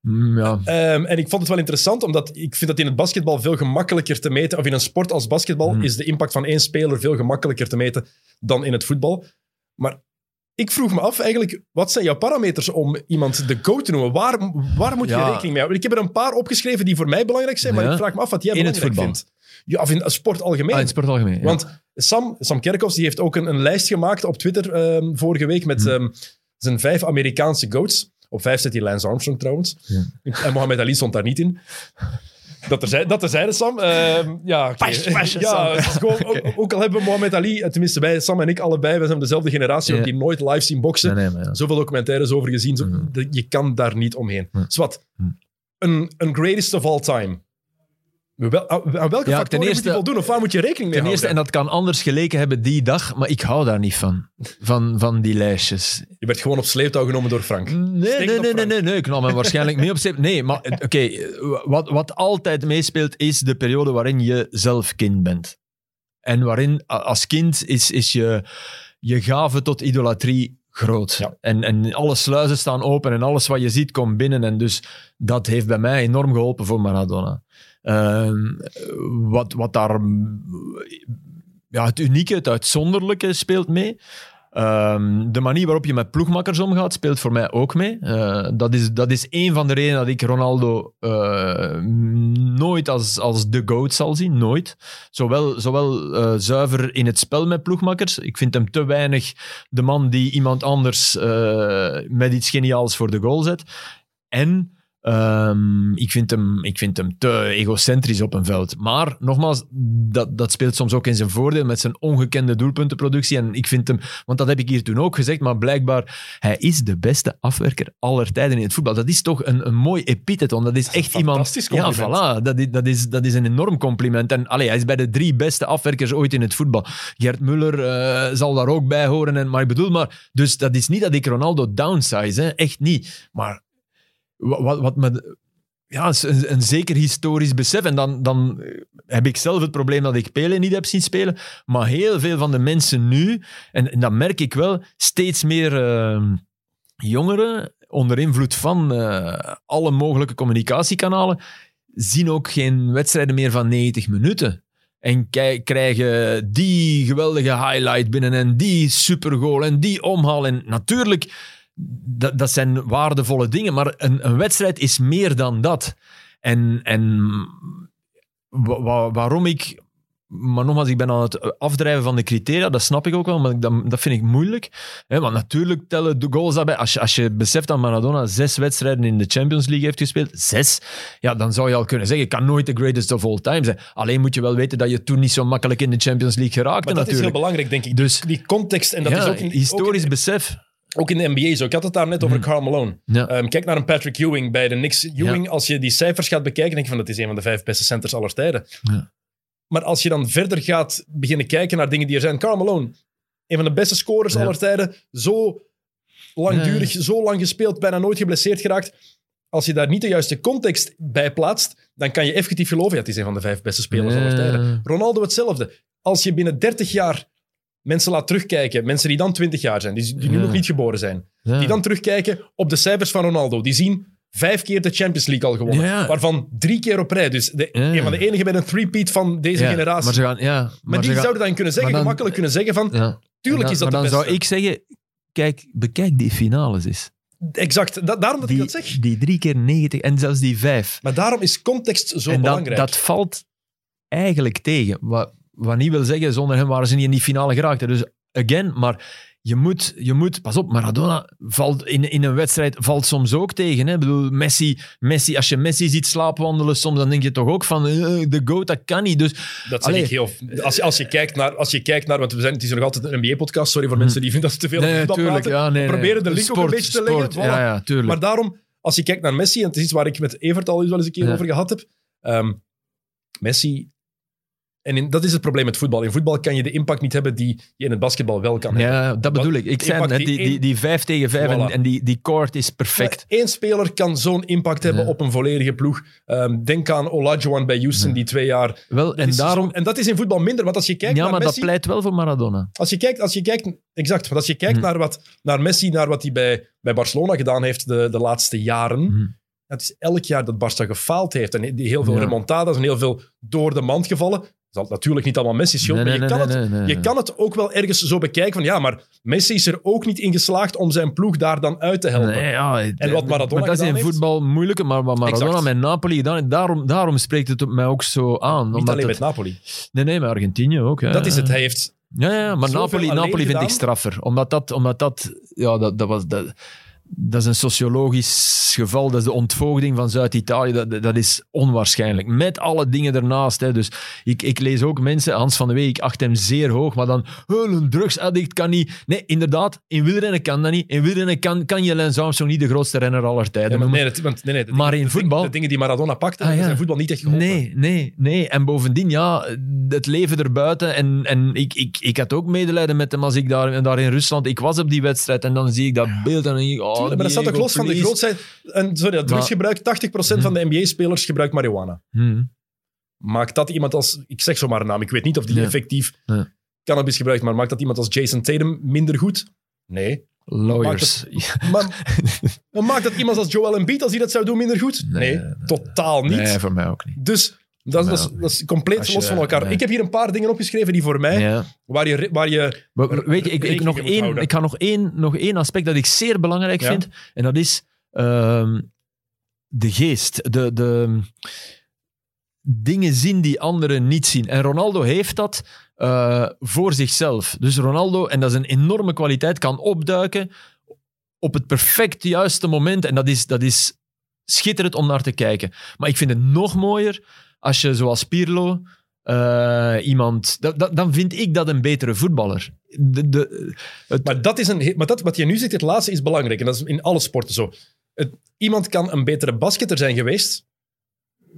S2: Mm, ja.
S1: Um, en ik vond het wel interessant, omdat ik vind dat in het basketbal veel gemakkelijker te meten, of in een sport als basketbal, is de impact van één speler veel gemakkelijker te meten dan in het voetbal. Maar ik vroeg me af eigenlijk, wat zijn jouw parameters om iemand de GOAT te noemen? Waar, waar moet je rekening mee houden? Ik heb er een paar opgeschreven die voor mij belangrijk zijn, maar ik vraag me af wat jij in belangrijk vindt. Ja, of in sport algemeen.
S2: Ah, in sport algemeen,
S1: Want Sam, Sam Kerkhoffs die heeft ook een, een lijst gemaakt op Twitter um, vorige week met um, zijn vijf Amerikaanse GOATs. Op vijf zit hij Lance Armstrong trouwens. En Mohamed Ali stond daar niet in. Dat er, dat er zeiden, Sam. Uh, ja, ja Gewoon, ook, al hebben we Mohamed Ali, eh, tenminste wij, Sam en ik allebei, wij zijn dezelfde generatie, ja. die nooit live zien boksen. Nee, nee, ja. Zoveel documentaires over gezien. Zo, mm. Je kan daar niet omheen. Mm. Zwat, mm. een, een greatest of all time. Wel, aan welke ja, factoren eerste, moet je voldoen? Of waar moet je rekening mee ten
S2: eerste,
S1: houden?
S2: En dat kan anders geleken hebben die dag, maar ik hou daar niet van. Van, van die lijstjes.
S1: Je werd gewoon op sleeptouw genomen door Frank.
S2: Nee, nee, nee, nee, nee, nee, Ik nam hem waarschijnlijk mee op sleeptouw. Nee, maar oké. wat, wat altijd meespeelt is de periode waarin je zelf kind bent. En waarin als kind is, is je, je gave tot idolatrie groot. Ja. En, en alle sluizen staan open en alles wat je ziet komt binnen. En dus dat heeft bij mij enorm geholpen voor Maradona. Ehm, wat, wat daar ja, het unieke, het uitzonderlijke speelt mee. Ehm, de manier waarop je met ploegmakkers omgaat, speelt voor mij ook mee. Uh, dat, is, dat is één van de redenen dat ik Ronaldo uh, nooit als, als de GOAT zal zien. Nooit. Zowel, zowel uh, zuiver in het spel met ploegmakkers. Ik vind hem te weinig de man die iemand anders met iets geniaals voor de goal zet. En Um, ik, vind hem, ik vind hem te egocentrisch op een veld. Maar nogmaals, dat, dat speelt soms ook in zijn voordeel met zijn ongekende doelpuntenproductie. En ik vind hem, want dat heb ik hier toen ook gezegd, maar blijkbaar, hij is de beste afwerker aller tijden in het voetbal. Dat is toch een, een mooi epithet, want dat is echt
S1: dat
S2: iemand.
S1: Ja,
S2: voilà. Dat is, dat, is, dat is een enorm compliment. En allee, hij is bij de drie beste afwerkers ooit in het voetbal. Gert Muller uh, zal daar ook bij horen. En, maar ik bedoel, maar, dus dat is niet dat ik Ronaldo downsize, hè? echt niet. Maar wat, wat me ja, een, een, zeker historisch besef. En dan, dan heb ik zelf het probleem dat ik Pele niet heb zien spelen. Maar heel veel van de mensen nu, en, dat merk ik wel, steeds meer uh, jongeren onder invloed van uh, alle mogelijke communicatiekanalen, zien ook geen wedstrijden meer van 90 minuten. En krijgen die geweldige highlight binnen en die supergoal en die omhaal. En natuurlijk dat, dat zijn waardevolle dingen, maar een, een wedstrijd is meer dan dat. En, en waarom ik maar nogmaals, ik ben aan het afdrijven van de criteria, dat snap ik ook wel, maar dat, dat vind ik moeilijk. want natuurlijk tellen de goals daarbij. Als je, als je beseft dat Maradona zes wedstrijden in de Champions League heeft gespeeld, zes, ja, dan zou je al kunnen zeggen, ik kan nooit de greatest of all time zijn. Alleen moet je wel weten dat je toen niet zo makkelijk in de Champions League geraakte
S1: maar
S2: dat is
S1: heel belangrijk, denk ik. Dus, die context, en dat is ook...
S2: Een, historisch besef.
S1: Ook in de NBA zo. Ik had het daar net over Carl mhm. Malone. Ehm, kijk naar een Patrick Ewing bij de Knicks. Ewing, als je die cijfers gaat bekijken, denk je van dat is een van de vijf beste centers aller tijden. Ja. Maar als je dan verder gaat beginnen kijken naar dingen die er zijn. Carl Malone, een van de beste scorers aller tijden. Zo langdurig, zo lang gespeeld, bijna nooit geblesseerd geraakt. Als je daar niet de juiste context bij plaatst, dan kan je effectief geloven, ja, het is een van de vijf beste spelers aller tijden. Ronaldo hetzelfde. Als je binnen 30 jaar mensen laat terugkijken, mensen die dan 20 jaar zijn, die, die nu
S2: Ja.
S1: nog niet geboren zijn,
S2: Ja.
S1: die dan terugkijken op de cijfers van Ronaldo, die zien vijf keer de Champions League al gewonnen,
S2: Ja.
S1: waarvan drie keer op rij. Dus de,
S2: Ja.
S1: een van de enige met een three-peat van deze
S2: Ja,
S1: generatie.
S2: Maar, ze gaan, ja,
S1: Maar,
S2: maar
S1: die
S2: gaan-
S1: zouden dan kunnen zeggen,
S2: maar dan-
S1: gemakkelijk kunnen zeggen van, tuurlijk
S2: Maar
S1: is dat de
S2: maar
S1: beste.
S2: dan zou ik zeggen, kijk, bekijk die finales eens.
S1: Exact, da- daarom dat ik dat zeg.
S2: die drie keer 90 en zelfs die vijf.
S1: Maar daarom is context zo
S2: en dat,
S1: belangrijk.
S2: dat valt eigenlijk tegen. Wat, wat niet wil zeggen, zonder hem waren ze niet in die finale geraakt. Dus again, maar je moet, je moet pas op, Maradona valt in, in een wedstrijd valt soms ook tegen. Hè. Ik bedoel, Messi, Messi, als je Messi ziet slaapwandelen soms, dan denk je toch ook van, eh, de GOAT, dat kan niet. Dus
S1: Dat zeg
S2: Allee.
S1: ik heel... Als je, als, je kijkt naar, als je kijkt naar... Want we zijn, het is nog altijd een NBA-podcast. Sorry voor mensen die vinden dat ze te veel
S2: nee,
S1: voetbal
S2: tuurlijk.
S1: praten.
S2: Ja, nee,
S1: We
S2: nee.
S1: proberen de link ook een
S2: Sport,
S1: beetje te
S2: sport,
S1: leggen. Voilà.
S2: Ja.
S1: Maar daarom, als je kijkt naar Messi, en het is iets waar ik met Evert al eens wel eens een keer over gehad heb. ehm, Messi... En in, dat is het probleem met voetbal. In voetbal kan je de impact niet hebben die je in het basketbal wel kan hebben.
S2: ja, dat bedoel ik. Ik zei net,
S1: die
S2: die, die, vijf tegen vijf en,
S1: Voilà.
S2: en die, die court is perfect.
S1: Eén speler kan zo'n impact hebben
S2: Ja.
S1: op een volledige ploeg. Ehm, denk aan Olajuwon bij Houston,
S2: Ja.
S1: die twee jaar...
S2: Wel, en
S1: is
S2: daarom...
S1: en dat is in voetbal minder, want als je kijkt
S2: Ja,
S1: naar
S2: maar
S1: Messi...
S2: dat pleit wel voor Maradona.
S1: Als je kijkt, als je kijkt exact, want als je kijkt
S2: Hm.
S1: naar, wat, naar Messi, naar wat hij bij, bij Barcelona gedaan heeft de, de laatste jaren,
S2: Hm.
S1: het is elk jaar dat Barça gefaald heeft en die heel veel remontadas en heel veel door de mand gevallen. Dat is natuurlijk niet allemaal Messi schuld,
S2: Nee,
S1: maar
S2: nee,
S1: je, kan
S2: nee,
S1: het, je kan het ook wel ergens zo bekijken van ja, maar Messi is er ook niet in geslaagd om zijn ploeg daar dan uit te helpen.
S2: Ja,
S1: En wat Maradona
S2: maar dat is in
S1: heeft?
S2: voetbal moeilijker, maar wat Maradona
S1: Exact.
S2: met Napoli heeft, daarom, daarom spreekt het mij ook zo aan.
S1: Niet alleen
S2: het-
S1: met Napoli.
S2: Nee, nee, met Argentinië ook. Ja.
S1: Dat is het. Hij heeft
S2: Ja, ja maar Napoli, Napoli vind
S1: gedaan.
S2: ik straffer. Omdat dat, omdat dat ja, dat, dat was... Dat, dat is een sociologisch geval. Dat is de ontvoogding van Zuid-Italië. Dat, dat is onwaarschijnlijk. Met alle dingen ernaast. Hè. Dus ik, ik lees ook mensen, Hans van de Week, ik acht hem zeer hoog, maar dan, "Oh, een drugsaddict kan niet. Nee, inderdaad, in wielrennen kan dat niet. In wielrennen kan, kan je Lance Armstrong niet de grootste renner aller tijden
S1: Ja, maar
S2: noemen.
S1: nee, dat- want, nee, nee,
S2: Maar in voetbal-
S1: De dingen die Maradona pakte,
S2: Ah, ja.
S1: zijn voetbal niet echt geholpen.
S2: Nee, nee, nee. En bovendien, ja, het leven erbuiten. En, en ik, ik, ik had ook medelijden met hem als ik daar, daar in Rusland... Ik was op die wedstrijd en dan zie ik dat beeld en dan denk ik... Oh,
S1: Tuurlijk, maar dat staat toch los van de grootheid. En, sorry, dat drugsgebruik, 80% van de NBA-spelers gebruikt marihuana.
S2: Hmm.
S1: Maakt dat iemand als... Ik zeg zomaar een naam, ik weet niet of die
S2: Ja.
S1: effectief
S2: Ja.
S1: cannabis gebruikt, maar maakt dat iemand als Jason Tatum minder goed? Nee.
S2: Lawyers.
S1: Maar, maar maakt dat iemand als Joel Embiid, als hij dat zou doen, minder goed?
S2: Nee,
S1: nee. totaal niet.
S2: Nee, voor mij ook niet.
S1: Dus dat, is- dat, is, dat is compleet
S2: je-
S1: los van elkaar. Ik heb hier een paar dingen opgeschreven die voor mij,
S2: Ja.
S1: waar, je, waar je...
S2: Maar weet je, ik, ik, nog één, ik ga nog één, nog één aspect dat ik zeer belangrijk
S1: Ja.
S2: vind. En dat is ehm, de geest. De, de dingen zien die anderen niet zien. En Ronaldo heeft dat eh, voor zichzelf. Dus Ronaldo, en dat is een enorme kwaliteit, kan opduiken op het perfect juiste moment. En dat is, dat is schitterend om naar te kijken. Maar ik vind het nog mooier als je, zoals Pirlo, eh, iemand... dan vind ik dat een betere voetballer. De, de, het,
S1: Maar, dat is een, maar dat, wat je nu zegt, het laatste is belangrijk. En dat is in alle sporten zo. Het, iemand kan een betere basketter zijn geweest,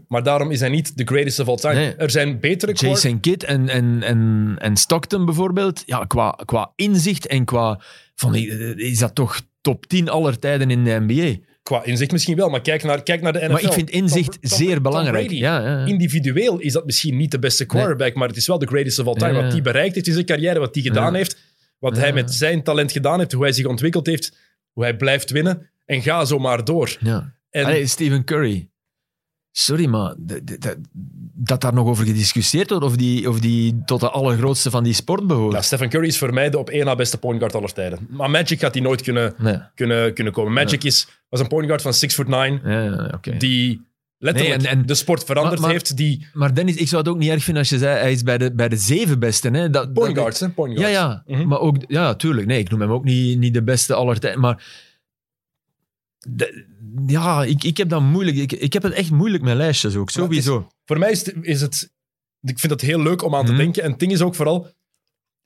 S1: maar daarom is hij niet the greatest of all time.
S2: Nee.
S1: Er zijn betere
S2: Jason Kidd en, en, en, en Stockton bijvoorbeeld, ja, qua, qua inzicht en qua... Van, is dat toch top 10 aller tijden in de NBA?
S1: Qua inzicht misschien wel, maar kijk naar, kijk naar de NFL.
S2: Maar ik vind inzicht
S1: Tom- Tom-
S2: zeer
S1: Tom
S2: belangrijk. Ja, ja, ja.
S1: Individueel is dat misschien niet de beste quarterback, maar het is wel de greatest of all time. Wat hij bereikt heeft in zijn carrière, wat hij gedaan heeft, wat hij met zijn talent gedaan heeft, hoe hij zich ontwikkeld heeft, hoe hij blijft winnen. En ga zo maar door.
S2: ja.
S1: En
S2: Allee, Stephen Curry. Sorry, maar dat daar nog over gediscussieerd wordt of die, of die tot de allergrootste van die sport behoort.
S1: nou, Stephen Curry is voor mij de op één na beste point guard aller tijden. Maar Magic gaat hij nooit kunnen,
S2: Nee.
S1: kunnen, kunnen komen. Magic is, was een point guard van 6 foot 9
S2: Ja, ja,
S1: die letterlijk
S2: Nee, en- en-
S1: de sport veranderd
S2: Maar- maar-
S1: heeft. Die
S2: Maar Dennis, ik zou het ook niet erg vinden als je zei hij is bij de, bij de zeven beste. Hè? Dat,
S1: point
S2: dat-
S1: guards, hè? Point
S2: Ja,
S1: guards.
S2: ja.
S1: Mhm.
S2: Maar ook, ja, tuurlijk. Nee, ik noem hem ook niet, niet de beste aller tijden. Maar de- ja, ik, ik heb dat moeilijk. Ik, ik heb het echt moeilijk met lijstjes ook,
S1: is-
S2: sowieso.
S1: Voor mij is het, is het... Ik vind het heel leuk om aan te
S2: Mhm.
S1: denken. En het ding is ook vooral...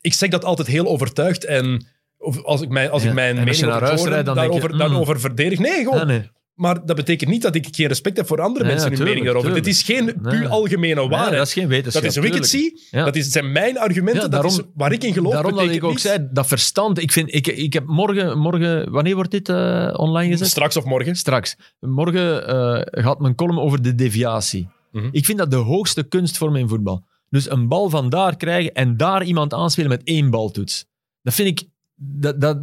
S1: Ik zeg dat altijd heel overtuigd. En of als ik mijn, als
S2: Ja.
S1: ik mijn
S2: je
S1: mening
S2: naar
S1: over Jordan
S2: dan denk je,
S1: daarover,
S2: mm.
S1: daarover verdedig... Nee, gewoon...
S2: Ja, nee.
S1: Maar dat betekent niet dat ik geen respect heb voor andere
S2: Nee,
S1: mensen hun
S2: tuurlijk,
S1: mening daarover. Dit is geen puur
S2: Nee.
S1: algemene
S2: Nee,
S1: waarheid.
S2: dat is geen wetenschap.
S1: dat is hoe ik het
S2: tuurlijk.
S1: zie.
S2: Ja.
S1: Dat is, zijn mijn argumenten.
S2: Ja,
S1: dat is
S2: daarom-
S1: waar ik in geloof.
S2: Daarom dat ik ook zei, dat verstand. Ik, vind, ik, ik heb morgen, morgen, wanneer wordt dit eh, online gezet?
S1: Straks of morgen.
S2: Straks. Morgen eh, gaat mijn column over de deviatie.
S1: Mhm.
S2: Ik vind dat de hoogste kunstvorm in voetbal. Dus een bal van daar krijgen en daar iemand aanspelen met één baltoets. Dat vind ik... Dat, dat,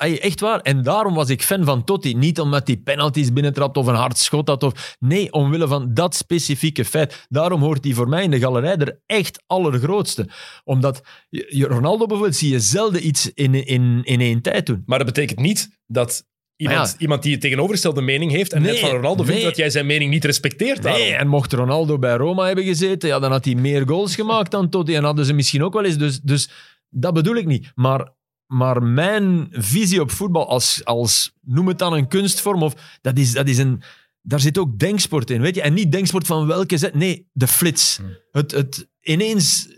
S2: Ey, echt waar. En daarom was ik fan van Totti. Niet omdat hij penalties binnentrapt of een hard schot had. Of, nee, omwille van dat specifieke feit. Daarom hoort hij voor mij in de galerij er echt allergrootste. Omdat Ronaldo bijvoorbeeld zie je zelden iets in, in, in één tijd doen.
S1: Maar dat betekent niet dat iemand,
S2: ja.
S1: iemand die een tegenovergestelde mening heeft en net van Ronaldo vindt
S2: nee.
S1: dat jij zijn mening niet respecteert. daarom.
S2: Nee, en mocht Ronaldo bij Roma hebben gezeten, ja, dan had hij meer goals gemaakt dan Totti. En hadden ze misschien ook wel eens. Dus, dus dat bedoel ik niet. Maar, maar mijn visie op voetbal als, als, noem het dan een kunstvorm, of, dat is, dat is een... Daar zit ook denksport in, weet je? En niet denksport van welke zet. Nee, de flits.
S1: Hmm.
S2: Het, het ineens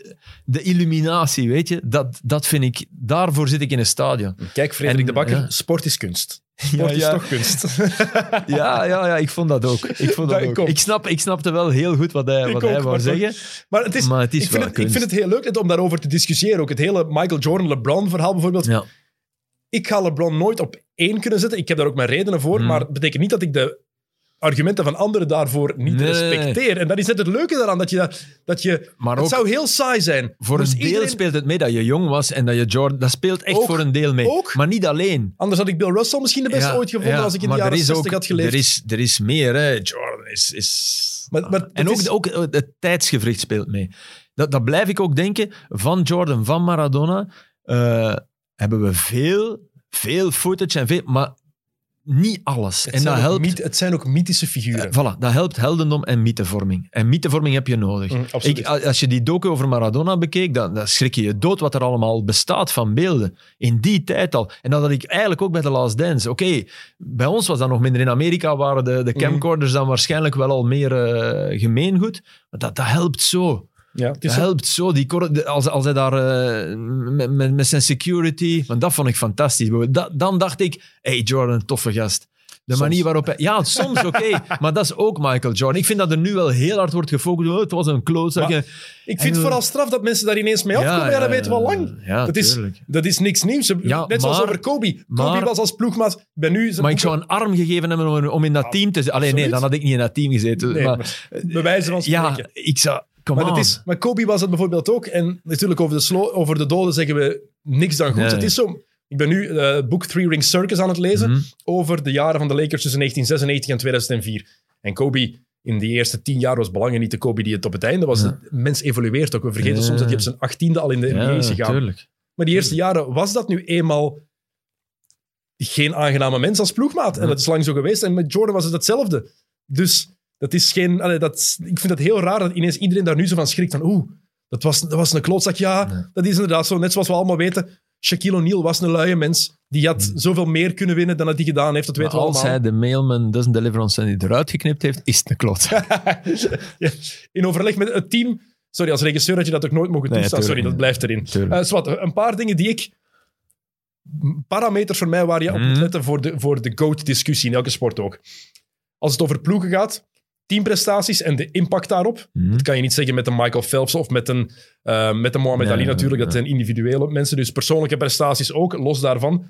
S2: de illuminatie, weet je? Dat, dat vind ik... Daarvoor zit ik in een stadion.
S1: Kijk, Frederik
S2: En,
S1: de Bakker,
S2: ja.
S1: sport is kunst. Sport
S2: Ja,
S1: is toch kunst.
S2: Ja, ja, ja, ik vond dat ook. Ik, vond dat
S1: Dat
S2: ook.
S1: komt.
S2: ik, snap, ik snapte wel heel goed wat hij,
S1: Ik
S2: wat
S1: ook,
S2: hij wou
S1: toch-
S2: zeggen.
S1: maar het is,
S2: Maar het is
S1: ik, vind het, ik vind het heel leuk om daarover te discussiëren. Ook het hele Michael Jordan-LeBron verhaal bijvoorbeeld.
S2: Ja.
S1: Ik ga LeBron nooit op één kunnen zetten. Ik heb daar ook mijn redenen voor.
S2: Hmm.
S1: Maar het betekent niet dat ik de argumenten van anderen daarvoor niet
S2: Nee.
S1: respecteer. En dat is net het leuke daaraan. Dat je, dat, dat je,
S2: Maar
S1: het
S2: ook
S1: zou heel saai zijn.
S2: voor
S1: Moest
S2: een deel speelt het mee dat je jong was en dat je Jordan... Dat speelt echt
S1: Ook,
S2: voor een deel mee.
S1: ook.
S2: Maar niet alleen.
S1: Anders had ik Bill Russell misschien de beste
S2: Ja,
S1: ooit gevonden
S2: ja,
S1: als ik in de jaren
S2: is
S1: 60
S2: ook-
S1: had geleefd.
S2: Er is, er is meer, hè. Jordan is... is...
S1: Maar- maar
S2: en ook,
S1: is-
S2: ook het tijdsgevricht speelt mee. Dat, dat blijf ik ook denken. Van Jordan, van Maradona, eh, hebben we veel, veel footage en veel... Maar niet alles.
S1: het,
S2: en
S1: zijn
S2: dat
S1: ook
S2: helpt...
S1: het zijn ook mythische figuren.
S2: Eh, voilà, dat helpt heldendom en mythevorming. En mythevorming heb je nodig.
S1: Mm.
S2: Ik, als je die docu over Maradona bekeek, dan, dan schrik je je dood wat er allemaal bestaat van beelden. In die tijd al. En dat had ik eigenlijk ook bij The Last Dance. Oké, bij ons was dat nog minder. In Amerika waren de, de camcorders dan waarschijnlijk wel al meer eh, gemeengoed. Maar dat, dat helpt zo.
S1: Ja, het is
S2: helpt zo. Die, als, als hij daar eh, met, met, met zijn security... Want dat vond ik fantastisch. Dat, dan dacht ik, hey Jordan, toffe gast. De
S1: Soms.
S2: manier waarop hij... Ja, soms oké. maar dat is ook Michael Jordan. Ik vind dat er nu wel heel hard wordt gefocust. Oh, het was een klootzak. En-
S1: Ik vind het vooral straf dat mensen daar ineens mee afkomen. Ja, dat weten we al lang.
S2: Ja,
S1: dat, is,
S2: tuurlijk.
S1: dat is niks nieuws.
S2: Ja,
S1: Net zoals over Kobe. Kobe
S2: maar-
S1: was als ploegmaat. Ik Ben nu
S2: Maar ik zou een arm gegeven hebben om, om in dat team te zitten. Alleen nee, dan had ik niet in dat team gezeten.
S1: Nee,
S2: maar,
S1: maar bij wijze van spreken.
S2: ja, ik zou... Come
S1: Maar, is, Kobe was het bijvoorbeeld ook. En natuurlijk over de, slo- over de doden zeggen we niks dan goed.
S2: Nee.
S1: Het is zo. Ik ben nu het boek Three Ring Circus aan het lezen.
S2: Mhm.
S1: Over de jaren van de Lakers tussen 1996 en 2004. En Kobe in die eerste tien jaar was belangen niet de Kobe die het op het einde was.
S2: Ja.
S1: De mens evolueert ook. We vergeten
S2: Ja.
S1: soms dat hij op zijn achttiende al in de NBA
S2: Ja,
S1: is gegaan.
S2: tuurlijk.
S1: Maar die eerste jaren was dat nu eenmaal geen aangename mens als ploegmaat. En dat is lang zo geweest. En met Jordan was het hetzelfde. Dus dat is geen... allee, dat, ik vind het heel raar dat ineens iedereen daar nu zo van schrikt. Van oeh, dat was, dat was een klootzak. Ja,
S2: Ja.
S1: dat is inderdaad zo. Net zoals we allemaal weten, Shaquille O'Neal was een luie mens. Die had zoveel meer kunnen winnen dan dat hij gedaan heeft. Dat
S2: Maar
S1: weten we
S2: als
S1: allemaal.
S2: hij de mailman doesn't deliver on Sunday eruit geknipt heeft, is het een klot.
S1: Ja, In overleg met het team... Sorry, als regisseur had je dat ook nooit mogen
S2: Nee,
S1: toestaan. Sorry, dat blijft erin.
S2: Tuurlijk.
S1: Eh, zwart, een paar dingen die ik... Parameters voor mij waar je op moet
S2: Mhm.
S1: letten voor de, voor de GOAT-discussie in elke sport ook. Als het over ploegen gaat, teamprestaties en de impact daarop.
S2: Mhm.
S1: Dat kan je niet zeggen met een Michael Phelps of met een, eh, met een Mohamed
S2: Nee,
S1: Ali natuurlijk. Dat zijn individuele mensen. Dus persoonlijke prestaties ook, los daarvan.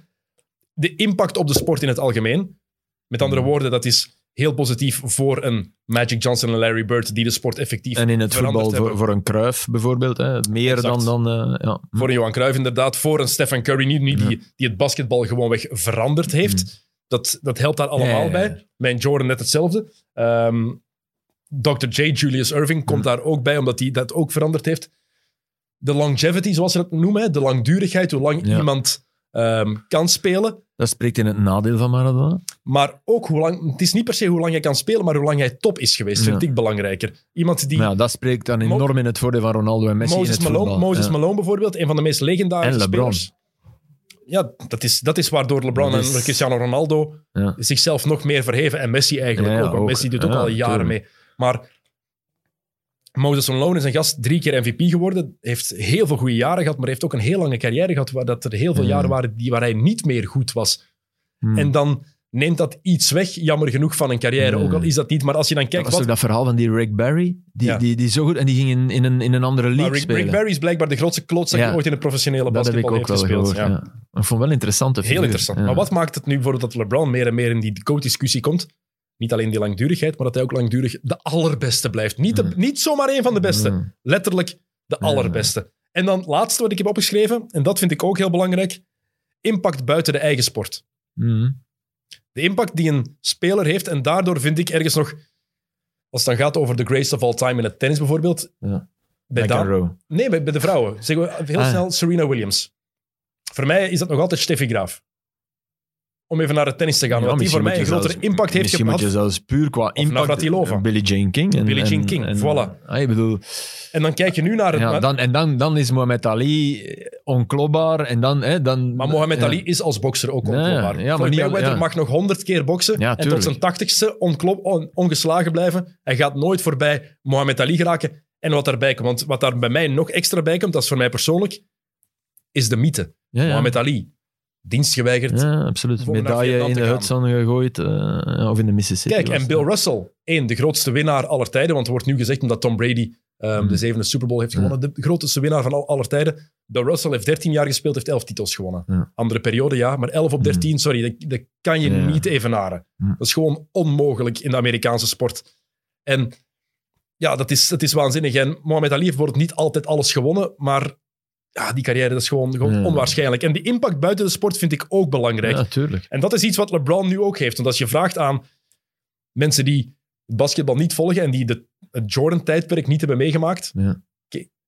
S1: De impact op de sport in het algemeen. Met andere
S2: Mhm.
S1: woorden, dat is heel positief voor een Magic Johnson en Larry Bird die de sport effectief
S2: En in het
S1: veranderd
S2: voetbal voor, een Kruif bijvoorbeeld. Hè. Meer
S1: Exact.
S2: dan... dan eh, ja.
S1: Voor een Johan Cruijff inderdaad. Voor een Stephen Curry, niet, niet die, die het basketbal gewoonweg veranderd heeft. Dat, dat helpt daar allemaal bij. Mijn Jordan net hetzelfde. Ehm, Dr. J. Julius Irving komt daar ook bij, omdat hij dat ook veranderd heeft. De longevity, zoals ze dat noemen, de langdurigheid, hoe lang
S2: Ja.
S1: iemand ehm, kan spelen.
S2: Dat spreekt in het nadeel van Maradona.
S1: Maar ook hoe lang, het is niet per se hoe lang hij kan spelen, maar hoe lang hij top is geweest, vind ik belangrijker. Iemand die
S2: ja, dat spreekt dan enorm in het voordeel van Ronaldo en Messi
S1: Moses,
S2: in het
S1: Malone,
S2: voetbal.
S1: Moses
S2: Ja.
S1: Malone bijvoorbeeld, een van de meest legendarische
S2: En LeBron.
S1: spelers. Ja, dat is, dat is waardoor LeBron
S2: is-
S1: en Cristiano Ronaldo
S2: Ja.
S1: zichzelf nog meer verheven. En Messi eigenlijk
S2: Ja,
S1: ook. Want
S2: ook.
S1: Messi doet ook al jaren
S2: tuurlijk.
S1: mee. Maar Moses Malone is een gast, drie keer MVP geworden. Heeft heel veel goede jaren gehad, maar heeft ook een heel lange carrière gehad waar dat er heel veel
S2: Ja.
S1: jaren waren die, waar hij niet meer goed was.
S2: Hmm.
S1: En dan neemt dat iets weg, jammer genoeg, van een carrière. Ook al is dat niet. Maar als je dan
S2: Dat
S1: kijkt
S2: was
S1: wat...
S2: toch dat verhaal van die Rick Barry? Die,
S1: Ja.
S2: die, die zo goed... En die ging in, in, een, in een andere league
S1: Rick,
S2: spelen.
S1: Rick Barry is blijkbaar de grootste klootzak die
S2: Ja.
S1: ooit in het professionele
S2: dat heb ik
S1: basketbal
S2: ook
S1: heeft
S2: wel
S1: gespeeld.
S2: gehoord.
S1: ja.
S2: Ja. Ik vond wel een interessante
S1: Heel
S2: figuur.
S1: interessant. Maar wat maakt het nu bijvoorbeeld dat LeBron meer en meer in die GOAT-discussie komt? Niet alleen die langdurigheid, maar dat hij ook langdurig de allerbeste blijft. Niet, de,
S2: Mm.
S1: niet zomaar één van de beste.
S2: Mm.
S1: Letterlijk de allerbeste. En dan laatste wat ik heb opgeschreven, en dat vind ik ook heel belangrijk, impact buiten de eigen sport. De impact die een speler heeft, en daardoor vind ik ergens nog, als het dan gaat over de greatest of all time in het tennis bijvoorbeeld,
S2: Ja.
S1: bij,
S2: McEnroe.
S1: nee, bij, bij de vrouwen, zeggen we heel
S2: Ah.
S1: snel Serena Williams. Voor mij is dat nog altijd Steffi Graaf. Om even naar het tennis te gaan,
S2: Ja,
S1: want die voor
S2: misschien
S1: mij een grotere
S2: zelfs-
S1: impact heeft
S2: Misschien
S1: gehad.
S2: moet je zelfs puur qua impact...
S1: Navratilova.
S2: Billie Jean King. En,
S1: Billie Jean
S2: en-
S1: King,
S2: en-
S1: voilà.
S2: Ah, ik bedoel...
S1: En dan kijk je nu naar het...
S2: Ja, dan, en dan, dan is Mohamed Ali eh, onklopbaar. En dan, hè, dan,
S1: maar Mohamed
S2: ja.
S1: Ali is als bokser ook onklopbaar.
S2: ja, maar niet
S1: mag nog honderd keer boksen en tot zijn tachtigste onklop, on- ongeslagen blijven. Hij gaat nooit voorbij Mohamed Ali geraken. En wat daarbij komt, want wat daar bij mij nog extra bij komt, dat is voor mij persoonlijk, is de mythe. Mohamed Ali, dienst geweigerd.
S2: Ja, absoluut. Medaille in de. Hudson gegooid. eh, of in de Mississippi.
S1: Kijk, en. Bill Russell, één, de grootste winnaar aller tijden, want er wordt nu gezegd omdat Tom Brady
S2: Mm.
S1: de zevende Super Bowl heeft
S2: Ja.
S1: gewonnen, de grootste winnaar van al, aller tijden. Bill Russell heeft 13 jaar gespeeld, heeft 11 titels gewonnen.
S2: Ja.
S1: Andere periode, ja, maar 11 op 13, sorry, dat, dat kan je
S2: Ja.
S1: niet evenaren.
S2: Mm.
S1: Dat is gewoon onmogelijk in de Amerikaanse sport. En ja, dat is, dat is waanzinnig. En Mohamed Ali heeft bijvoorbeeld niet altijd alles gewonnen, maar ja, die carrière dat is gewoon, gewoon
S2: Ja.
S1: onwaarschijnlijk. En die impact buiten de sport vind ik ook belangrijk.
S2: Ja, tuurlijk.
S1: En dat is iets wat LeBron nu ook heeft. Want als je vraagt aan mensen die basketbal niet volgen en die de, het Jordan-tijdperk niet hebben meegemaakt,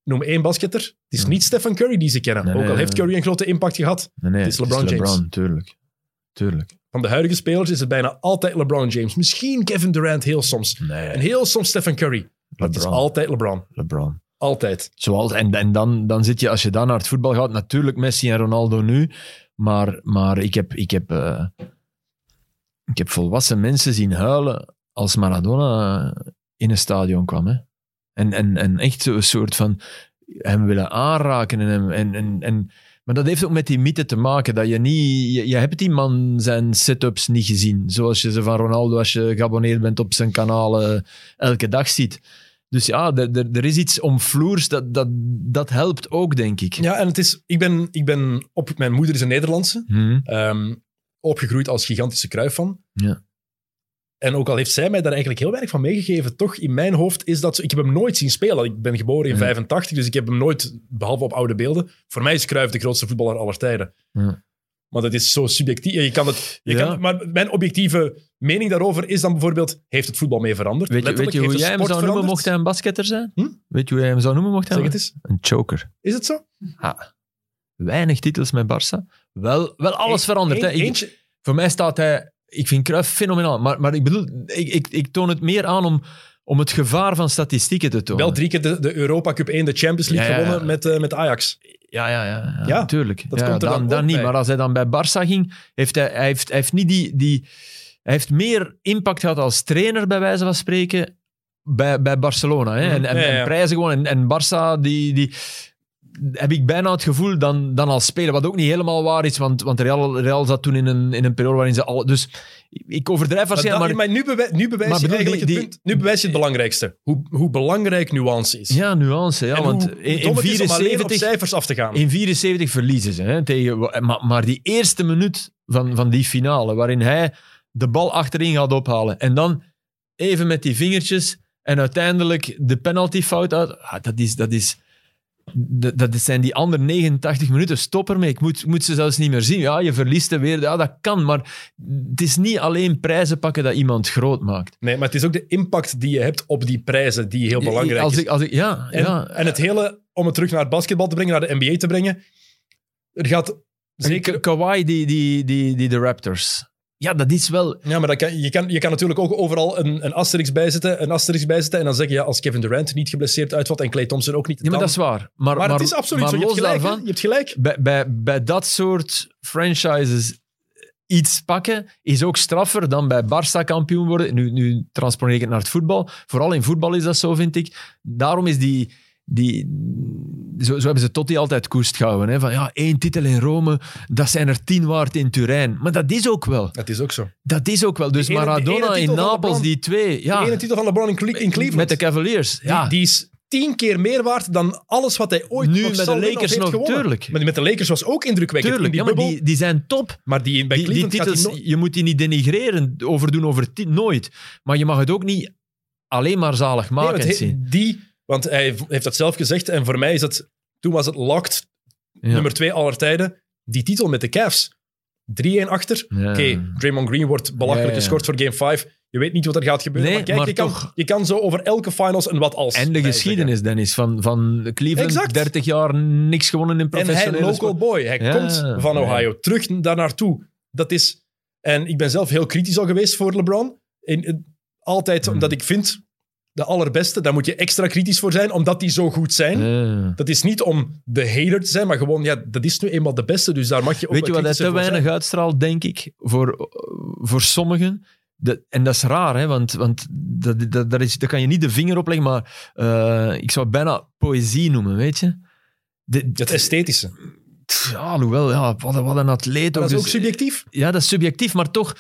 S1: noem één basketter. Het is niet Stephen Curry die ze kennen.
S2: Nee,
S1: ook al
S2: nee,
S1: heeft. Curry een grote impact gehad.
S2: Nee,
S1: Het is LeBron James.
S2: tuurlijk. Tuurlijk.
S1: Van de huidige spelers is het bijna altijd LeBron James. Misschien Kevin Durant heel soms.
S2: Nee,
S1: En heel soms Stephen Curry. Maar het is
S2: LeBron.
S1: altijd LeBron.
S2: LeBron.
S1: Altijd.
S2: Zoals, en en dan, dan zit je, als je dan naar het voetbal gaat, natuurlijk Messi en Ronaldo nu. Maar, maar ik, heb, ik, heb, eh, ik heb volwassen mensen zien huilen als Maradona in een stadion kwam. Hè. En, en, en echt zo'n soort van hem willen aanraken. En, hem- en, en, en, maar dat heeft ook met die mythe te maken. Dat je niet... Je, je hebt die man zijn setups niet gezien. Zoals je ze van Ronaldo, als je geabonneerd bent op zijn kanalen, elke dag ziet. Dus ja, er- is iets omvloers dat, dat, dat helpt ook, denk ik.
S1: Ja, en het is... Ik ben, ik ben op... Mijn moeder is een Nederlandse.
S2: Hm.
S1: ehm, opgegroeid als gigantische Cruyff-fan.
S2: Ja.
S1: En ook al heeft zij mij daar eigenlijk heel weinig van meegegeven, toch in mijn hoofd is dat zo. Ik heb hem nooit zien spelen. Ik ben geboren in
S2: Ja.
S1: 85, dus ik heb hem nooit, behalve op oude beelden. Voor mij is Cruyff de grootste voetballer aller tijden.
S2: Ja.
S1: Maar dat is zo subjectief. Je kan het, je
S2: Ja.
S1: kan, maar mijn objectieve mening daarover is dan bijvoorbeeld: heeft het voetbal mee veranderd?
S2: Weet, je, weet je hoe jij hem zou noemen mocht hij een basketter zijn?
S1: Hm?
S2: Weet je hoe jij hem zou noemen mocht hij
S1: Zeg het eens.
S2: Een choker.
S1: Is het zo?
S2: Weinig titels met Barça. Wel, wel alles
S1: Eén-
S2: veranderd. hè. Ik- voor mij staat hij... Ik vind Cruyff fenomenaal. Maar, maar ik bedoel, ik, ik, ik toon het meer aan om, om het gevaar van statistieken te tonen.
S1: wel drie keer de, de Europa Cup 1, de Champions League
S2: Ja, ja, ja.
S1: gewonnen met, eh, met Ajax.
S2: Ja, ja, ja, ja,
S1: Ja,
S2: natuurlijk.
S1: dat komt er dan
S2: dan, niet.
S1: bij.
S2: Maar als hij dan bij Barça ging, heeft hij, hij, heeft, hij heeft niet die, die... Hij heeft meer impact gehad als trainer, bij wijze van spreken, bij, bij Barcelona. Hè? En, en, en prijzen gewoon. En, en Barça, die... die heb ik bijna het gevoel dan, dan als speler. Wat ook niet helemaal waar is, want, want Real, Real zat toen in een, in een periode waarin ze al... Dus ik overdrijf
S1: Maar,
S2: waarschijnlijk,
S1: dat-
S2: maar...
S1: maar nu, bewij- nu bewijs
S2: Maar
S1: je eigenlijk
S2: die-
S1: het punt. Nu bewijs je het belangrijkste. Hoe, hoe belangrijk nuance is.
S2: Ja, nuance. Ja,
S1: En
S2: want
S1: hoe
S2: in, in
S1: dom het is om alleen op
S2: 74...
S1: cijfers af te gaan.
S2: In 74 verliezen ze. Hè, tegen, maar, maar die eerste minuut van, van die finale, waarin hij de bal achterin gaat ophalen en dan even met die vingertjes en uiteindelijk de penaltyfout uit. Ah, dat, is, dat, is, dat, dat zijn die andere 89 minuten. Stop ermee. Ik moet, moet ze zelfs niet meer zien. Ja, je verliest er weer. Ja, dat kan. Maar het is niet alleen prijzen pakken dat iemand groot maakt.
S1: Nee, maar het is ook de impact die je hebt op die prijzen die heel belangrijk
S2: als
S1: is.
S2: ik, als ik, ja,
S1: en,
S2: ja.
S1: en het hele, om het terug naar het basketbal te brengen, naar de NBA te brengen, er gaat
S2: Zeker.
S1: zeker...
S2: Kawhi, die, die, die, die de Raptors. Ja, dat is wel...
S1: Ja, maar dat kan, je, kan, je kan natuurlijk ook overal een, een asterisk bijzetten, een asterisk bijzetten en dan zeggen, ja, als Kevin Durant niet geblesseerd uitvalt en Clay Thompson ook niet,
S2: Ja, maar
S1: dan-
S2: dat is waar. Maar,
S1: maar, het is absoluut
S2: maar
S1: zo. Je hebt
S2: los
S1: gelijk. hè.
S2: daarvan,
S1: Je hebt gelijk.
S2: bij, bij, bij dat soort franchises iets pakken is ook straffer dan bij Barça kampioen worden. Nu, nu transponeer ik het naar het voetbal. Vooral in voetbal is dat zo, vind ik. Daarom is die, die, zo, zo hebben ze Totti altijd koest gehouden. Hè? Van ja, één titel in Rome, dat zijn er tien waard in Turijn. Maar dat is ook wel.
S1: Dat is ook zo.
S2: Dat is ook wel. Dus
S1: Die ene- die
S2: Maradona in Napels, die twee. Ja,
S1: De ene titel van LeBron in, in Cleveland.
S2: met de Cavaliers.
S1: die,
S2: Ja,
S1: die is tien keer meer waard dan alles wat hij ooit
S2: Nu
S1: nog
S2: met de Lakers nog, tuurlijk.
S1: Maar die met de Lakers was ook indrukwekkend.
S2: tuurlijk.
S1: in
S2: Ja,
S1: die
S2: maar die, die zijn top.
S1: Maar die bij
S2: Die, die
S1: Cleveland gaat
S2: titels,
S1: no-
S2: je moet die niet denigreren, overdoen over nooit. Maar je mag het ook niet alleen maar zalig
S1: Nee,
S2: maken zien.
S1: die, want hij heeft dat zelf gezegd en voor mij is het, toen was het locked,
S2: Ja.
S1: nummer twee aller tijden, die titel met de Cavs. 3-1 achter.
S2: Ja.
S1: Oké, Draymond Green wordt belachelijk
S2: Ja,
S1: geschort voor game 5. Je weet niet wat er gaat gebeuren.
S2: Nee,
S1: maar kijk,
S2: maar
S1: je, kan,
S2: toch.
S1: je kan zo over elke finals een wat als.
S2: En de geschiedenis, Dennis, van, van Cleveland.
S1: Exact.
S2: 30 jaar niks gewonnen in
S1: zeggen. En hij,
S2: professionele
S1: local boy, hij komt van. Ohio, terug daar naartoe. Dat is... En ik ben zelf heel kritisch al geweest voor LeBron. In, in- altijd omdat ik vind, de allerbeste, daar moet je extra kritisch voor zijn, omdat die zo goed zijn. Dat is niet om de hater te zijn, maar gewoon, ja, dat is nu eenmaal de beste, dus daar mag je ook
S2: Weet je wat hij te weinig uitstraalt, denk ik, voor, voor sommigen? En dat is raar, hè, want, want dat, dat, dat is, daar kan je niet de vinger op leggen, maar eh, ik zou het bijna poëzie noemen, weet je? De.
S1: Het esthetische.
S2: ja, alhoewel, ja, wat, een- wat een atleet.
S1: Maar dat is
S2: dus-
S1: ook subjectief.
S2: Ja, dat is subjectief, maar toch...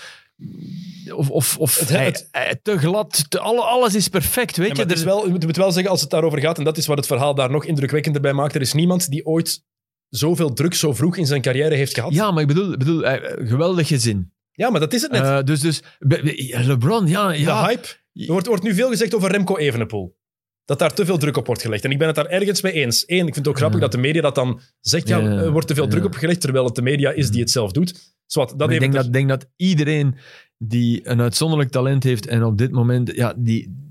S2: Of, of, of
S1: Het- het-
S2: hij- te glad, te, alle, alles is perfect, weet
S1: Ja,
S2: je?
S1: het is
S2: Er-
S1: wel, je moet wel zeggen, als het daarover gaat, en dat is wat het verhaal daar nog indrukwekkender bij maakt, er is niemand die ooit zoveel druk zo vroeg in zijn carrière heeft gehad.
S2: ja, maar ik bedoel, bedoel eh, geweldig gezin.
S1: Ja, maar dat is het net.
S2: Eh, dus, dus LeBron, ja,
S1: de hype. Er wordt, wordt nu veel gezegd over Remco Evenepoel. Dat daar te veel druk op wordt gelegd. En ik ben het daar ergens mee eens. Eén, ik vind het ook grappig
S2: Ja.
S1: dat de media dat dan zegt, ja, er wordt te veel druk op gelegd, terwijl het de media is die het zelf doet. Zwat, dat
S2: ik denk dat, denk dat iedereen die een uitzonderlijk talent heeft en op dit moment, ja, die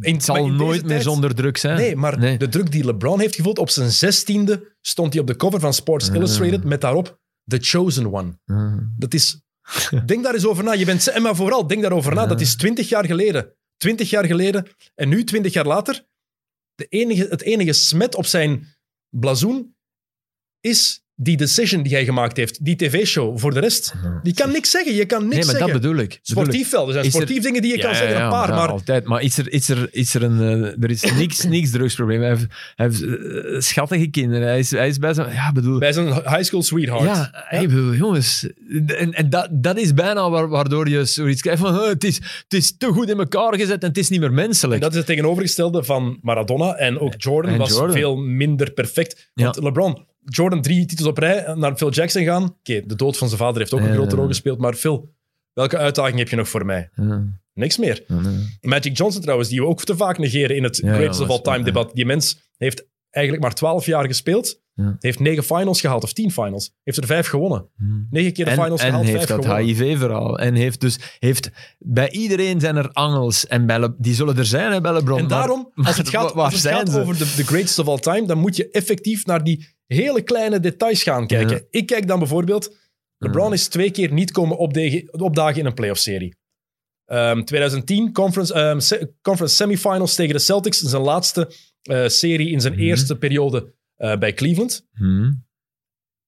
S1: in-
S2: zal
S1: in
S2: nooit meer
S1: tijd-
S2: zonder druk zijn.
S1: Nee, maar
S2: Nee.
S1: de druk die LeBron heeft gevoeld, op zijn zestiende stond hij op de cover van Sports
S2: Ah.
S1: Illustrated met daarop The Chosen One.
S2: Ah.
S1: Dat is... denk daar eens over na. Je bent, en maar vooral, denk daarover na. Dat is twintig jaar geleden. Twintig jaar geleden. En nu, twintig jaar later, de enige, het enige smet op zijn blazoen is die decision die hij gemaakt heeft. Die tv-show. Voor de rest, die kan niks zeggen. Je kan niks
S2: Nee, maar
S1: zeggen.
S2: dat bedoel ik.
S1: Sportief wel. Er zijn
S2: Is er-
S1: sportief dingen die je kan
S2: Ja,
S1: zeggen,
S2: ja,
S1: een paar. Maar
S2: altijd. Maar is er, is er, is er een... eh, er is niks, niks drugsprobleem. Hij heeft, hij heeft eh, schattige kinderen. Hij is, hij is bij zijn... Ja, bedoel...
S1: bij zijn high school sweetheart.
S2: Ja, hij bedoel, jongens. En, en dat, dat is bijna waar- waardoor je zoiets krijgt van... "Huh, het, is, het is te goed in elkaar gezet en het is niet meer
S1: En
S2: menselijk.
S1: dat is het tegenovergestelde van Maradona. En ook Jordan
S2: En
S1: was
S2: Jordan.
S1: veel minder perfect. Want. LeBron, Jordan drie titels op rij, naar Phil Jackson gaan. Oké, de dood van zijn vader heeft ook een grote rol gespeeld. Maar Phil, welke uitdaging heb je nog voor mij?
S2: Ja,
S1: Niks meer. Magic Johnson trouwens, die we ook te vaak negeren in het greatest of all time debat. Die mens heeft eigenlijk maar 12 jaar gespeeld.
S2: Ja.
S1: Heeft negen finals gehaald, of tien finals. Heeft er vijf gewonnen.
S2: Hmm.
S1: Negen keer de
S2: En,
S1: finals
S2: en
S1: gehaald,
S2: heeft
S1: vijf
S2: dat
S1: gewonnen.
S2: HIV-verhaal. En heeft dus... Heeft, bij iedereen zijn er angels. En bij Le- die zullen er zijn, hè, bij LeBron.
S1: En
S2: maar-
S1: daarom, als het gaat, als het over de, de greatest of all time, dan moet je effectief naar die hele kleine details gaan kijken.
S2: Ja.
S1: Ik kijk dan bijvoorbeeld, LeBron
S2: Ja.
S1: is twee keer niet komen opdagen, opdagen in een playoff-serie. Ehm, 2010, conference, ehm, se- conference semifinals tegen de Celtics, zijn laatste eh, serie in zijn
S2: Mhm.
S1: eerste periode eh, bij Cleveland.
S2: Hmm.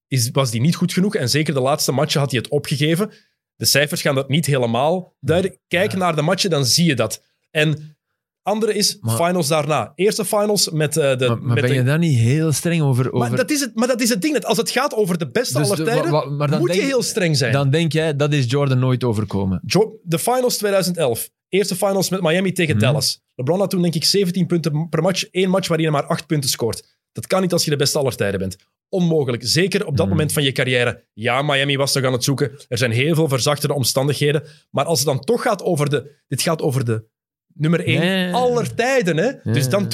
S1: Is, was die niet goed genoeg en zeker de laatste matchen had hij het opgegeven. De cijfers gaan dat niet helemaal duiden. Kijk
S2: Ja.
S1: naar de matchen, dan zie je dat. En andere is
S2: Maar-
S1: finals daarna. Eerste finals met eh, de...
S2: Maar, maar
S1: met
S2: ben
S1: de-
S2: je daar niet heel streng over? over...
S1: maar, dat is het, maar dat is het ding. net. Als het gaat over de beste
S2: Dus
S1: aller
S2: de-
S1: tijden,
S2: wa- wa-
S1: moet je heel streng zijn.
S2: Dan denk jij, dat is Jordan nooit overkomen.
S1: Jo- de finals 2011. Eerste finals met Miami tegen
S2: Mhm.
S1: Dallas. LeBron had toen denk ik 17 punten per match. Eén match waarin hij maar 8 punten scoort. Dat kan niet als je de beste aller tijden bent. Onmogelijk. Zeker op dat
S2: Mhm.
S1: moment van je carrière. Ja, Miami was toch aan het zoeken. Er zijn heel veel verzachtende omstandigheden. Maar als het dan toch gaat over de... Dit gaat over de nummer 1
S2: Nee.
S1: aller tijden. Hè? Dus
S2: Ja.
S1: dan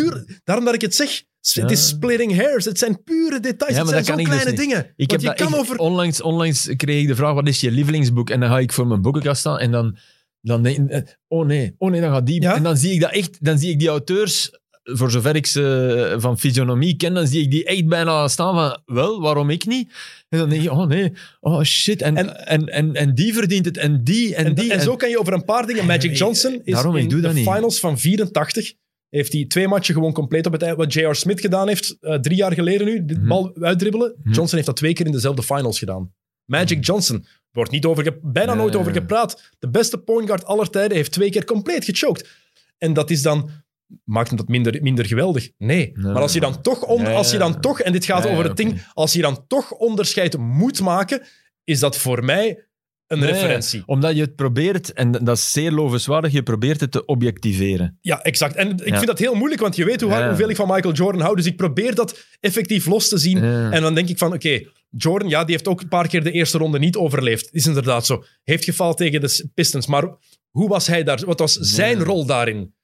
S1: daarom dat ik het zeg. S- Het is
S2: Ja.
S1: splitting hairs. Het zijn pure details.
S2: Ja,
S1: het zijn
S2: dus
S1: kleine dingen.
S2: Ik heb
S1: je
S2: dat
S1: kan over...
S2: onlangs, onlangs kreeg ik de vraag, wat is je lievelingsboek? En dan ga ik voor mijn boekenkast staan en dan, dan denk ik, eh, oh nee, oh nee, dan gaat die.
S1: Ja?
S2: En dan zie ik dat echt, dan zie ik die auteurs, voor zover ik ze van fysionomie ken, dan zie ik die echt bijna staan van, wel, waarom ik niet? En dan denk je, oh nee, oh shit, en,
S1: En-
S2: en, en, en, die verdient het, en die, en,
S1: En,
S2: die.
S1: en zo kan je over een paar dingen. Magic Johnson is
S2: Daarom,
S1: in de
S2: niet.
S1: finals van 84. Heeft hij twee matchen gewoon compleet op het eind. Wat J.R. Smith gedaan heeft, eh, drie jaar geleden nu, de
S2: Mhm.
S1: bal uitdribbelen.
S2: Mhm.
S1: Johnson heeft dat twee keer in dezelfde finals gedaan. Magic Johnson. Er wordt niet over ge- bijna nooit over gepraat. De beste point guard aller tijden heeft twee keer compleet gechoked. En dat is dan maakt hem dat minder, minder geweldig. Nee.
S2: Nee,
S1: maar als je dan toch, als je dan toch, en dit gaat over het ding, als je dan toch onderscheid moet maken, is dat voor mij een
S2: Nee,
S1: referentie.
S2: Omdat je het probeert, en dat is zeer lovenswaardig, je probeert het te objectiveren.
S1: Ja, exact. En ik
S2: Ja.
S1: vind dat heel moeilijk, want je weet hoe,
S2: Ja.
S1: hoeveel ik van Michael Jordan hou. Dus ik probeer dat effectief los te zien.
S2: Ja.
S1: En dan denk ik van, oké, Jordan, ja, die heeft ook een paar keer de eerste ronde niet overleefd. Is inderdaad zo. Heeft gefaald tegen de Pistons. Maar hoe was hij daar? Wat was zijn rol daarin?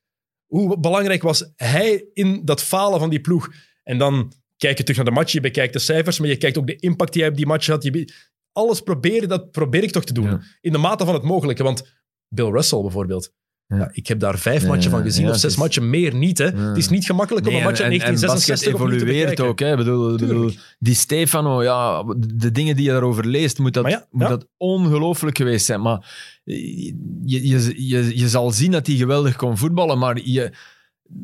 S1: Hoe belangrijk was hij in dat falen van die ploeg? En dan kijk je terug naar de match, je bekijkt de cijfers, maar je kijkt ook de impact die hij op die match had. Je alles proberen, dat probeer ik toch te doen.
S2: Ja.
S1: In de mate van het mogelijke. Want Bill Russell bijvoorbeeld.
S2: Ja.
S1: Ja, ik heb daar vijf
S2: Ja,
S1: matchen van gezien, of zes
S2: is-
S1: matchen, meer niet. Hè. Het is niet gemakkelijk om
S2: Nee,
S1: een match in
S2: en, en, en
S1: 1966
S2: basket evolueert ook. Hè. Bedoel, bedoel, die Stefano, ja, de dingen die je daarover leest, moet dat, moet dat ongelooflijk geweest zijn. Maar je, je, je, je zal zien dat hij geweldig kon voetballen, maar je,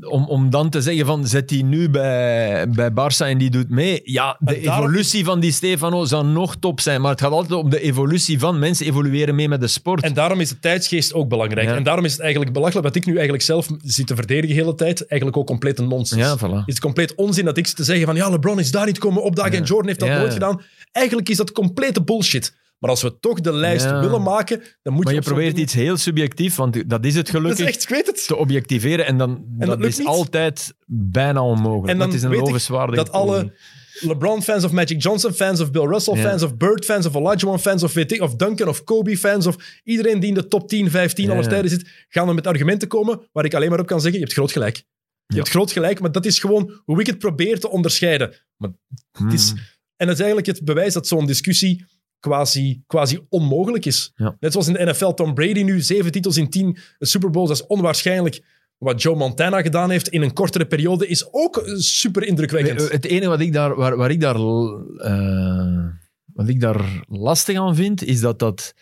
S2: om, om dan te zeggen van zet die nu bij, bij Barça en die doet mee. Ja, de evolutie van die Stefano zou nog top zijn, maar het gaat altijd om de evolutie van mensen evolueren mee met de sport.
S1: En daarom is de tijdsgeest ook belangrijk.
S2: Ja.
S1: En daarom is het eigenlijk belachelijk wat ik nu eigenlijk zelf zit te verdedigen de hele tijd. Eigenlijk ook compleet een nonsens.
S2: ja, voilà.
S1: Het is compleet onzin dat ik te zeggen van ja, LeBron is daar niet komen opdagen
S2: Ja.
S1: en Jordan heeft dat nooit gedaan. Eigenlijk is dat complete bullshit. Maar als we toch de lijst
S2: Ja.
S1: willen maken, dan moet
S2: Maar je probeert iets heel subjectief, want dat is het
S1: Dat
S2: gelukkig.
S1: is echt, ik weet het.
S2: te objectiveren en dan
S1: dat
S2: dat, is
S1: niet.
S2: altijd bijna onmogelijk.
S1: En dan
S2: dat is een lovenswaardige
S1: dat alle. LeBron-fans of Magic Johnson-fans of Bill Russell-fans
S2: Ja.
S1: of Bird-fans of Olajuwon-fans of, weet ik, of Duncan of Kobe-fans of iedereen die in de top 10, 15
S2: Ja.
S1: aller tijden zit, gaan dan met argumenten komen waar ik alleen maar op kan zeggen, je hebt groot gelijk. Je hebt groot gelijk, maar dat is gewoon hoe ik het probeer te onderscheiden. Maar het is,
S2: Hmm.
S1: en dat is eigenlijk het bewijs dat zo'n discussie quasi, quasi onmogelijk is.
S2: Ja.
S1: Net zoals in de NFL, Tom Brady nu, zeven titels in tien Super Bowls, dat is onwaarschijnlijk. Wat Joe Montana gedaan heeft in een kortere periode is ook super indrukwekkend.
S2: Het enige wat ik daar, waar, waar ik daar, eh, wat ik daar lastig aan vind, is dat dat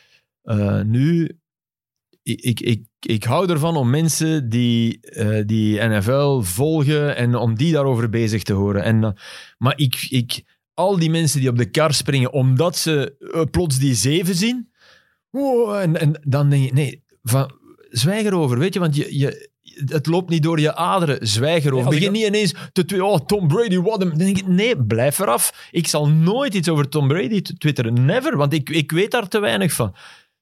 S2: eh, nu... Ik, ik, ik, ik hou ervan om mensen die, eh, die NFL volgen en om die daarover bezig te horen. En, maar ik, ik, al die mensen die op de kar springen omdat ze eh, plots die zeven zien, oh, en, en dan denk je, nee, van, zwijg erover, weet je, want je, je, het loopt niet door je aderen. Zwijg erover. Begin niet ineens te twi- oh, Tom Brady, wat een... Dan denk ik, nee, blijf eraf. Ik zal nooit iets over Tom Brady twitteren. Never, want ik, ik weet daar te weinig van.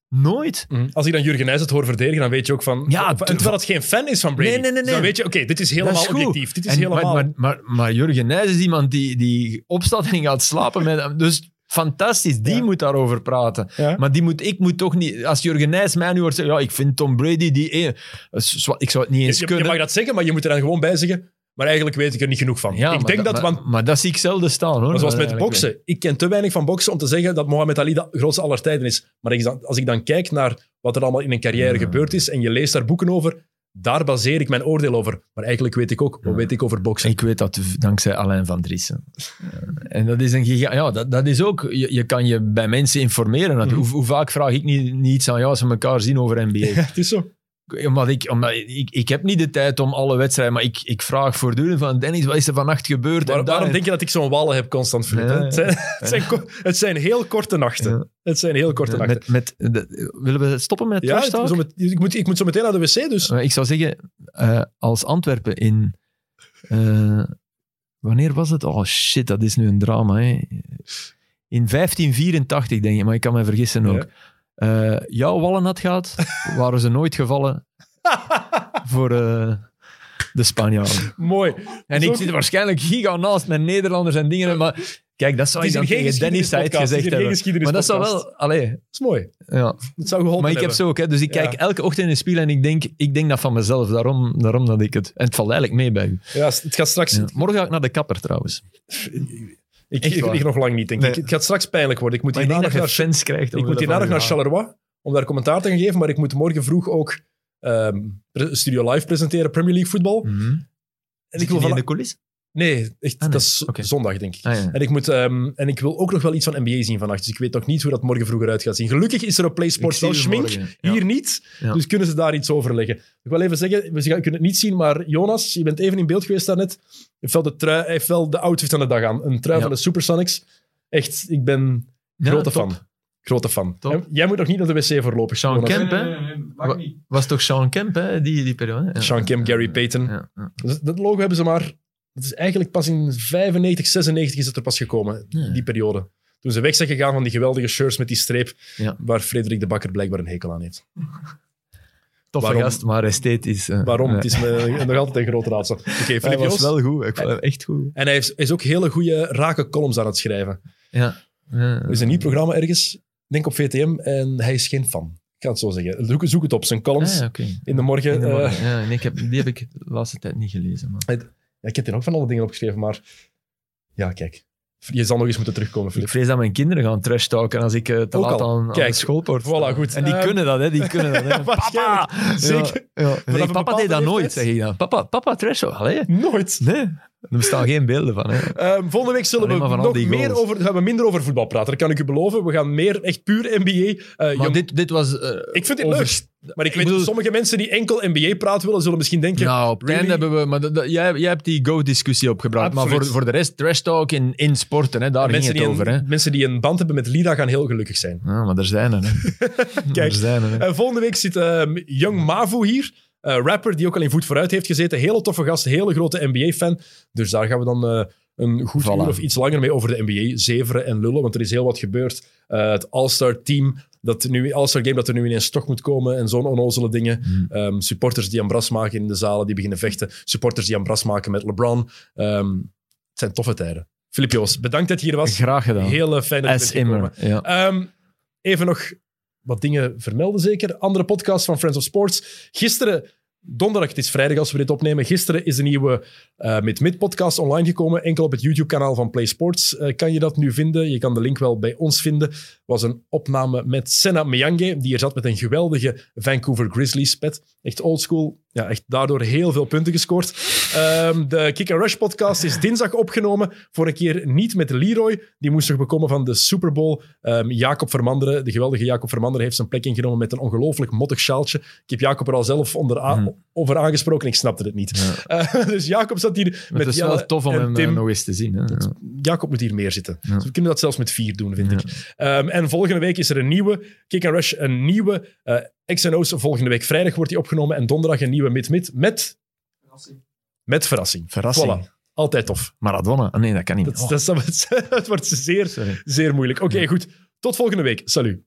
S2: Nooit.
S1: Mhm. Als ik dan Jurgen Nijs het hoor verdedigen, dan weet je ook van...
S2: Ja,
S1: en terwijl het geen fan is van Brady.
S2: Nee, nee, nee,
S1: Dus dan weet je, oké, dit is helemaal
S2: is
S1: objectief. Dit is
S2: En-
S1: helemaal...
S2: Maar, maar, maar, maar Jurgen Nijs is iemand die, die opstaat en gaat slapen. Met, dus fantastisch, die
S1: Ja.
S2: moet daarover praten.
S1: Ja.
S2: Maar die moet, ik moet toch niet... Als Jurgen Nijs mij nu hoort zeggen, ja, ik vind Tom Brady die... eh, Ik zou het niet eens
S1: je, je
S2: kunnen.
S1: mag dat zeggen, maar je moet er dan gewoon bij zeggen... Maar eigenlijk weet ik er niet genoeg van.
S2: Ja,
S1: ik
S2: maar
S1: denk dat,
S2: maar,
S1: want
S2: maar dat zie ik zelden staan, hoor.
S1: Maar zoals met
S2: Eigenlijk.
S1: boksen. Ik ken te weinig van boksen om te zeggen dat Mohamed Ali de grootste aller tijden is. Maar als ik dan kijk naar wat er allemaal in een carrière
S2: Ja.
S1: gebeurd is en je leest daar boeken over, daar baseer ik mijn oordeel over. Maar eigenlijk weet ik ook, wat weet ik over boksen?
S2: Ik weet dat dankzij Alain van Driessen. en dat is een giga... Ja, dat, dat is ook... Je, je kan je bij mensen informeren. Hoe, hoe vaak vraag ik niet, niet iets aan jou als we elkaar zien over NBA?
S1: Ja, het is zo.
S2: Omdat ik, omdat ik, ik heb niet de tijd om alle wedstrijden, maar ik, ik vraag voortdurend van Dennis, wat is er vannacht gebeurd?
S1: Waar-
S2: en daar,
S1: waarom
S2: en-
S1: denk je dat ik zo'n wallen heb constant, Filip?
S2: Ja.
S1: Het, zijn, het, zijn, ko- het zijn heel korte nachten.
S2: Ja.
S1: Het zijn heel korte nachten.
S2: met, met, de- willen we stoppen met
S1: Ja, het- zo met- ik, moet, ik moet zo meteen naar de wc, dus...
S2: Eh, Ik zou zeggen, eh, als Antwerpen in... eh, wanneer was het? Oh shit, dat is nu een drama. Hè. In 1584, denk ik, maar ik kan me vergissen ook. Eh, jouw wallen had gehad, waren ze nooit gevallen voor eh, de Spanjaarden.
S1: Mooi.
S2: En ik zit waarschijnlijk giga naast met Nederlanders en dingen, maar kijk, dat zou
S1: is
S2: dan tegen Dennis Said gezegd hebben. Maar dat zou wel... Allee,
S1: Dat is mooi.
S2: ja.
S1: Het zou geholpen
S2: Maar ik heb
S1: hebben.
S2: zo ook, hè, dus ik kijk elke ochtend in de spiegel en ik denk, ik denk dat van mezelf, daarom, daarom dat ik het... En het valt eigenlijk mee bij u.
S1: Ja, het gaat straks...
S2: Ja. Morgen ga ik naar de kapper trouwens.
S1: Ik, lig nog lang niet, denk ik.
S2: Nee.
S1: Het gaat straks pijnlijk worden. Ik moet hierna nog
S2: dat je
S1: naar,
S2: fans krijgt.
S1: ik moet hierna nog naar Charleroi om daar commentaar te gaan geven, maar ik moet morgen vroeg ook pre- Studio Live presenteren, Premier League voetbal.
S2: Mhm.
S1: En ik wil van...
S2: in de coulissen?
S1: Nee, echt,
S2: Ah, nee.
S1: dat is zondag, denk ik.
S2: Ah, ja.
S1: En ik, moet, ehm, en ik wil ook nog wel iets van NBA zien vannacht, dus ik weet nog niet hoe dat morgen vroeg eruit gaat zien. Gelukkig is er op Play Sports
S2: Ik
S1: wel schmink,
S2: morgen, ja.
S1: hier niet,
S2: Ja.
S1: dus kunnen ze daar iets over leggen. Ik wil even zeggen, we kunnen het niet zien, maar Jonas, je bent even in beeld geweest daarnet, heeft wel de, trui, hij heeft wel de outfit van de dag aan. Een trui
S2: Ja.
S1: van de Supersonics. Echt, ik ben
S2: Ja,
S1: grote
S2: top.
S1: fan. Grote fan.
S2: Top.
S1: Jij moet nog niet naar de wc voorlopig.
S2: Sean
S1: Jonas.
S2: Kemp, hè?
S3: Nee, nee, nee, nee, mag
S2: Wa-
S3: niet.
S2: Was toch Sean Kemp, hè, die, die periode? Ja.
S1: Sean Kemp, Gary Payton.
S2: Ja, ja.
S1: Dus dat logo hebben ze maar... Dat is eigenlijk pas in 95, 96 is het er pas gekomen,
S2: Ja.
S1: die periode. Toen ze weg zijn gegaan van die geweldige shirts met die streep,
S2: Ja.
S1: waar Frederik de Bakker blijkbaar een hekel aan heeft.
S2: Toffe
S1: Waarom?
S2: gast, maar esthetisch. eh,
S1: Waarom? Het is me nog altijd een groot raadsel. Oké,
S2: Hij
S1: Filip
S2: was
S1: Joos.
S2: wel goed. Ik vond hem echt goed.
S1: En hij heeft- is ook hele goede, rake columns aan het schrijven.
S2: Ja.
S1: Er is een nieuw programma ergens, denk op VTM, en hij is geen fan. Ik ga het zo zeggen. Zoek, zoek het op, zijn columns
S2: Ah,
S1: in de morgen.
S2: In de morgen.
S1: eh,
S2: ja, nee, ik heb, die heb ik de laatste tijd niet gelezen. Maar.
S1: Ja, ik heb hier ook van alle dingen opgeschreven, maar ja, kijk. Je zal nog eens moeten terugkomen,
S2: Ik vrees dat mijn kinderen gaan trash talken als ik eh, te
S1: Ook
S2: laat
S1: al.
S2: aan, aan
S1: Kijk,
S2: de schoolpoort sta.
S1: voilà, goed.
S2: En die
S1: Ehm,
S2: kunnen dat, hè. Die kunnen dat, hè.
S1: Waarschijnlijk. Zeker.
S2: Ja, ja.
S1: een
S2: Nee, papa deed dat nooit, zeg ik dan. Papa, papa trash talk. Allee.
S1: Nooit.
S2: Nee, er bestaan geen beelden van. Hè.
S1: Ehm, volgende week zullen
S2: Alleen
S1: we nog meer
S2: goals.
S1: over, gaan we minder over voetbal praten. Dat kan ik u beloven. We gaan meer echt puur NBA. eh,
S2: Maar
S1: jong-
S2: dit, dit was... eh,
S1: ik vind dit
S2: over-
S1: leuk. Maar ik,
S2: Ik
S1: weet,
S2: bedoel-
S1: sommige mensen die enkel NBA praten willen, zullen misschien denken...
S2: Ja, op
S1: really?
S2: hebben we... Maar dat- dat- jij, jij hebt die go-discussie opgebracht. Maar voor, voor de rest, trash talk in, in sporten, hè, daar ging het over. Hè.
S1: mensen die een band hebben met Lira gaan heel gelukkig zijn.
S2: Ja, maar er zijn er. Hè.
S1: Kijk,
S2: er zijn er, hè.
S1: Eh, volgende week zit ehm, Young Mavu hier. Eh, rapper die ook al in Voet Vooruit heeft gezeten. Hele toffe gast, hele grote NBA-fan. Dus daar gaan we dan eh, een goed
S2: Voilà.
S1: uur of iets langer mee over de NBA zeveren en lullen. Want er is heel wat gebeurd. Eh, het All-Star team, dat nu, All-Star game dat er nu ineens toch moet komen. En zo'n onnozele dingen.
S2: Hmm.
S1: Ehm, supporters die een bras maken in de zalen, die beginnen vechten. Supporters die een bras maken met LeBron. Ehm, het zijn toffe tijden. Filip Joos, bedankt dat je hier was.
S2: Graag gedaan.
S1: Heel fijn dat je
S2: As immer. Ja.
S1: Ehm, even nog wat dingen vermelden, zeker. Andere podcast van Friends of Sports. Gisteren, donderdag, het is vrijdag als we dit opnemen. Gisteren is de nieuwe eh Mid Mid podcast online gekomen. Enkel op het YouTube-kanaal van Play Sports eh, kan je dat nu vinden. Je kan de link wel bij ons vinden. Was een opname met Senna Miyange, die er zat met een geweldige Vancouver Grizzlies pet. Echt oldschool. Ja, echt daardoor heel veel punten gescoord. Ehm, de Kick and Rush podcast is dinsdag opgenomen. Voor een keer niet met Leroy. Die moest nog bekomen van de Super Bowl. Ehm, Jacob Vermanderen, de geweldige Jacob Vermanderen, heeft zijn plek ingenomen met een ongelooflijk mottig sjaaltje. Ik heb Jacob er al zelf onder
S2: Mhm.
S1: over aangesproken. Ik snapte het niet. Eh, dus Jacob zat hier met
S2: het is
S1: Jelle
S2: wel tof om hem eh,
S1: Tim.
S2: nog eens te zien. Hè. Ja.
S1: Jacob moet hier meer zitten.
S2: Ja.
S1: Dus we kunnen dat zelfs met vier doen, vind
S2: Ja.
S1: ik. Ehm, en volgende week is er een nieuwe Kick and Rush, een nieuwe eh X&O's. Volgende week vrijdag wordt die opgenomen en donderdag een nieuwe Mid-Mid met, met verrassing.
S2: Verrassing.
S1: Voilà. Altijd tof.
S2: Maradona? Ah, nee, dat kan niet.
S1: Dat,
S2: Oh,
S1: dat, wordt zeer,
S2: sorry.
S1: zeer moeilijk. Oké, goed. Tot volgende week. Salut.